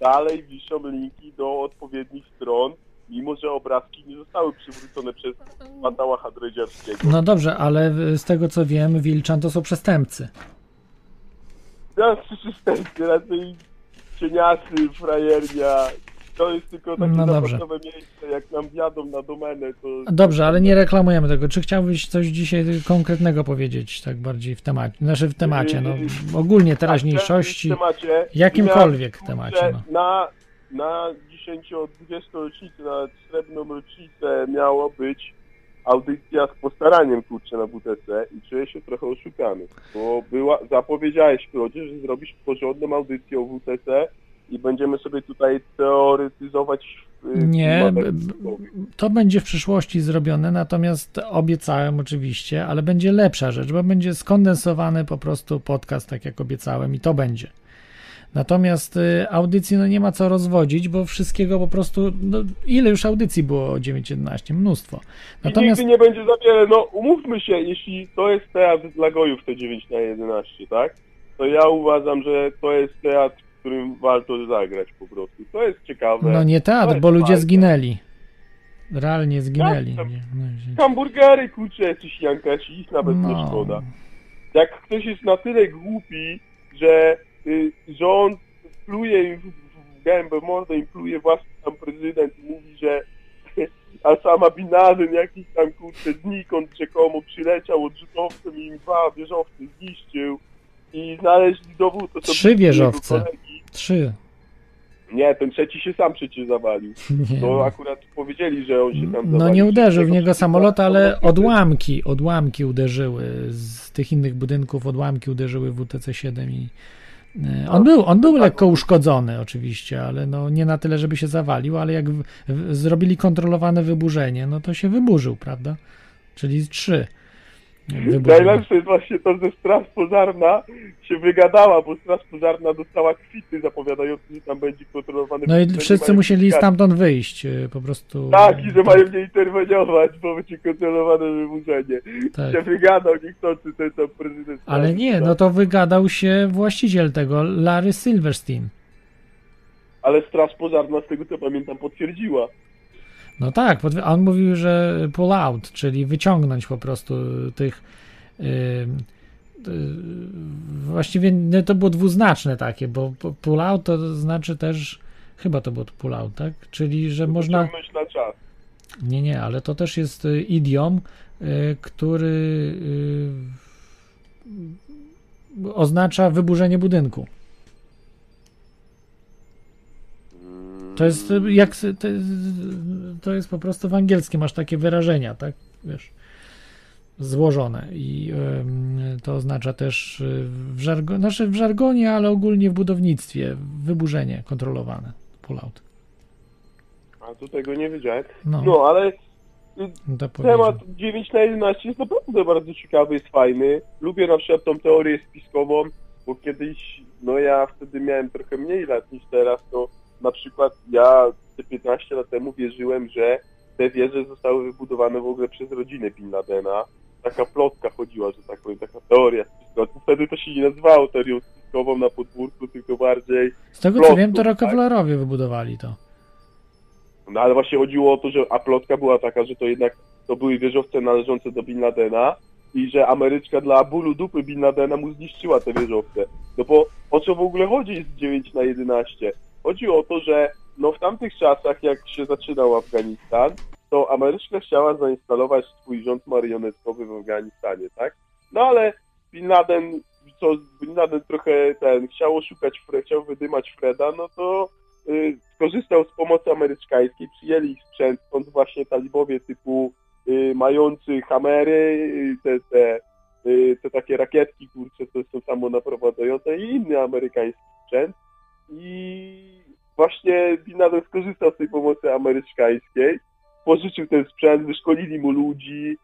dalej wiszą linki do odpowiednich stron, mimo że obrazki nie zostały przywrócone przez Matała Hadredziarskiego. No dobrze, ale z tego co wiem, Wilczan to są przestępcy. Ja przystępnie, raczej cieniasy, frajernia. To jest tylko takie No dobrze. miejsce, jak nam wjadą na domenę, to... Dobrze, ale nie reklamujemy tego. Czy chciałbyś coś dzisiaj konkretnego powiedzieć, tak bardziej w temacie? Znaczy w temacie, no ogólnie teraźniejszości, w temacie. jakimkolwiek temacie. No. Na, na 10 od 20 rocznicę, na srebrną rocznicę miało być audycja z postaraniem, kurczę, na WTC i czuję się trochę oszukany, bo była, zapowiedziałeś, Klodzie, że zrobisz porządną audycję o WTC i będziemy sobie tutaj teoretyzować y, Nie, to będzie w przyszłości zrobione, natomiast obiecałem oczywiście, ale będzie lepsza rzecz, bo będzie skondensowany po prostu podcast, tak jak obiecałem i to będzie. Natomiast y, audycji no nie ma co rozwodzić, bo wszystkiego po prostu, no, ile już audycji było o 9.11? Mnóstwo. I Natomiast nigdy nie będzie za wiele. No umówmy się, jeśli to jest teatr dla gojów te 9 na 11, tak? To ja uważam, że to jest teatr, którym warto zagrać po prostu. To jest ciekawe. no nie teatr, jest bo ludzie fajne. zginęli. Realnie zginęli. Jak to? Nie, no, Hamburgery, kurczę, jacyś Jankasi, ich nawet No. nie szkoda. Jak ktoś jest na tyle głupi, że, y, że on pluje im w, w gębę, mordę im pluje własnym tam prezydent mówi, że Osama Bin Laden jakiś tam kurczę znikąd rzekomo przyleciał odrzutowcem i im dwa wieżowce zniszczył i znaleźli dowód to Trzy wieżowce. Trzy. Nie, ten trzeci się sam przecież zawalił. Nie. To akurat powiedzieli, że on się tam zawalił. No nie uderzył w niego samolot, ale odłamki, odłamki uderzyły z tych innych budynków, odłamki uderzyły w WTC-7 i e, on był, on był lekko uszkodzony oczywiście, ale no nie na tyle, żeby się zawalił, ale jak w, w, zrobili kontrolowane wyburzenie, no to się wyburzył, prawda? Czyli trzy. Najlepsze jest właśnie to, że Straż Pożarna się wygadała, bo Straż Pożarna dostała kwity zapowiadające, że tam będzie kontrolowany No i wszyscy musieli stamtąd wyjść, e, po prostu. Tak, i że mają nie interweniować, bo będzie kontrolowane wyburzenie. Tak. Się wygadał niechcący ten tam prezydent. Ale nie, tak. no to wygadał się właściciel tego, Larry Silverstein. Ale Straż Pożarna, z tego co pamiętam, potwierdziła. No tak, a on mówił, że pull out, czyli wyciągnąć po prostu tych. Yy, yy, właściwie to było dwuznaczne takie, bo pull out to znaczy też. Chyba to było pull out, tak? Czyli, że można. Na czas. Nie, nie, ale to też jest y, idiom, y, który y, oznacza wyburzenie budynku. To jest y, jak to, jest- to jest po prostu w angielskim masz takie wyrażenia, tak? Wiesz, złożone i ym, to oznacza też y, w, żargo, znaczy w żargonie, ale ogólnie w budownictwie wyburzenie kontrolowane, pull out. A tu tego nie wiedziałem. No. No, ale y, No temat 9 na 11 jest naprawdę bardzo ciekawy, jest fajny. Lubię na przykład tą teorię spiskową, bo kiedyś, no ja wtedy miałem trochę mniej lat niż teraz, to na przykład ja te 15 lat temu wierzyłem, że te wieże zostały wybudowane w ogóle przez rodzinę Bin Ladena. Taka plotka chodziła, że tak powiem, taka teoria spiskowa. Wtedy to się nie nazywało teorią spiskową na podwórku, tylko bardziej Z tego co plotką, wiem, to tak? Rockefellerowie wybudowali to. No ale właśnie chodziło o to, że a plotka była taka, że to jednak to były wieżowce należące do Bin Ladena i że Ameryczka dla bólu dupy Bin Ladena mu zniszczyła te wieżowce. No bo o co w ogóle chodzi z 9 na 11? Chodzi o to, że no w tamtych czasach, jak się zaczynał Afganistan, to Ameryczka chciała zainstalować swój rząd marionetkowy w Afganistanie, tak? No ale Bin Laden, co Bin Laden trochę ten, chciał oszukać, chciał wydymać Freda, no to y, skorzystał z pomocy amerykańskiej, przyjęli ich sprzęt, stąd właśnie talibowie typu y, mający hamery, y, te, te, y, te takie rakietki, kurcze, to są samonaprowadzające i inny amerykański sprzęt. I właśnie Bin Laden skorzystał z tej pomocy amerykańskiej, pożyczył ten sprzęt, wyszkolili mu ludzi.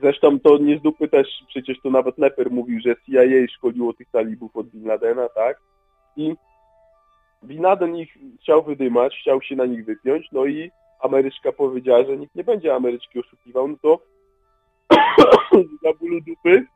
Zresztą to nie z dupy też, przecież to nawet Leper mówił, że CIA szkoliło tych talibów od Bin Ladena, tak? I Bin Laden ich chciał wydymać, chciał się na nich wypiąć, no i Ameryczka powiedziała, że nikt nie będzie Ameryczki oszukiwał, no to dla bólu dupy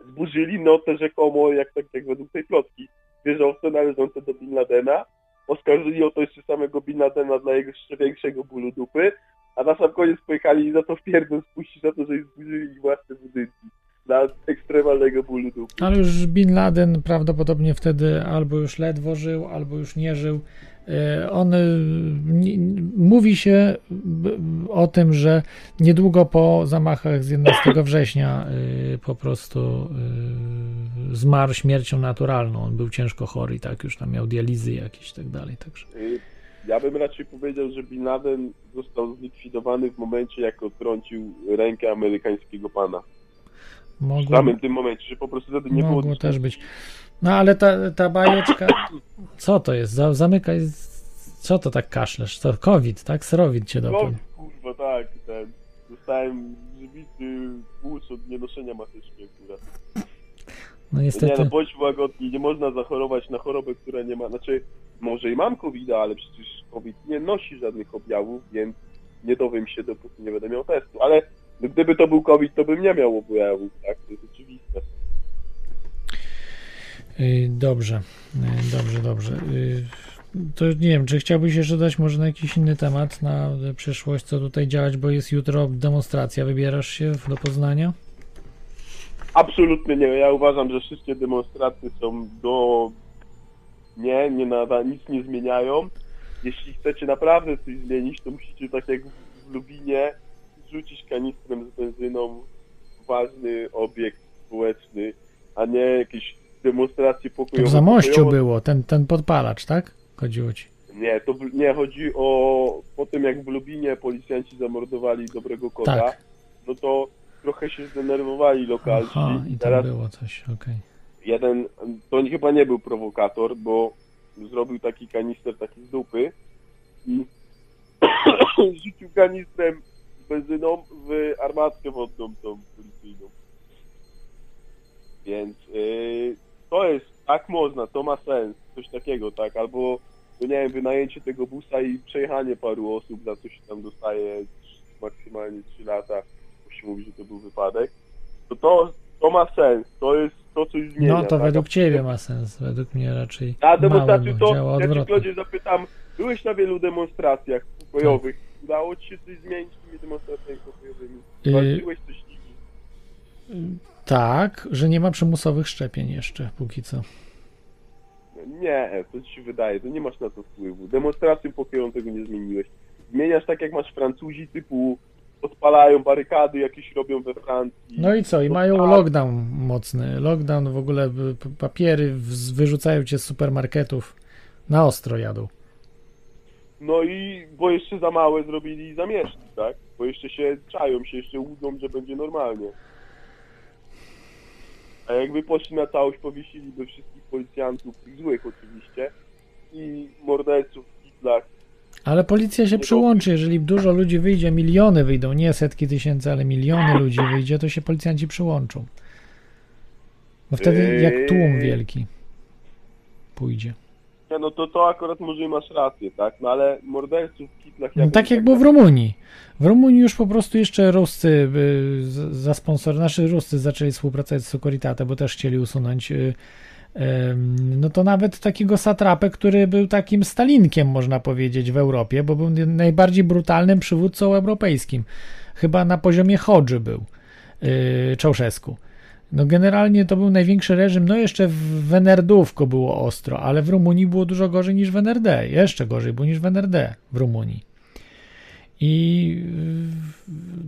zburzyli no te rzekomo, jak tak jak według tej plotki, wieżowce należące do Bin Ladena, oskarżyli o to jeszcze samego Bin Ladena dla jego jeszcze większego bólu dupy, a na sam koniec pojechali za to pierdol spuścić za to, że zburzyli własne budynki dla ekstremalnego bólu dupy. Ale już Bin Laden prawdopodobnie wtedy albo już ledwo żył, albo już nie żył. E, On, e, mówi się o tym, że niedługo po zamachach z 11 września e, po prostu zmarł śmiercią naturalną. On był ciężko chory i tak już tam miał dializy jakieś i tak dalej. Także. Ja bym raczej powiedział, że Bin Laden został zlikwidowany w momencie, jak odtrącił rękę amerykańskiego pana. W Mogło, samym tym momencie, że po prostu wtedy nie było... mogło też być. No ale ta, ta bajeczka, co to jest? Za- Zamykaj, co to tak kaszlesz? To COVID, tak? Serowid cię dopadł. kurwa, tak, ten. Dostałem żywity płuc od nienoszenia maseczki akurat. No Nie, niestety. no bądź łagodni, nie można zachorować na chorobę, która nie ma... Znaczy, może i mam covid ale przecież COVID nie nosi żadnych objawów, więc nie dowiem się, dopóki nie będę miał testu. Ale no, gdyby to był COVID, to bym nie miał objawów, tak? To jest oczywiste. Y, Dobrze, y, dobrze, dobrze. Y, To nie wiem, czy chciałbyś jeszcze dać może na jakiś inny temat na przyszłość, co tutaj działać, bo jest jutro demonstracja. Wybierasz się do Poznania? Absolutnie nie. Ja uważam, że wszystkie demonstracje są do... Nie, nie nada, nic nie zmieniają. jeśli chcecie naprawdę coś zmienić, to musicie tak jak w Lubinie rzucić kanistrem z benzyną ważny obiekt społeczny, a nie jakieś demonstracje To pokojowe. w Zamościu było, ten, ten podpalacz, tak? Chodziło ci. Nie, to nie chodzi o po tym jak w Lubinie policjanci zamordowali dobrego kota, Tak. no to trochę się zdenerwowali lokalsi. Aha, i tam Teraz było coś, okej. jeden, to chyba nie był prowokator, bo zrobił taki kanister taki z dupy i rzucił kanistrem benzyną w armatkę wodną tą policyjną. Więc yy, to jest, tak można, to ma sens, coś takiego, tak, albo no nie wiem, wynajęcie tego busa i przejechanie paru osób, za co się tam dostaje maksymalnie 3 lata, się mówi, że to był wypadek, to to, to ma sens, to jest to, coś zmienia. No to tak? według ciebie ma sens, według mnie raczej A mało, demonstracje bo to, działa ja ci. Klodzie zapytam, byłeś na wielu demonstracjach pokojowych, udało ci się coś zmienić z tymi demonstracjami pokojowymi? Yy, Walczyłeś coś nimi? Tak, że nie ma przymusowych szczepień jeszcze, póki co. Nie, to ci się wydaje, to nie masz na to wpływu. Demonstracją pokojową tego nie zmieniłeś. Zmieniasz tak jak masz Francuzi typu odpalają barykady jakieś robią we Francji. No i co? I mają tak. lockdown mocny. Lockdown w ogóle papiery wyrzucają cię z supermarketów. Na ostro jadą. No i bo jeszcze za małe zrobili zamieszki, tak? Bo jeszcze się czają, się jeszcze łudzą, że będzie normalnie. A jakby poszli na całość, powiesiliby wszystkich policjantów, tych złych oczywiście, i morderców w kitlach. Ale policja się przyłączy, jeżeli dużo ludzi wyjdzie, miliony wyjdą, nie setki tysięcy, ale miliony ludzi wyjdzie, to się policjanci przyłączą. No wtedy jak tłum wielki pójdzie. Nie, no to to akurat może masz rację, tak? No ale morderców w kitlach... No, tak jak było w Rumunii. W Rumunii już po prostu jeszcze Ruscy y, za sponsor, naszy Ruscy zaczęli współpracować z Securitate, bo też chcieli usunąć y, no to nawet takiego satrapę, który był takim Stalinkiem, można powiedzieć, w Europie, bo był najbardziej brutalnym przywódcą europejskim. Chyba na poziomie Hodży był yy, Czałszewsku. No generalnie to był największy reżim, no jeszcze w NRD-ówko było ostro, ale w Rumunii było dużo gorzej niż w NRD, jeszcze gorzej było niż w NRD w Rumunii. I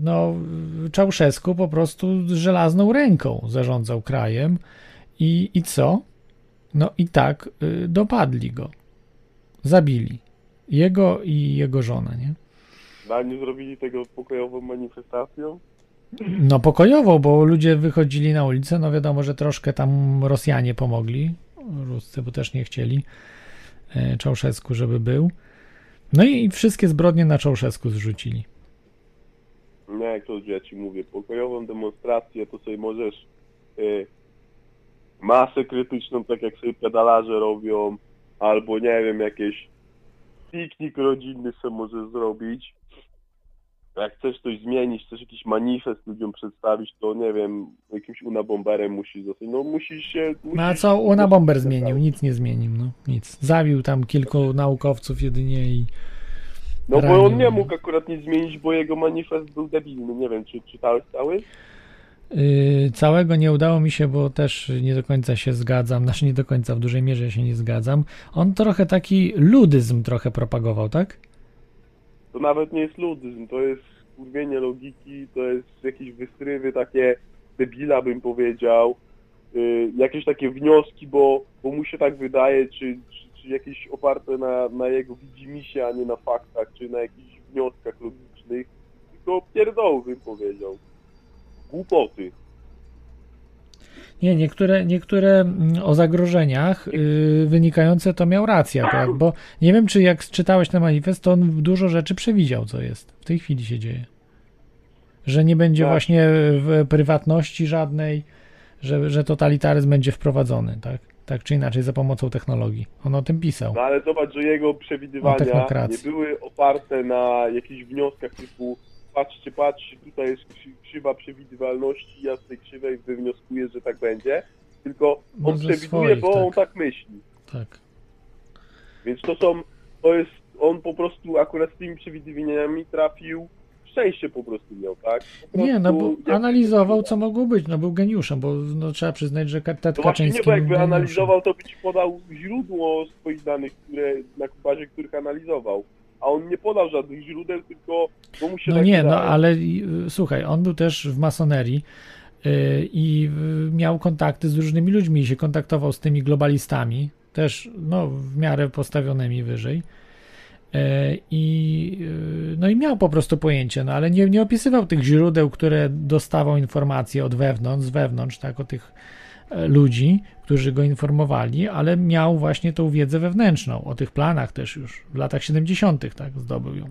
no, Czałszewsku po prostu z żelazną ręką zarządzał krajem i, i co? No i tak y, dopadli go. Zabili. Jego i jego żonę, nie? No, a nie zrobili tego pokojową manifestacją? No pokojowo, bo ludzie wychodzili na ulicę, no wiadomo, że troszkę tam Rosjanie pomogli, Ruscy, bo też nie chcieli e, Czałszewsku, żeby był. No i wszystkie zbrodnie na Czałszewsku zrzucili. Nie, jak to ja ci mówię, pokojową demonstrację to sobie możesz y, masę krytyczną, tak jak sobie pedalarze robią, albo nie wiem, jakieś piknik rodzinny sobie możesz zrobić. Jak chcesz coś zmienić, chcesz jakiś manifest ludziom przedstawić, to nie wiem, jakimś unabomberem musisz zostać. No musisz się... Musisz No a co Una Bomber zmienił? Nic nie zmienił, no nic. Zabił tam kilku naukowców jedynie i No bo ranił. on nie mógł akurat nic zmienić, bo jego manifest był debilny. Nie wiem, czy czytałeś cały? Yy, całego nie udało mi się, bo też nie do końca się zgadzam, znaczy nie do końca, w dużej mierze się nie zgadzam. On trochę taki ludyzm trochę propagował, tak? to nawet nie jest ludyzm, to jest kurwienie logiki, to jest jakieś wystrywy takie debila bym powiedział, yy, jakieś takie wnioski, bo, bo mu się tak wydaje, czy, czy, czy jakieś oparte na, na jego widzimisię, a nie na faktach, czy na jakichś wnioskach logicznych, tylko pierdoły bym powiedział. Głupoty. Nie, niektóre, niektóre mm, o zagrożeniach yy, wynikające to miał rację akurat, bo nie wiem, czy jak czytałeś ten manifest, to on dużo rzeczy przewidział, co jest. W tej chwili się dzieje. Że nie będzie Tak. właśnie w prywatności żadnej, że, że totalitaryzm będzie wprowadzony, tak? Tak czy inaczej, za pomocą technologii. On o tym pisał. No ale zobacz, że jego przewidywania nie były oparte na jakichś wnioskach typu patrzcie, patrzcie, tutaj jest krzy- krzywa przewidywalności, ja z tej krzywej wywnioskuję, że tak będzie, tylko No on ze przewiduje, swoich, bo on tak. tak myśli. Tak. Więc to są, to jest, on po prostu akurat z tymi przewidywaniami trafił szczęście po prostu miał, tak? Po Nie, no prostu bo analizował, co mogło być. No był geniuszem, bo no, trzeba przyznać, że Ted właśnie Kaczyński nie, bo jakby geniuszem. analizował, to by ci podał źródło swoich danych, które, na bazie których analizował. A on nie podał żadnych źródeł, tylko bo mu się No tak nie, no wydaje. ale y, słuchaj, on był też w masonerii y, i miał kontakty z różnymi ludźmi i się kontaktował z tymi globalistami, też no, w miarę postawionymi wyżej. E, I, y, no i miał po prostu pojęcie, no ale nie, nie opisywał tych źródeł, które dostawał informacje od wewnątrz, z wewnątrz, tak, o tych ludzi, którzy go informowali, ale miał właśnie tą wiedzę wewnętrzną, o tych planach też już w latach 70., tak, zdobył ją.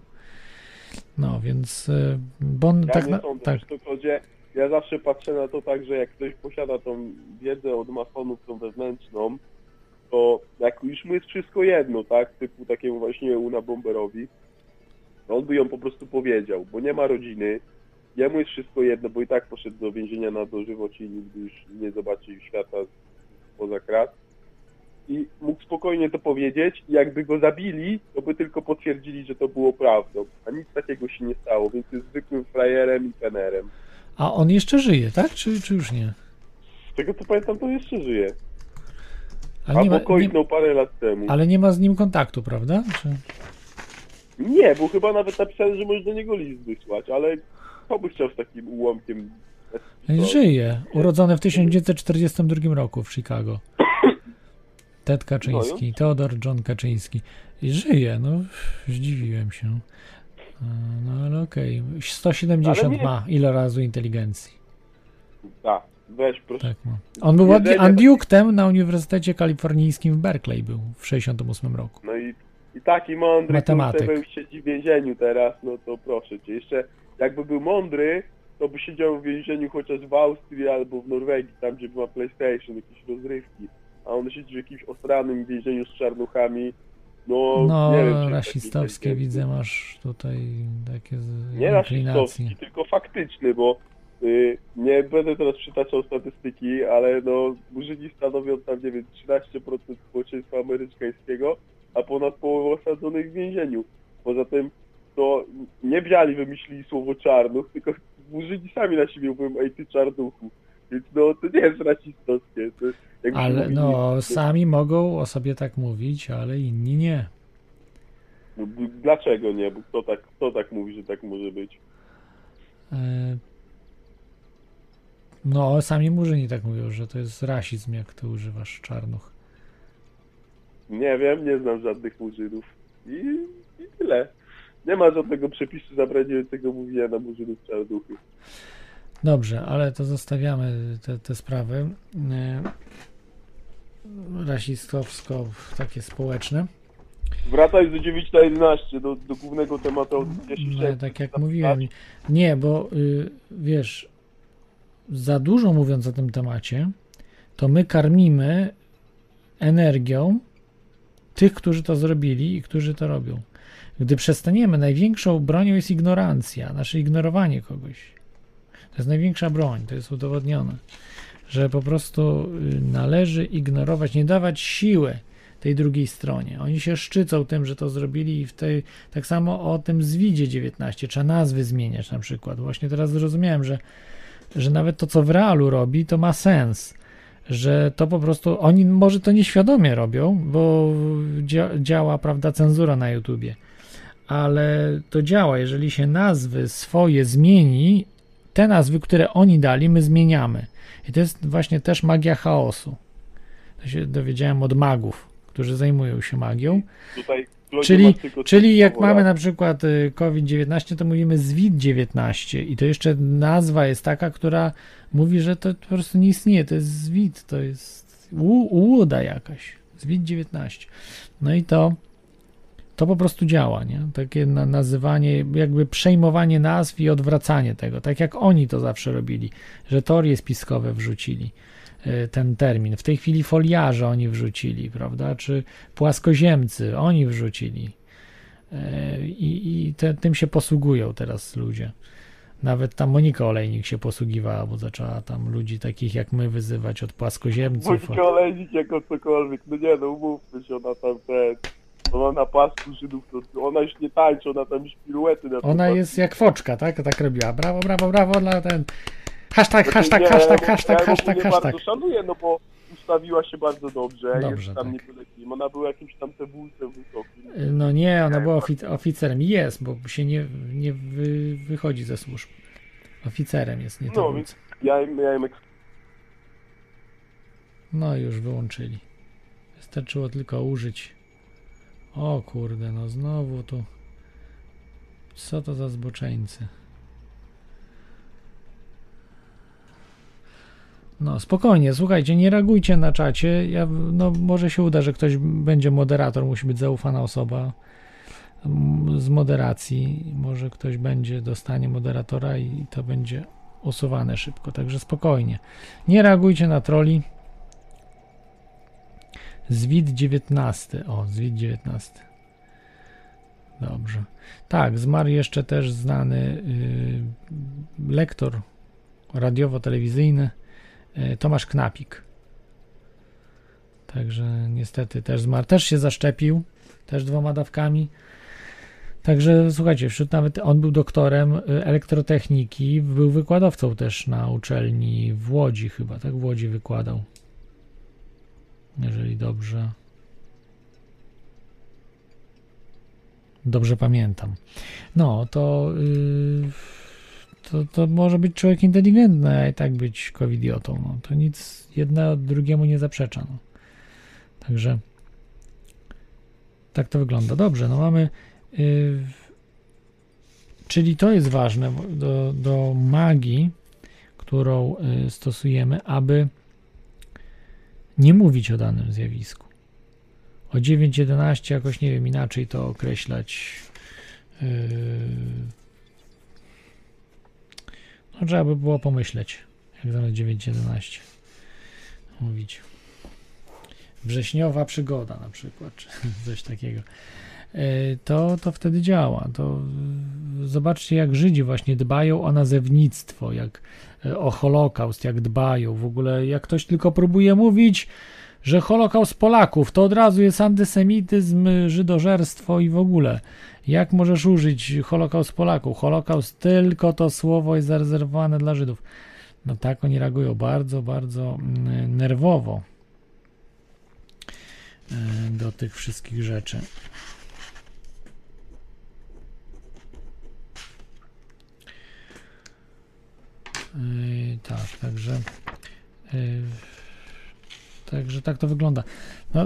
No, więc y, bo on Ja tak, na, tak, chodzie, ja zawsze patrzę na to tak, że jak ktoś posiada tą wiedzę od masonów, tą wewnętrzną, to jak już mu jest wszystko jedno, tak, typu takiemu właśnie Una Bomberowi, on by ją po prostu powiedział, bo nie ma rodziny, jemu jest wszystko jedno, bo i tak poszedł do więzienia na dożywocie i nigdy już nie zobaczy świata poza krat. I mógł spokojnie to powiedzieć i jakby go zabili, to by tylko potwierdzili, że to było prawdą. A nic takiego się nie stało, więc jest zwykłym frajerem i tenerem. a on jeszcze żyje, tak, czy, czy już nie? Z tego co pamiętam, to jeszcze żyje. Ale nie, Albo końchnął parę lat temu. ale nie ma z nim kontaktu, prawda? Czy... Nie, bo chyba nawet napisałem, że możesz do niego list wysłać, ale kto by chciał z takim ułamkiem... Żyje, urodzony w 1942 roku w Chicago. Ted Kaczyński, Teodor John Kaczyński. Żyje, no zdziwiłem się. E, No ale okej, 170 Ale ma ilorazu inteligencji. Tak, weź proszę. Tak ma. On był Jedzenie- adiunktem na Uniwersytecie Kalifornijskim w Berkeley był w 68 roku. No i, i taki mądry, Matematyk. był siedzi w więzieniu teraz, no to proszę cię. Jeszcze jakby był mądry, to by siedział w więzieniu chociaż w Austrii albo w Norwegii, tam gdzie ma PlayStation, jakieś rozrywki. A on siedzi w jakimś osranym więzieniu z czarnuchami. No, No, nie wiem, taki rasistowskie widzę, masz tutaj takie Nie rasistowski, tylko faktyczny, bo y, nie będę teraz przytaczał statystyki, ale no murzyni stanowią tam, nie wiem, 13% społeczeństwa amerykańskiego, a ponad połowę osadzonych w więzieniu. Poza tym to nie biali wymyślili słowo czarnuch, tylko murzyni sami na siebie mówią, ej ty czarnuchu. Więc no to nie jest rasistowskie. To Ale mówili- no, sami mogą o sobie tak mówić, ale inni nie. No, Dlaczego nie? Bo kto tak, kto tak mówi, że tak może być? E, No, sami murzyni tak mówią, że to jest rasizm, jak ty używasz czarnuch. Nie wiem, nie znam żadnych murzynów. I, I tyle. Nie ma żadnego przepisu zabraniającego mówienia na murzynów czarnuchy. Dobrze, ale to zostawiamy te, te sprawy e, rasistowsko takie społeczne. Wracaj do 9 na 11, do, do głównego tematu audycji. No, tak jak mówiłem, nie, bo y, wiesz, za dużo mówiąc o tym temacie, to my karmimy energią tych, którzy to zrobili i którzy to robią. Gdy przestaniemy, największą bronią jest ignorancja, nasze ignorowanie kogoś. To jest największa broń, to jest udowodnione, że po prostu y, należy ignorować, nie dawać siły tej drugiej stronie. Oni się szczycą tym, że to zrobili i w tej, tak samo o tym zwidzie 19, trzeba nazwy zmieniać na przykład. Właśnie teraz zrozumiałem, że, że nawet to, co w realu robi, to ma sens. Że to po prostu, oni może to nieświadomie robią, bo dzia, działa, prawda, cenzura na YouTubie, ale to działa, jeżeli się nazwy swoje zmieni, te nazwy, które oni dali, my zmieniamy. I to jest właśnie też magia chaosu. To się dowiedziałem od magów, którzy zajmują się magią. Tutaj Czyli, czyli jak mamy na przykład y, COVID-19, to mówimy ZWID-19 i to jeszcze nazwa jest taka, która mówi, że to po prostu nie istnieje, to jest ZWID, to jest ułuda jakaś, ZWID-19. No i to, to po prostu działa, nie? Takie na, nazywanie, jakby przejmowanie nazw i odwracanie tego, tak jak oni to zawsze robili, że teorie spiskowe wrzucili y, ten termin. W tej chwili foliarze oni wrzucili, prawda? Czy płaskoziemcy oni wrzucili. Y, I, i te, tym się posługują teraz ludzie. Nawet tam Monika Olejnik się posługiwała, bo zaczęła tam ludzi takich jak my wyzywać od płaskoziemców. Monika Olejnik jako cokolwiek. No nie no, umówmy się, ona tam ten... To na pasku Żydów, to ona już nie tańczy, ona tam już piruety na Ona pasku. jest jak foczka, tak? Tak robiła. Brawo, brawo, brawo dla ten. Hashtag, Znaczy, hashtag, hashtag, ja- hashtag, hashtag, ogólnie hashtag. bardzo szanuję, no bo ustawiła się bardzo dobrze, Dobrze, jest tam tak. nie byle kim. Ona była jakimś tam cebulcem wysokim. No nie, ona była ofic- oficerem. Jest, bo się nie, nie wy, wychodzi ze służb. Oficerem jest, nie No, więc ja ja im No już wyłączyli. Wystarczyło tylko użyć. O kurde, no znowu tu. Co to za zboczeńcy? No spokojnie, słuchajcie, nie reagujcie na czacie. Ja, no może się uda, że ktoś będzie moderator, musi być zaufana osoba mm, z moderacji. Może ktoś będzie dostanie moderatora i to będzie usuwane szybko, także spokojnie. Nie reagujcie na troli. Zwid 19. O, Zwid 19. Dobrze. Tak, zmarł jeszcze też znany y, lektor radiowo-telewizyjny Tomasz Knapik. Także niestety też zmarł. Też się zaszczepił, też dwoma dawkami. Także słuchajcie, wśród nawet on był doktorem y, elektrotechniki, był wykładowcą też na uczelni w Łodzi chyba, tak? W Łodzi wykładał. Jeżeli dobrze. Dobrze pamiętam. No, to, yy, to, to może być człowiek inteligentny, a i tak być covidiotą. No, to nic jedno drugiemu nie zaprzecza. No. Także tak to wygląda. Dobrze, no mamy. Yy, czyli to jest ważne do, do magii, którą yy, stosujemy, aby nie mówić o danym zjawisku. O 9.11 jakoś nie wiem inaczej to określać. Yy... No trzeba by było pomyśleć, jak zamiast 9.11 mówić. Wrześniowa przygoda na przykład, czy coś takiego. Yy, To, to wtedy działa. To zobaczcie, jak Żydzi właśnie dbają o nazewnictwo, jak yy, o Holokaust, jak dbają. W ogóle, jak ktoś tylko próbuje mówić, że Holokaust Polaków to od razu jest antysemityzm, żydożerstwo i w ogóle. Jak możesz użyć Holokaust Polaków? Holokaust tylko to słowo jest zarezerwowane dla Żydów. No tak oni reagują bardzo, bardzo mm, nerwowo e, do tych wszystkich rzeczy. Yy, tak, także yy, Także tak to wygląda. No,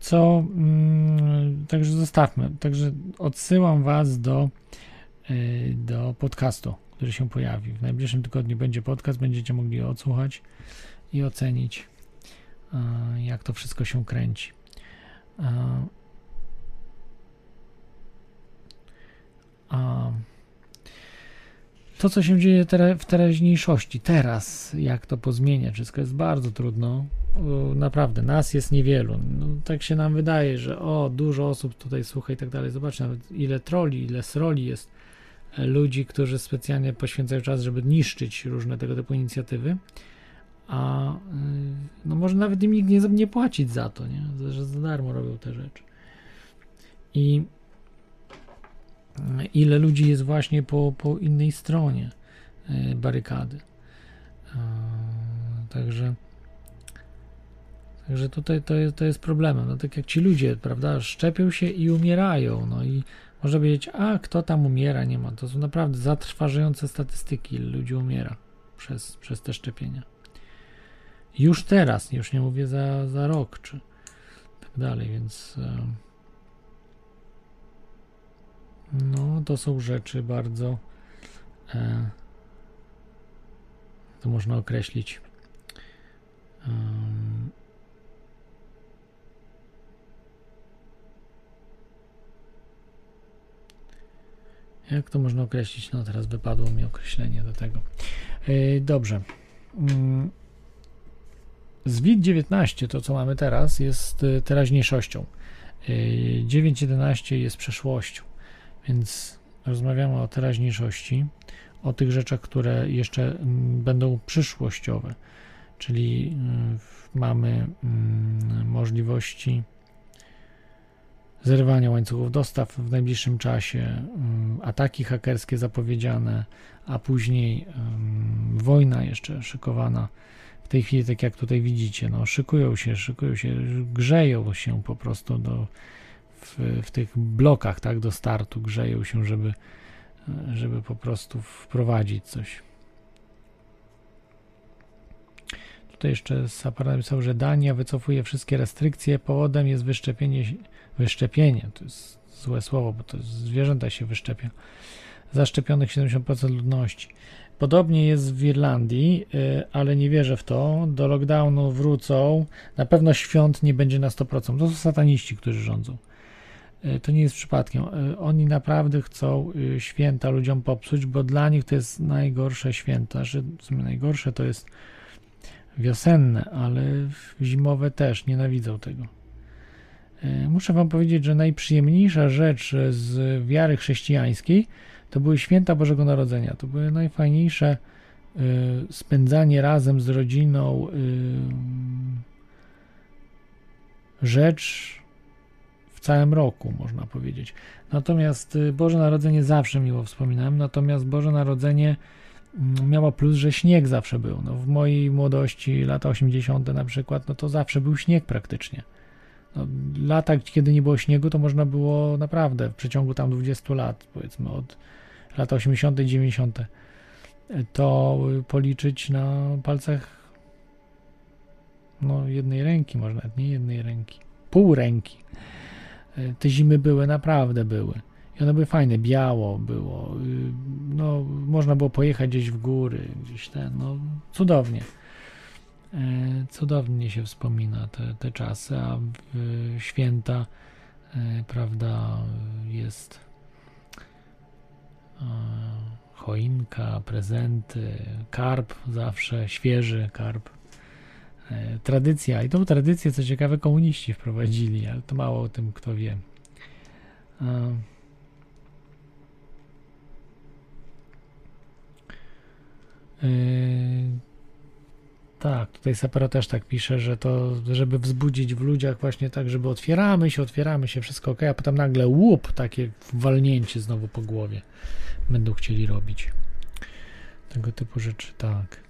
co, mm, także zostawmy. Także odsyłam Was do, y, do podcastu, który się pojawi. W najbliższym tygodniu będzie podcast, będziecie mogli odsłuchać i ocenić, y, jak to wszystko się kręci. Y, a to, co się dzieje w teraźniejszości, teraz, jak to pozmieniać, wszystko jest bardzo trudno. O, Naprawdę, nas jest niewielu. No, tak się nam wydaje, że o, dużo osób tutaj słucha i tak dalej. Zobaczcie nawet ile troli, ile sroli jest e, ludzi, którzy specjalnie poświęcają czas, żeby niszczyć różne tego typu inicjatywy. A y, no może nawet im nikt nie, nie płacić za to, nie? że za darmo robią te rzeczy. I ile ludzi jest właśnie po, po innej stronie barykady. Także Także tutaj to jest, to jest problemem. No tak jak ci ludzie, prawda, szczepią się i umierają. No i można powiedzieć, a kto tam umiera, nie ma. To są naprawdę zatrważające statystyki, ludzi umiera przez, przez te szczepienia. Już teraz, już nie mówię za, za rok, czy tak dalej, więc e, no to są rzeczy bardzo e, to można określić em, Jak to można określić? No teraz wypadło mi określenie do tego. Yy, dobrze. Mm. Zwid 19, to co mamy teraz, jest y, teraźniejszością. Yy, 9.11 jest przeszłością. Więc rozmawiamy o teraźniejszości, o tych rzeczach, które jeszcze mm, będą przyszłościowe. Czyli y, mamy mm, możliwości zerwania łańcuchów dostaw w najbliższym czasie, mm, ataki hakerskie zapowiedziane, a później um, wojna jeszcze szykowana. W tej chwili, tak jak tutaj widzicie, no, szykują się, szykują się, grzeją się po prostu do, w, w tych blokach, tak, do startu, grzeją się, żeby, żeby po prostu wprowadzić coś. Tutaj jeszcze Sapar napisał, że Dania wycofuje wszystkie restrykcje. Powodem jest wyszczepienie, wyszczepienie, to jest złe słowo, bo to zwierzęta się wyszczepia. Zaszczepionych 70% ludności. Podobnie jest w Irlandii, y, ale nie wierzę w to. Do lockdownu wrócą. Na pewno świąt nie będzie na 100%. To są sataniści, którzy rządzą. Y, to nie jest przypadkiem. Y, oni naprawdę chcą święta ludziom popsuć, bo dla nich to jest najgorsze święta. Że w sumie najgorsze to jest wiosenne, ale zimowe też nienawidzą tego. E, muszę Wam powiedzieć, że najprzyjemniejsza rzecz z wiary chrześcijańskiej to były święta Bożego Narodzenia. To były najfajniejsze y, spędzanie razem z rodziną rzecz w całym roku, można powiedzieć. Natomiast Boże Narodzenie zawsze miło wspominałem, natomiast Boże Narodzenie miała plus, że śnieg zawsze był. No, w mojej młodości, lata 80. na przykład, no to zawsze był śnieg praktycznie. No, kiedy nie było śniegu, to można było naprawdę w przeciągu tam 20 lat, powiedzmy od lat 80., 90., to policzyć na palcach no, jednej ręki, może nawet nie jednej ręki, pół ręki. Te zimy były, naprawdę były. I one były fajne, biało było, y, no można było pojechać gdzieś w góry, gdzieś ten, no cudownie. E, cudownie się wspomina te, te czasy, a święta, e, prawda, jest e, choinka, prezenty, karp zawsze, świeży karp. Tradycja, i tą tradycję, co ciekawe, komuniści wprowadzili, ale to mało o tym kto wie. Tak, tutaj Sapero też tak pisze, że to, żeby wzbudzić w ludziach właśnie tak, żeby otwieramy się, otwieramy się, wszystko ok, a potem nagle łup, takie walnięcie znowu po głowie będą chcieli robić. Tego typu rzeczy, tak.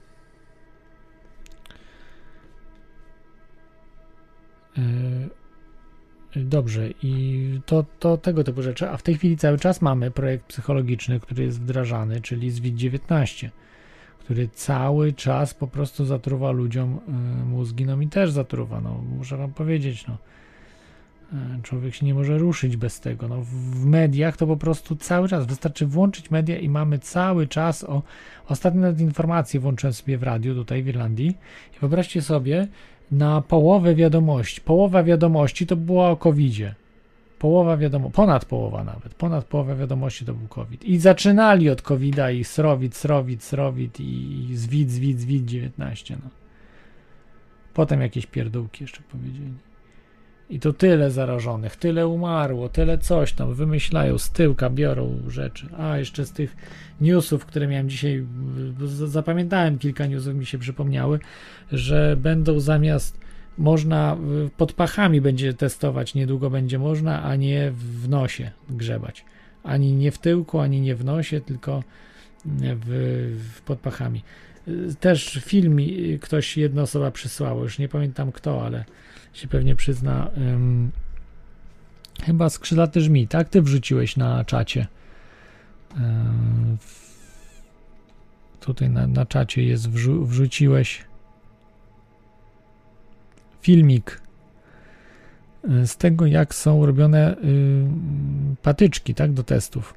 Yy, dobrze, i to, to tego typu rzeczy, a w tej chwili cały czas mamy projekt psychologiczny, który jest wdrażany, czyli ZWIT-19 który cały czas po prostu zatruwa ludziom y, mózgi, no mi też zatruwa, no muszę wam powiedzieć, no. Y, człowiek się nie może ruszyć bez tego. No, w mediach to po prostu cały czas wystarczy włączyć media i mamy cały czas o ostatnie nawet informacje włączyłem sobie w radiu tutaj w Irlandii i wyobraźcie sobie na połowę wiadomości, połowa wiadomości to była o COVID-zie połowa wiadomo, ponad połowa nawet, ponad połowa wiadomości to był COVID. I zaczynali od COVID-a i srowit, srowit, srowit i zwid, zwid, zwid 19, no. Potem jakieś pierdółki jeszcze powiedzieli. I to tyle zarażonych, tyle umarło, tyle coś tam, wymyślają, z tyłka biorą rzeczy. A, jeszcze z tych newsów, które miałem dzisiaj, zapamiętałem kilka newsów, mi się przypomniały, że będą zamiast można pod pachami będzie testować, niedługo będzie można, a nie w nosie grzebać. Ani nie w tyłku, ani nie w nosie, tylko w, w pod pachami. Też film ktoś, jedna osoba przysłała, już nie pamiętam kto, ale się pewnie przyzna. Um, chyba skrzydlaty żmi, tak? Ty wrzuciłeś na czacie. Um, tutaj na, na czacie jest, wrzu, wrzuciłeś filmik y, z tego, jak są robione y, patyczki tak, do testów.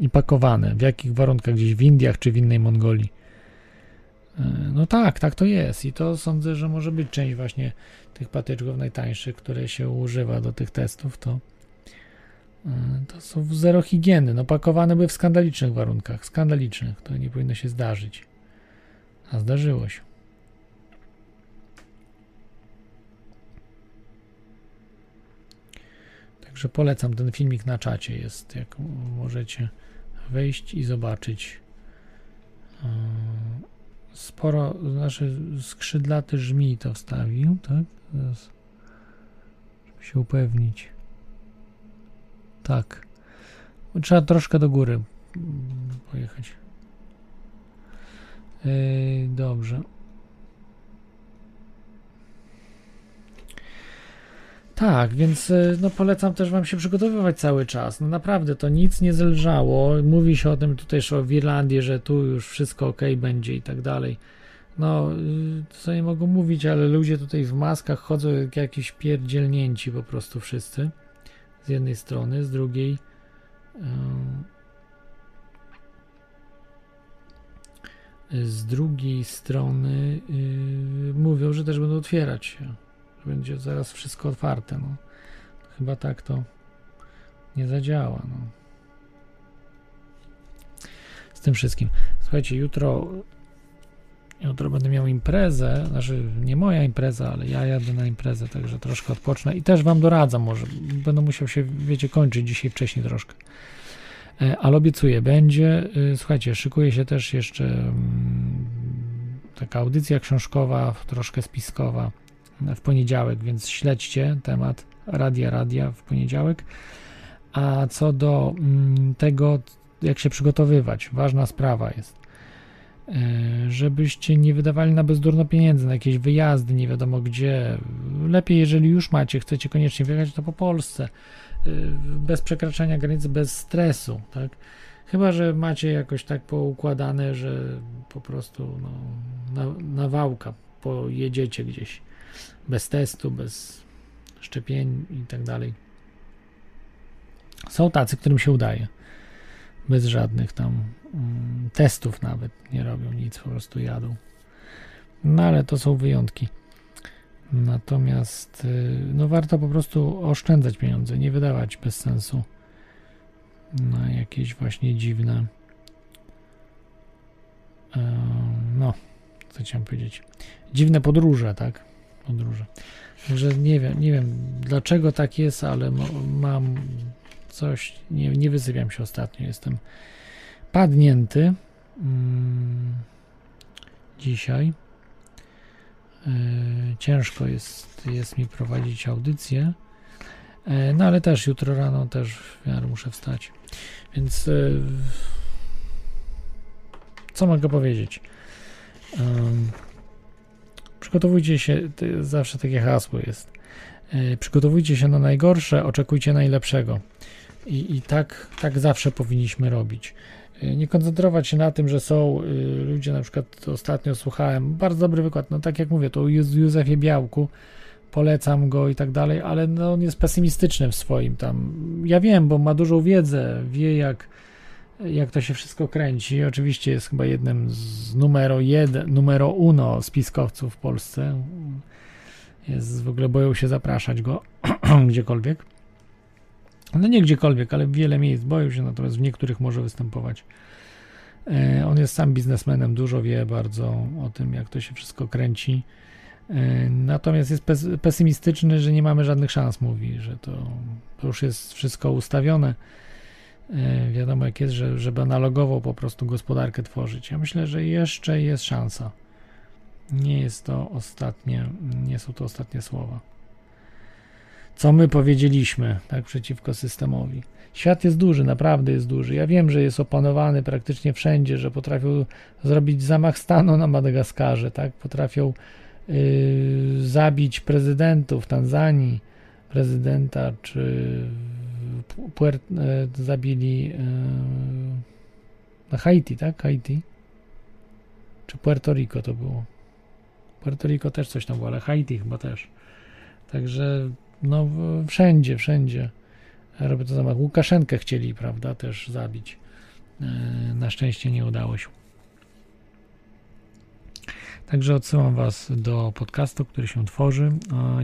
I pakowane, w jakich warunkach, gdzieś w Indiach czy w innej Mongolii. Y, no tak, tak to jest. I to sądzę, że może być część właśnie tych patyczków najtańszych, które się używa do tych testów, to to są zero higieny, no pakowane były w skandalicznych warunkach, skandalicznych, to nie powinno się zdarzyć, a zdarzyło się. Także polecam ten filmik na czacie jest, jak możecie wejść i zobaczyć. Eee, sporo, znaczy skrzydlaty żmij to wstawił, tak? Teraz się upewnić. Tak. Trzeba troszkę do góry pojechać. Yy, dobrze. Tak, więc y, no polecam też Wam się przygotowywać cały czas. No naprawdę, to nic nie zelżało. Mówi się o tym tutaj że w Irlandii, że tu już wszystko ok będzie i tak dalej. No, y, co nie mogą mówić, ale ludzie tutaj w maskach chodzą jak jakiś pierdzielnięci po prostu wszyscy. Z jednej strony, z drugiej. Yy, z drugiej strony yy, mówią, że też będą otwierać się będzie zaraz wszystko otwarte. No. Chyba tak to nie zadziała. No. Z tym wszystkim. Słuchajcie, jutro jutro będę miał imprezę, znaczy nie moja impreza, ale ja jadę na imprezę, także troszkę odpocznę i też wam doradzam może, będę musiał się, wiecie, kończyć dzisiaj wcześniej troszkę. E, ale obiecuję, będzie, e, słuchajcie, szykuje się też jeszcze mm, taka audycja książkowa, troszkę spiskowa, w poniedziałek, więc śledźcie temat Radia Radia w poniedziałek. A co do mm, tego, jak się przygotowywać, ważna sprawa jest, e, żebyście nie wydawali na bezdurno pieniędzy, na jakieś wyjazdy, nie wiadomo gdzie. Lepiej, jeżeli już macie, chcecie koniecznie wyjechać, to po Polsce, e, bez przekraczania granicy, bez stresu, tak? Chyba, że macie jakoś tak poukładane, że po prostu no, na, na wałka pojedziecie gdzieś bez testu, bez szczepień i tak dalej. Są tacy, którym się udaje. Bez żadnych tam mm, testów nawet nie robią nic, po prostu jadą. No ale to są wyjątki. Natomiast y, no warto po prostu oszczędzać pieniądze, nie wydawać bez sensu na jakieś właśnie dziwne no, co chciałem powiedzieć, dziwne podróże, tak? Podróże. Także nie wiem, nie wiem dlaczego tak jest, ale mam coś, nie, nie wysypiam się ostatnio, jestem padnięty mm, dzisiaj. E, ciężko jest, jest mi prowadzić audycję, e, no ale też jutro rano też w miarę muszę wstać. Więc e, co mogę powiedzieć? Przygotowujcie się, zawsze takie hasło jest. E, przygotowujcie się na najgorsze, oczekujcie najlepszego. I, i tak, tak zawsze powinniśmy robić. E, nie koncentrować się na tym, że są y, ludzie, na przykład ostatnio słuchałem, bardzo dobry wykład, no tak jak mówię, to o Józefie Białku, polecam go i tak dalej, ale no, on jest pesymistyczny w swoim tam. Ja wiem, bo ma dużą wiedzę, wie jak jak to się wszystko kręci. Oczywiście jest chyba jednym z numero jeden, numero uno spiskowców w Polsce. Jest, w ogóle boją się zapraszać go gdziekolwiek. No nie gdziekolwiek, ale wiele miejsc boją się, natomiast w niektórych może występować. E, on jest sam biznesmenem, dużo wie bardzo o tym, jak to się wszystko kręci. E, natomiast jest pesymistyczny, że nie mamy żadnych szans, mówi, że to, to już jest wszystko ustawione wiadomo jak jest, że, żeby analogowo po prostu gospodarkę tworzyć. Ja myślę, że jeszcze jest szansa. Nie jest to ostatnie, nie są to ostatnie słowa. Co my powiedzieliśmy tak przeciwko systemowi? Świat jest duży, naprawdę jest duży. Ja wiem, że jest opanowany praktycznie wszędzie, że potrafią zrobić zamach stanu na Madagaskarze, tak? Potrafią yy, zabić prezydentów Tanzanii, prezydenta, czy Puert, e, zabili e, na Haiti, tak? Haiti? Czy Puerto Rico to było? Puerto Rico też coś tam było, ale Haiti chyba też. Także no wszędzie, wszędzie robię to zamach. Łukaszenkę chcieli, prawda, też zabić. E, na szczęście nie udało się. Także odsyłam Was do podcastu, który się tworzy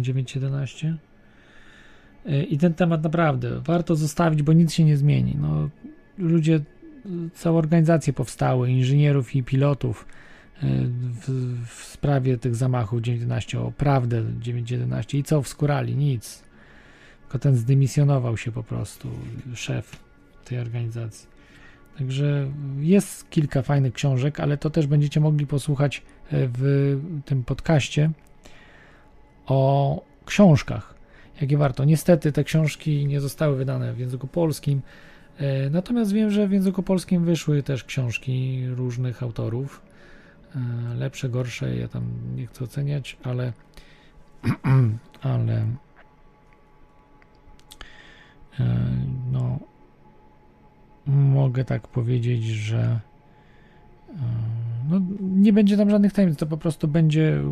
911. I ten temat naprawdę warto zostawić, bo nic się nie zmieni. No, ludzie, całe organizacje powstały, inżynierów i pilotów e, w, w sprawie tych zamachów 911, o prawdę 911 i co wskurali? Nic. Tylko ten zdymisjonował się po prostu, szef tej organizacji. Także jest kilka fajnych książek, ale to też będziecie mogli posłuchać e, w tym podcaście o książkach jakie warto. Niestety te książki nie zostały wydane w języku polskim, e, natomiast wiem, że w języku polskim wyszły też książki różnych autorów, e, lepsze, gorsze, ja tam nie chcę oceniać, ale ale e, no mogę tak powiedzieć, że no, nie będzie tam żadnych tajemnic, to po prostu będzie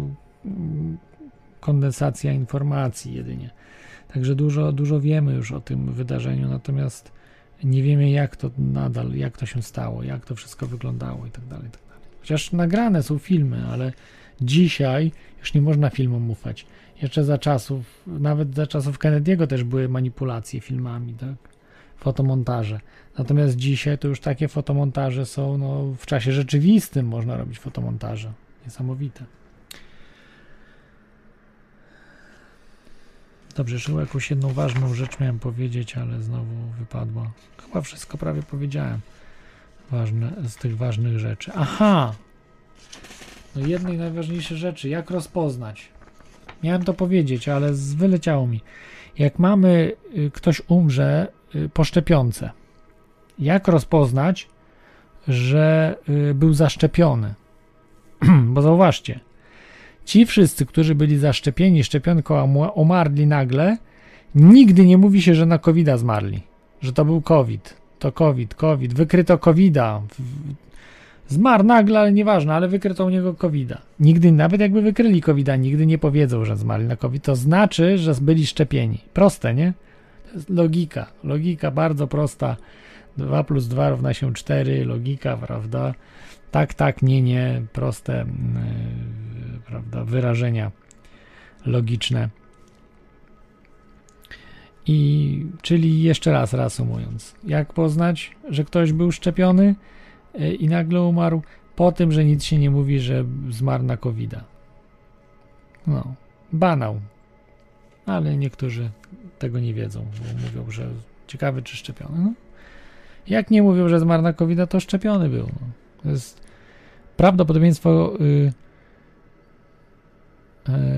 kondensacja informacji jedynie. Także dużo, dużo wiemy już o tym wydarzeniu, natomiast nie wiemy jak to nadal, jak to się stało, jak to wszystko wyglądało i tak dalej, tak dalej. Chociaż nagrane są filmy, ale dzisiaj już nie można filmom ufać. Jeszcze za czasów, nawet za czasów Kennedy'ego też były manipulacje filmami, tak? Fotomontaże. Natomiast dzisiaj to już takie fotomontaże są, no, w czasie rzeczywistym można robić fotomontaże. Niesamowite. Dobrze, jeszcze jakąś jedną ważną rzecz miałem powiedzieć, ale znowu wypadło. Chyba wszystko prawie powiedziałem. Ważne, z tych ważnych rzeczy. Aha! No jednej najważniejszej rzeczy, jak rozpoznać. Miałem to powiedzieć, ale wyleciało mi. Jak mamy, y, ktoś umrze y, po szczepionce, jak rozpoznać, że y, był zaszczepiony? Bo zauważcie, ci wszyscy, którzy byli zaszczepieni szczepionką, a umarli nagle, nigdy nie mówi się, że na covid zmarli, że to był COVID, to COVID, COVID, wykryto COVID-a, Zmarł nagle, ale nieważne, ale wykryto u niego covid -a. Nigdy, nawet jakby wykryli covid nigdy nie powiedzą, że zmarli na COVID. To znaczy, że byli szczepieni. Proste, nie? To jest logika. Logika bardzo prosta. 2 plus 2 równa się 4. Logika, prawda? Tak, tak, nie, nie. Proste, yy, prawda? Wyrażenia logiczne. I czyli jeszcze raz reasumując, jak poznać, że ktoś był szczepiony? E, i nagle umarł po tym, że nic się nie mówi, że zmarł na covid. No, banał. Ale niektórzy tego nie wiedzą, bo mówią, że ciekawy czy szczepiony. No. Jak nie mówią, że zmarł na covid to szczepiony był. No. To jest prawdopodobieństwo yy,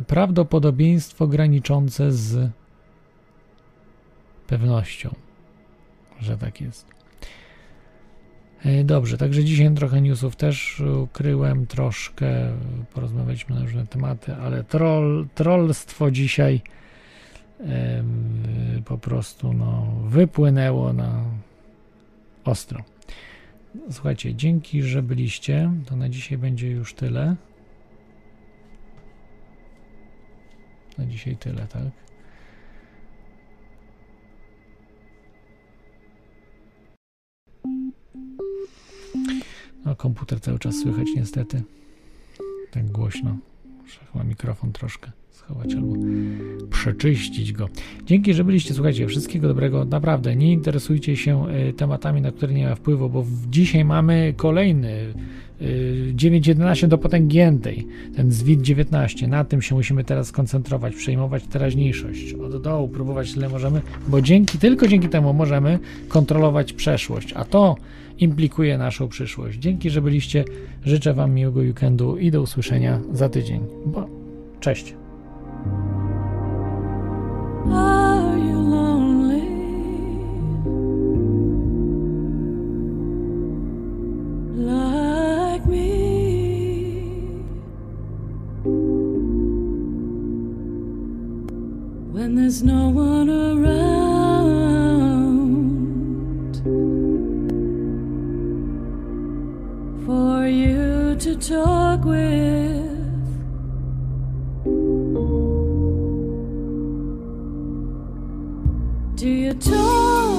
prawdopodobieństwo graniczące z pewnością, że tak jest. E, dobrze, także dzisiaj trochę newsów też ukryłem, troszkę porozmawialiśmy na różne tematy, ale troll, trollstwo dzisiaj po prostu no, wypłynęło na ostro. Słuchajcie, dzięki, że byliście. To na dzisiaj będzie już tyle. Na dzisiaj tyle, tak? No, komputer cały czas słychać niestety. Tak głośno. Muszę chyba mikrofon troszkę schować albo przeczyścić go. Dzięki, że byliście. Słuchajcie, wszystkiego dobrego. Naprawdę, nie interesujcie się y, tematami, na które nie ma wpływu, bo dzisiaj mamy kolejny 9.11 do potęgi n-tej, ten zwit 19. Na tym się musimy teraz skoncentrować, przejmować teraźniejszość, od dołu próbować tyle możemy, bo dzięki, tylko dzięki temu możemy kontrolować przeszłość, a to implikuje naszą przyszłość. Dzięki, że byliście. Życzę Wam miłego weekendu i do usłyszenia za tydzień. Bo cześć. For you to talk with. Do you talk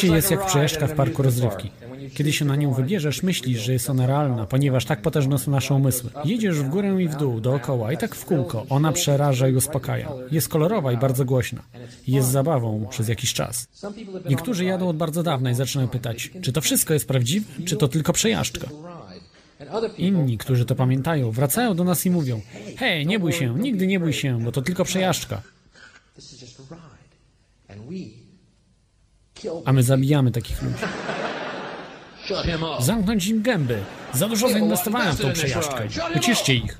Życie jest jak przejażdżka w parku rozrywki. Kiedy się na nią wybierzesz, myślisz, że jest ona realna, ponieważ tak potężne są nasze umysły. Jedziesz w górę i w dół, dookoła i tak w kółko. Ona przeraża i uspokaja. Jest kolorowa i bardzo głośna. Jest zabawą przez jakiś czas. Niektórzy jadą od bardzo dawna i zaczynają pytać, czy to wszystko jest prawdziwe, czy to tylko przejażdżka. Inni, którzy to pamiętają, wracają do nas i mówią: Hej, nie bój się, nigdy nie bój się, bo to tylko przejażdżka. A my zabijamy takich ludzi. Zamknąć im gęby. Za dużo zainwestowałem w tą przejażdżkę. Uciszcie ich.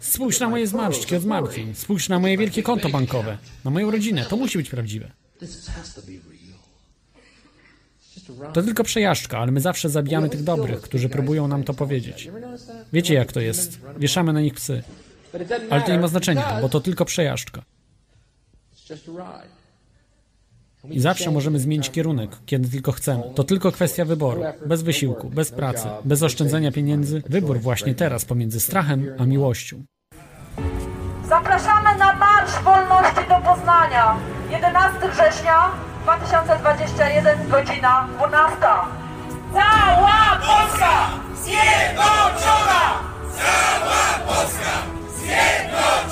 Spójrz na moje zmarszczki od martwień. Spójrz na moje wielkie konto bankowe. Na moją rodzinę. To musi być prawdziwe. To tylko przejażdżka, ale my zawsze zabijamy tych dobrych, którzy próbują nam to powiedzieć. Wiecie jak to jest. Wieszamy na nich psy. Ale to nie ma znaczenia, bo to tylko przejażdżka. I zawsze możemy zmienić kierunek, kiedy tylko chcemy. To tylko kwestia wyboru. Bez wysiłku, bez pracy, bez oszczędzania pieniędzy. Wybór właśnie teraz pomiędzy strachem a miłością. Zapraszamy na Marsz Wolności do Poznania. 11 września 2021, godzina 12. Cała Polska zjednoczona! Cała Polska zjednoczona!